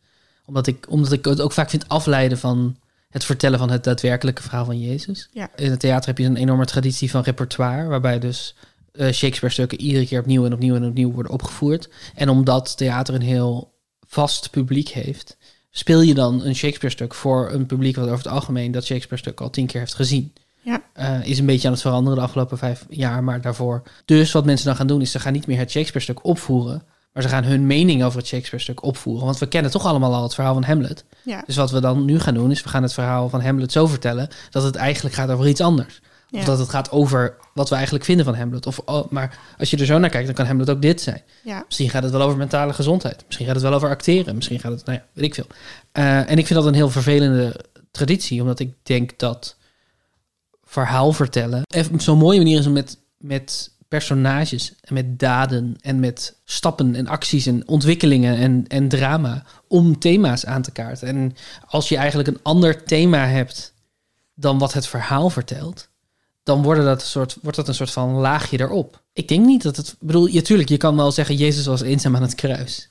A: Omdat ik, omdat ik het ook vaak vind afleiden van het vertellen van het daadwerkelijke verhaal van Jezus.
C: Ja.
A: In het theater heb je een enorme traditie van repertoire, waarbij dus eh, Shakespeare-stukken iedere keer opnieuw en opnieuw en opnieuw worden opgevoerd. En omdat theater een heel vast publiek heeft, speel je dan een Shakespeare-stuk voor een publiek wat over het algemeen dat Shakespeare-stuk al tien keer heeft gezien.
C: Ja.
A: Eh, is een beetje aan het veranderen de afgelopen vijf jaar, maar daarvoor. Dus wat mensen dan gaan doen, is ze gaan niet meer het Shakespeare-stuk opvoeren, maar ze gaan hun mening over het Shakespeare-stuk opvoeren. Want we kennen toch allemaal al het verhaal van Hamlet.
C: Ja.
A: Dus wat we dan nu gaan doen, is we gaan het verhaal van Hamlet zo vertellen dat het eigenlijk gaat over iets anders.
C: Ja.
A: Of dat het gaat over wat we eigenlijk vinden van Hamlet. Of, oh, maar als je er zo naar kijkt, dan kan Hamlet ook dit zijn.
C: Ja.
A: Misschien gaat het wel over mentale gezondheid. Misschien gaat het wel over acteren. Misschien gaat het, nou ja, weet ik veel. Eh, en ik vind dat een heel vervelende traditie, omdat ik denk dat verhaal vertellen even zo'n mooie manier is om met, met personages en met daden en met stappen en acties en ontwikkelingen en, en drama om thema's aan te kaarten. En als je eigenlijk een ander thema hebt dan wat het verhaal vertelt, dan wordt dat, een soort, wordt dat een soort van laagje erop. Ik denk niet dat het. Bedoel, ja, tuurlijk, je kan wel zeggen: Jezus was eenzaam aan het kruis.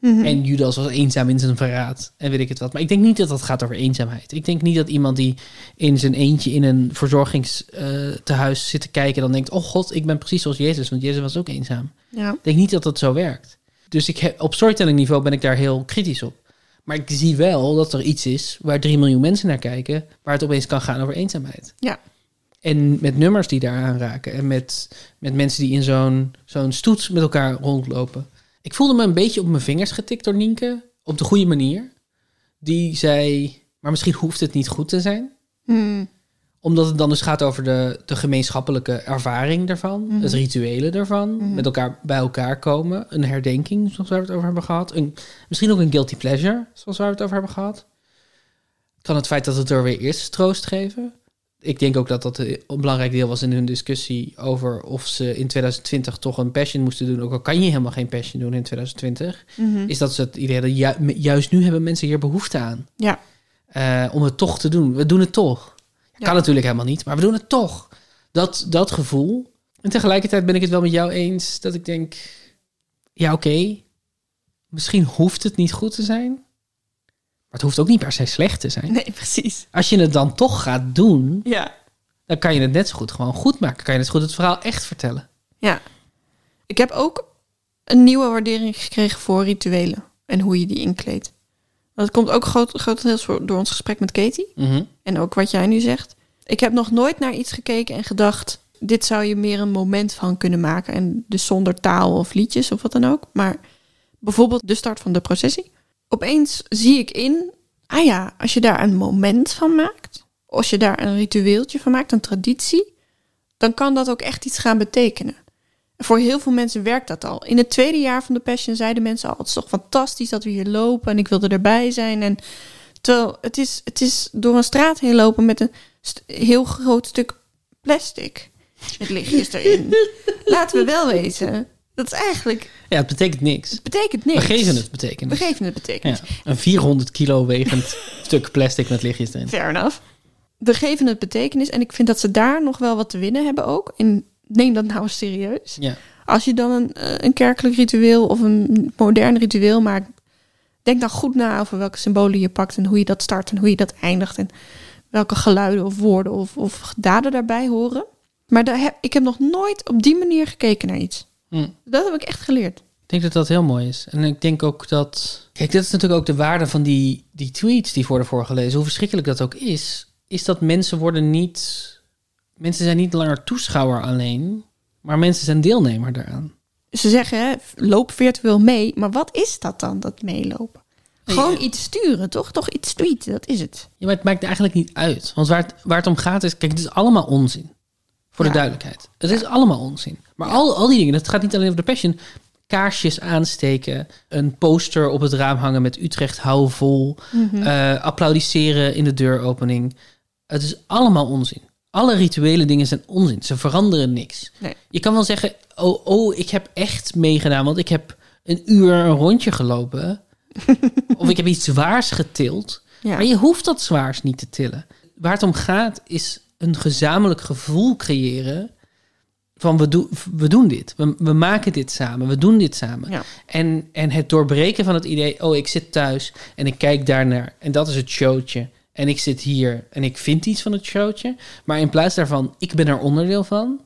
C: Mhm.
A: En Judas was eenzaam in zijn verraad. En weet ik het wat. Maar ik denk niet dat dat gaat over eenzaamheid. Ik denk niet dat iemand die in zijn eentje in een verzorgingstehuis zit te kijken... dan denkt, oh god, ik ben precies zoals Jezus. Want Jezus was ook eenzaam.
C: Ja.
A: Ik denk niet dat dat zo werkt. Dus ik heb, op storytelling niveau ben ik daar heel kritisch op. Maar ik zie wel dat er iets is waar 3 miljoen mensen naar kijken... waar het opeens kan gaan over eenzaamheid.
C: Ja.
A: En met nummers die daar aanraken. En met, met mensen die in zo'n zo'n stoets met elkaar rondlopen. Ik voelde me een beetje op mijn vingers getikt door Nienke. Op de goede manier. Die zei, maar misschien hoeft het niet goed te zijn.
C: Hmm.
A: Omdat het dan dus gaat over de, de gemeenschappelijke ervaring daarvan.
C: Mhm.
A: Het rituele daarvan.
C: Mhm.
A: Met elkaar bij elkaar komen. Een herdenking, zoals we het over hebben gehad. Een, misschien ook een guilty pleasure, zoals we het over hebben gehad. Kan het feit dat het er weer is troost geven. Ik denk ook dat dat een belangrijk deel was in hun discussie over of ze in 2020 toch een passion moesten doen. Ook al kan je helemaal geen passion doen in 2020.
C: Mhm.
A: Is dat ze het idee dat ju- juist nu hebben mensen hier behoefte aan.
C: Ja.
A: Eh, om het toch te doen. We doen het toch. Kan natuurlijk helemaal niet, maar we doen het toch. Dat, dat gevoel. En tegelijkertijd ben ik het wel met jou eens dat ik denk... Ja, oké. Misschien hoeft het niet goed te zijn. Maar het hoeft ook niet per se slecht te zijn.
C: Nee, precies.
A: Als je het dan toch gaat doen...
C: Ja.
A: dan kan je het net zo goed gewoon goed maken. Kan je net zo goed het verhaal echt vertellen.
C: Ja. Ik heb ook een nieuwe waardering gekregen voor rituelen en hoe je die inkleedt. Dat komt ook groot, grotendeels door ons gesprek met Katie.
A: Mhm.
C: En ook wat jij nu zegt. Ik heb nog nooit naar iets gekeken en gedacht... dit zou je meer een moment van kunnen maken. En dus zonder taal of liedjes of wat dan ook. Maar bijvoorbeeld de start van de processie. Opeens zie ik in... ah ja, als je daar een moment van maakt... als je daar een ritueeltje van maakt, een traditie... dan kan dat ook echt iets gaan betekenen. En voor heel veel mensen werkt dat al. In het tweede jaar van de Passion zeiden mensen al... het is toch fantastisch dat we hier lopen en ik wilde erbij zijn. En terwijl het is, het is door een straat heen lopen met een heel groot stuk plastic. Met lichtjes erin. Laten we wel wezen. Dat is eigenlijk...
A: Ja, het betekent niks.
C: Het betekent niks.
A: We geven het betekenis.
C: We geven het betekenis.
A: Ja, een 400 kilo wegend stuk plastic met lichtjes erin.
C: Fair enough. We geven het betekenis. En ik vind dat ze daar nog wel wat te winnen hebben ook. En neem dat nou eens serieus.
A: Ja.
C: Als je dan een, eh, een kerkelijk ritueel of een modern ritueel maakt... denk dan goed na over welke symbolen je pakt... en hoe je dat start en hoe je dat eindigt... en welke geluiden of woorden of, of daden daarbij horen. Maar daar heb, ik heb nog nooit op die manier gekeken naar iets.
A: Hm.
C: Dat heb ik echt geleerd.
A: Ik denk dat dat heel mooi is. En ik denk ook dat... Kijk, dit is natuurlijk ook de waarde van die, die tweets die worden voorgelezen. Hoe verschrikkelijk dat ook is, is dat mensen worden niet... Mensen zijn niet langer toeschouwer alleen, maar mensen zijn deelnemer daaraan.
C: Ze zeggen, hè, loop virtueel mee. Maar wat is dat dan, dat meelopen? Gewoon iets sturen, toch? Toch iets tweeten, dat is het.
A: Ja, maar het maakt eigenlijk niet uit. Want waar het, waar het om gaat is... Kijk, het is allemaal onzin. Voor de duidelijkheid. Het is allemaal onzin. Maar al, al die dingen, het gaat niet alleen over de passion. Kaarsjes aansteken, een poster op het raam hangen met Utrecht hou vol. Eh, applaudisseren in de deuropening. Het is allemaal onzin. Alle rituele dingen zijn onzin. Ze veranderen niks.
C: Nee.
A: Je kan wel zeggen, oh, oh, ik heb echt meegedaan, want ik heb een uur een rondje gelopen. of ik heb iets zwaars getild.
C: Ja.
A: Maar je hoeft dat zwaars niet te tillen. Waar het om gaat is een gezamenlijk gevoel creëren van we, doen we doen dit. We, we maken dit samen. We doen dit samen.
C: Ja.
A: En, en het doorbreken van het idee, oh, ik zit thuis en ik kijk daarnaar en dat is het showtje. En ik zit hier en ik vind iets van het showtje. Maar in plaats daarvan, ik ben er onderdeel van.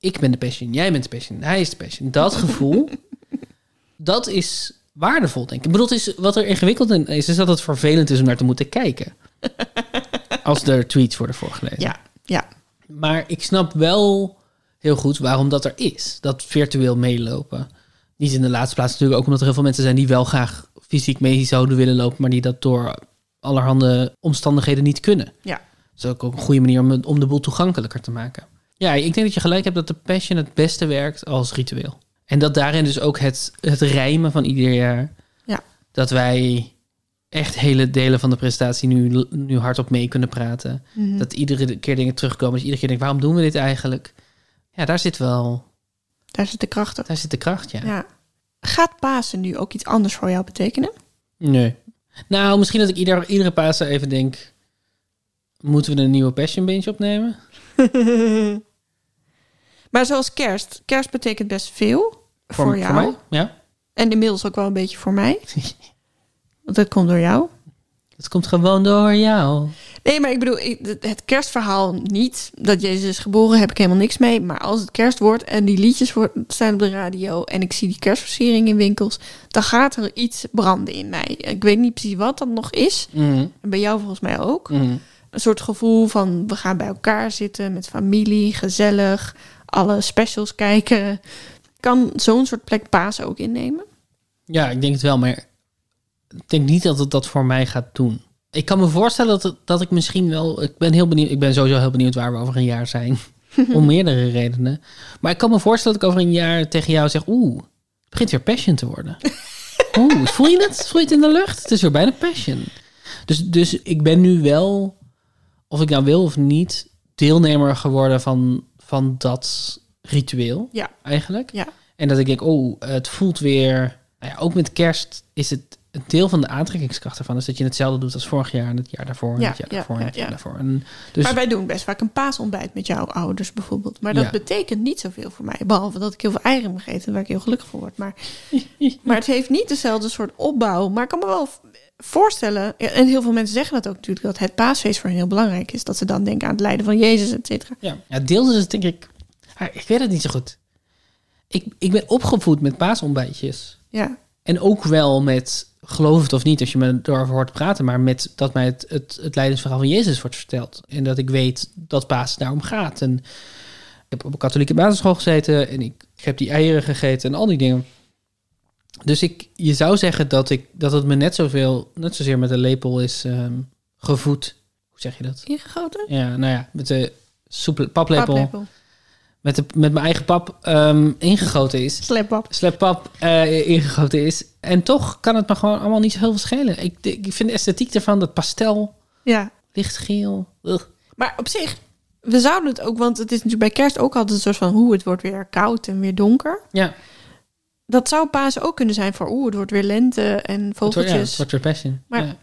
A: ik ben de passion, jij bent de passion, hij is de passion. Dat gevoel, dat is waardevol, denk ik. Ik bedoel, het is, wat er ingewikkeld in is, is dat het vervelend is om naar te moeten kijken. Als er tweets worden voorgelezen.
C: Ja, ja.
A: Maar ik snap wel heel goed waarom dat er is. Dat virtueel meelopen. Niet in de laatste plaats natuurlijk ook omdat er heel veel mensen zijn die wel graag fysiek mee zouden willen lopen, maar die dat door allerhande omstandigheden niet kunnen.
C: Ja.
A: Dat is ook een goede manier om, om de boel toegankelijker te maken. Ja, ik denk dat je gelijk hebt dat de passion het beste werkt als ritueel. En dat daarin dus ook het, het rijmen van ieder jaar.
C: Ja.
A: Dat wij echt hele delen van de presentatie nu, nu hardop mee kunnen praten.
C: Mhm.
A: Dat iedere keer dingen terugkomen. Dat je iedere keer denkt, waarom doen we dit eigenlijk? Ja, daar zit wel...
C: Daar zit de kracht op.
A: Daar zit de kracht, ja.
C: Ja. Gaat Pasen nu ook iets anders voor jou betekenen?
A: Nee. Nou, misschien dat ik ieder, iedere Pasen even denk... Moeten we een nieuwe Passion Binge opnemen?
C: maar zoals kerst. Kerst betekent best veel voor, jou.
A: mij? Ja.
C: En inmiddels ook wel een beetje voor mij. Want dat komt door jou.
A: Het komt gewoon door jou.
C: Nee, maar ik bedoel, het- kerstverhaal niet. Dat Jezus is geboren, heb ik helemaal niks mee. Maar als het kerst wordt en die liedjes zijn op de radio... en ik zie die kerstversiering in winkels... dan gaat er iets branden in mij. Ik weet niet precies wat dat nog is.
A: Mhm.
C: En bij jou volgens mij ook.
A: Mhm.
C: Een soort gevoel van we gaan bij elkaar zitten met familie, gezellig, alle specials kijken. Kan zo'n soort plek Pasen ook innemen?
A: Ja, ik denk het wel, maar ik denk niet dat het dat voor mij gaat doen. Ik kan me voorstellen dat, dat ik misschien wel... Ik ben, heel benieuwd, ik ben sowieso heel benieuwd waar we over een jaar zijn. Om meerdere redenen. Maar ik kan me voorstellen dat ik over een jaar tegen jou zeg... Oeh, het begint weer passion te worden. Oeh, voel je het? Voel je het in de lucht? Het is weer bijna passion. Dus, dus ik ben nu wel, of ik nou wil of niet... deelnemer geworden van, van dat ritueel.
C: Ja.
A: Eigenlijk.
C: Ja.
A: En dat ik denk, oh, het voelt weer... Nou ja, ook met kerst is het een deel van de aantrekkingskracht ervan... is dat je hetzelfde doet als vorig jaar en het jaar daarvoor... en
C: Ja,
A: het jaar
C: ja,
A: daarvoor en
C: ja,
A: het jaar
C: ja.
A: daarvoor. En dus,
C: Maar wij doen best vaak een paasontbijt met jouw ouders bijvoorbeeld. Maar dat betekent niet zoveel voor mij. Behalve dat ik heel veel eieren mag eten, waar ik heel gelukkig van word. Maar, maar het heeft niet dezelfde soort opbouw. Maar ik kan me wel voorstellen, en heel veel mensen zeggen dat ook natuurlijk, dat het paasfeest voor hen heel belangrijk is. Dat ze dan denken aan het lijden van Jezus, et cetera.
A: ja, ja, deels is het denk ik... ik weet het niet zo goed. Ik, ik ben opgevoed met paasontbijtjes.
C: Ja.
A: En ook wel met, geloof het of niet als je me erover hoort praten... maar met dat mij het, het, het van Jezus wordt verteld. En dat ik weet dat Paas daarom gaat. En ik heb op een katholieke basisschool gezeten... en ik, ik heb die eieren gegeten en al die dingen. Dus ik, je zou zeggen dat, ik, dat het me net zoveel... net zozeer met een lepel is ehm, gevoed. Hoe zeg je dat?
C: Ingegoten?
A: Ja, nou ja, met de soep, paplepel,
C: Paplepel.
A: Met, de, met mijn eigen pap ehm, ingegoten is.
C: Sleppap.
A: Sleppap eh, ingegoten is. En toch kan het me gewoon allemaal niet zo heel veel schelen. Ik, ik vind de esthetiek ervan, dat pastel,
C: Ja.
A: lichtgeel. ugh.
C: Maar op zich, we zouden het ook, want het is natuurlijk bij kerst ook altijd een soort van hoe het wordt weer koud en weer donker.
A: Ja,
C: Dat zou Pasen ook kunnen zijn voor oeh, het wordt weer lente en
A: het wordt, ja,
C: vogeltjes.
A: het wordt weer passion.
C: Maar-
A: Ja.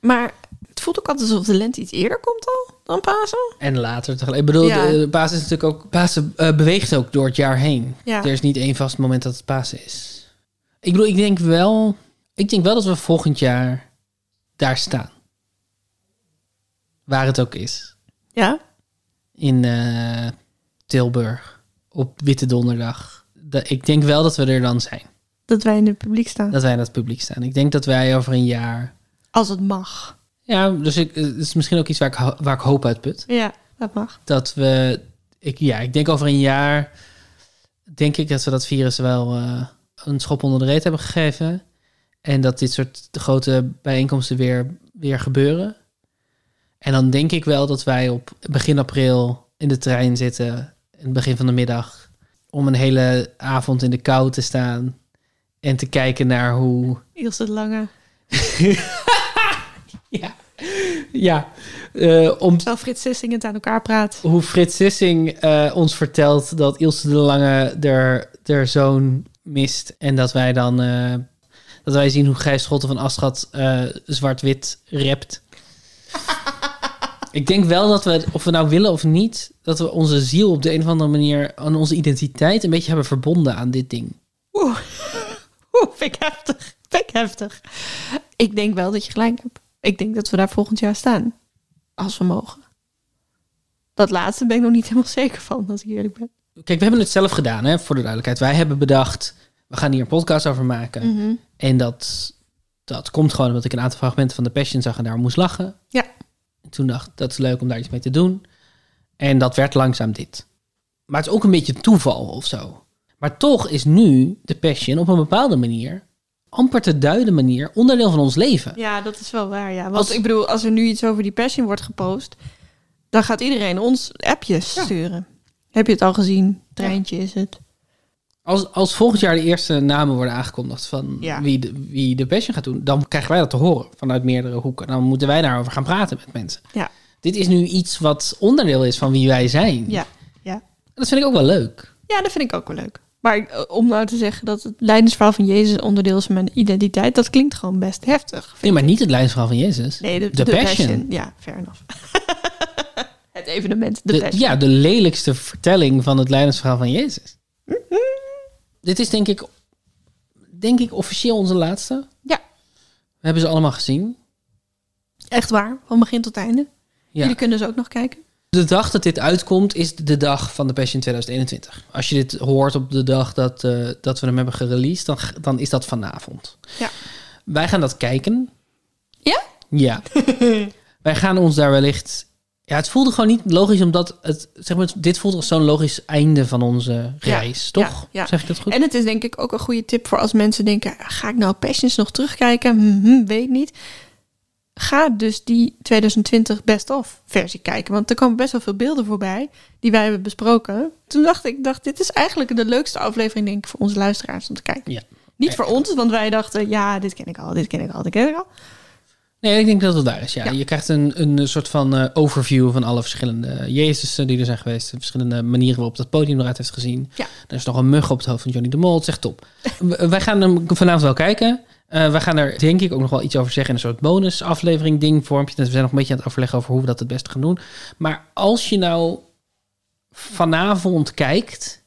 C: Maar het voelt ook altijd alsof de lente iets eerder komt al dan Pasen.
A: En later tegelijk. Ik bedoel,
C: Ja.
A: de, de Pasen is natuurlijk ook... Pasen eh, beweegt ook door het jaar heen.
C: Ja.
A: Er is niet één vast moment dat het Pasen is. Ik bedoel, ik denk wel... Ik denk wel dat we volgend jaar daar staan. Waar het ook is.
C: Ja?
A: in eh, Tilburg op Witte Donderdag. Ik denk wel dat we er dan zijn.
C: Dat wij in het publiek staan.
A: Dat wij in het publiek staan. Ik denk dat wij over een jaar.
C: Als het mag.
A: Ja, dus ik, het is misschien ook iets waar ik, waar ik hoop uit put.
C: Ja, dat mag.
A: Dat we. Ik, ja, ik denk over een jaar. Denk ik dat we dat virus wel eh, een schop onder de reet hebben gegeven. En dat dit soort grote bijeenkomsten weer, weer gebeuren. En dan denk ik wel dat wij op begin april in de trein zitten. In het begin van de middag. Om een hele avond in de kou te staan. En te kijken naar hoe.
C: Ilse Lange.
A: Ja, eh, om
C: Terwijl Frits Sissing het aan elkaar praat.
A: hoe Frits Sissing eh, ons vertelt dat Ilse de Lange er, er zoon mist. En dat wij dan eh, dat wij zien hoe Gijs Schotten van Aschat zwart-wit rapt. Ik denk wel dat we, of we nou willen of niet, dat we onze ziel op de een of andere manier aan onze identiteit een beetje hebben verbonden aan dit ding.
C: Oeh, Oeh vind ik heftig. Vind ik heftig. Ik denk wel dat je gelijk hebt. Ik denk dat we daar volgend jaar staan. Als we mogen. Dat laatste ben ik nog niet helemaal zeker van, als ik eerlijk ben.
A: Kijk, we hebben het zelf gedaan, hè, voor de duidelijkheid. Wij hebben bedacht, we gaan hier een podcast over maken.
C: Mhm.
A: En dat, dat komt gewoon omdat ik een aantal fragmenten van The Passion zag en daar moest lachen.
C: Ja.
A: En toen dacht ik, dat is leuk om daar iets mee te doen. En dat werd langzaam dit. Maar het is ook een beetje toeval of zo. Maar toch is nu The Passion op een bepaalde manier, amper te duiden manier, onderdeel van ons leven.
C: Ja, dat is wel waar, ja. Want
A: Als-
C: ik bedoel, als er nu iets over die passion wordt gepost... dan gaat iedereen ons appjes sturen. Heb je het al gezien? Treintje is het.
A: Als, als volgend jaar de eerste namen worden aangekondigd van
C: Ja.
A: wie, de, wie de Passion gaat doen, dan krijgen wij dat te horen vanuit meerdere hoeken. Dan moeten wij daarover gaan praten met mensen.
C: Ja.
A: Dit is nu iets wat onderdeel is van wie wij zijn.
C: Ja, ja.
A: En dat vind ik ook wel leuk.
C: Ja, dat vind ik ook wel leuk. Maar ik- om nou te zeggen dat het lijdensverhaal van Jezus onderdeel is van mijn identiteit... dat klinkt gewoon best heftig.
A: Nee, maar niet het leidsverhaal van Jezus.
C: Nee, de,
A: de,
C: de
A: passion.
C: Ja, fair enough. het evenement, de,
A: De-
C: passion.
A: ja, de lelijkste vertelling van het leidsverhaal van Jezus. Dit is denk ik, denk ik officieel onze laatste.
C: Ja.
A: We hebben ze allemaal gezien.
C: Echt waar, van begin tot einde.
A: Ja.
C: Jullie kunnen dus ook nog kijken.
A: De dag dat dit uitkomt is de dag van de Passion 2021. Als je dit hoort op de dag dat, eh, dat we hem hebben gereleased, dan, dan is dat vanavond.
C: Ja.
A: Wij gaan dat kijken.
C: Ja?
A: Ja. Wij gaan ons daar wellicht... Ja, het voelde gewoon niet logisch, omdat het, zeg maar, dit voelt als zo'n logisch einde van onze reis,
C: Ja,
A: toch?
C: ja, ja.
A: Zeg ik dat goed?
C: En het is denk ik ook een goede tip voor als mensen denken... ga ik nou Passions nog terugkijken? Hm, hm, weet niet. Ga dus die 2020 best-of versie kijken. Want er komen best wel veel beelden voorbij die wij hebben besproken. Toen dacht ik, dacht, dit is eigenlijk de leukste aflevering denk ik voor onze luisteraars om te kijken.
A: Ja.
C: Niet voor ons, want wij dachten, ja, dit ken ik al, dit ken ik al, dit ken ik al.
A: Nee, ik denk dat het daar is. Ja. Je krijgt een, een soort van eh, overview van alle verschillende Jezusen die er zijn geweest. De verschillende manieren waarop dat podium eruit heeft gezien.
C: Ja.
A: Er is nog een mug op het hoofd van Johnny de Mol. Het is echt top. Wij gaan hem vanavond wel kijken. Eh wij gaan er denk ik ook nog wel iets over zeggen in een soort bonus aflevering ding vormpje. Dus we zijn nog een beetje aan het overleggen over hoe we dat het beste gaan doen. Maar als je nou vanavond kijkt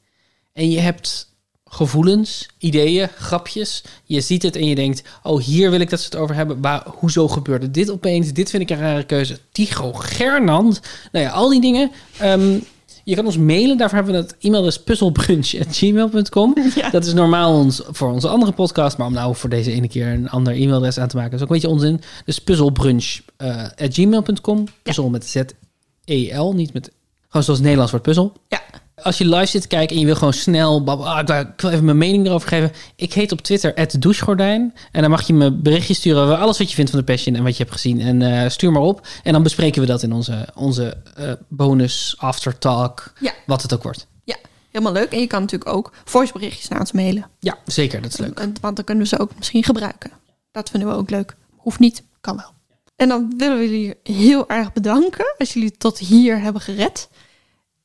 A: en je hebt gevoelens, ideeën, grapjes. Je ziet het en je denkt, oh, hier wil ik dat ze het over hebben. Maar hoezo gebeurde dit opeens? Dit vind ik een rare keuze. Tycho Gernand. Nou ja, al die dingen. Ehm, je kan ons mailen. Daarvoor hebben we het e-mailadres puzzelbrunch.gmail.com. Dat is normaal ons, voor onze andere podcast. Maar om nou voor deze ene keer een ander e-mailadres aan te maken... is ook een beetje onzin. Dus puzzelbrunch.gmail.com. Puzzel met Z-E-L, niet met... Gewoon zoals het Nederlands wordt puzzel.
C: Ja.
A: Als je live zit kijken en je wil gewoon snel... Ah, ik wil even mijn mening erover geven. Ik heet op Twitter douchegordijn. En dan mag je me berichtjes sturen over alles wat je vindt van de Passion... en wat je hebt gezien. En eh, stuur maar op. En dan bespreken we dat in onze, onze eh, bonus aftertalk.
C: Ja.
A: Wat het ook wordt.
C: Ja, helemaal leuk. En je kan natuurlijk ook voiceberichtjes naar ons mailen.
A: Ja, zeker. Dat is leuk.
C: Want- Want dan kunnen we ze ook misschien gebruiken. Dat vinden we ook leuk. Hoeft niet, kan wel. En dan willen we jullie heel erg bedanken als jullie tot hier hebben gered.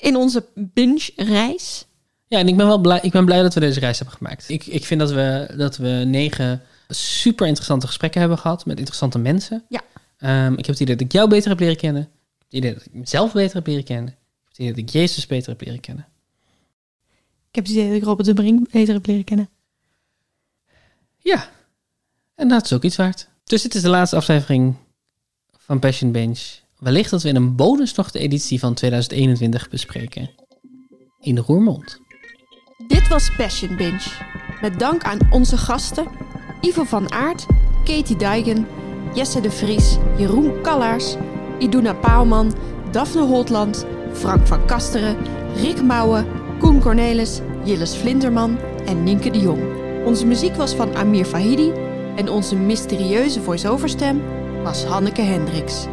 C: In onze binge-reis.
A: Ja, en ik ben wel blij, ik ben blij dat we deze reis hebben gemaakt. Ik, ik vind dat we, dat we negen super interessante gesprekken hebben gehad met interessante mensen.
C: Ja.
A: Ehm, ik heb het idee dat ik jou beter heb leren kennen. Ik heb het idee dat ik mezelf beter heb leren kennen. Ik heb het idee dat ik Jezus beter heb leren kennen.
C: Ik heb het idee dat ik Robert de Brink beter heb leren kennen.
A: Ja, en dat is ook iets waard. Dus dit is de laatste aflevering van Passion Bench. Wellicht dat we in een bonus van 2021 bespreken. In Roermond.
C: Dit was Passion Binge. Met dank aan onze gasten Ivo van Aert, Katie Dijgen, Jesse de Vries, Jeroen Kallaars, Iduna Paalman, Daphne Holtland, Frank van Kasteren, Rick Mouwen, Koen Cornelis, Jilles Vlinderman en Nienke de Jong. Onze muziek was van Amir Fahidi en onze mysterieuze voice-overstem was Hanneke Hendricks.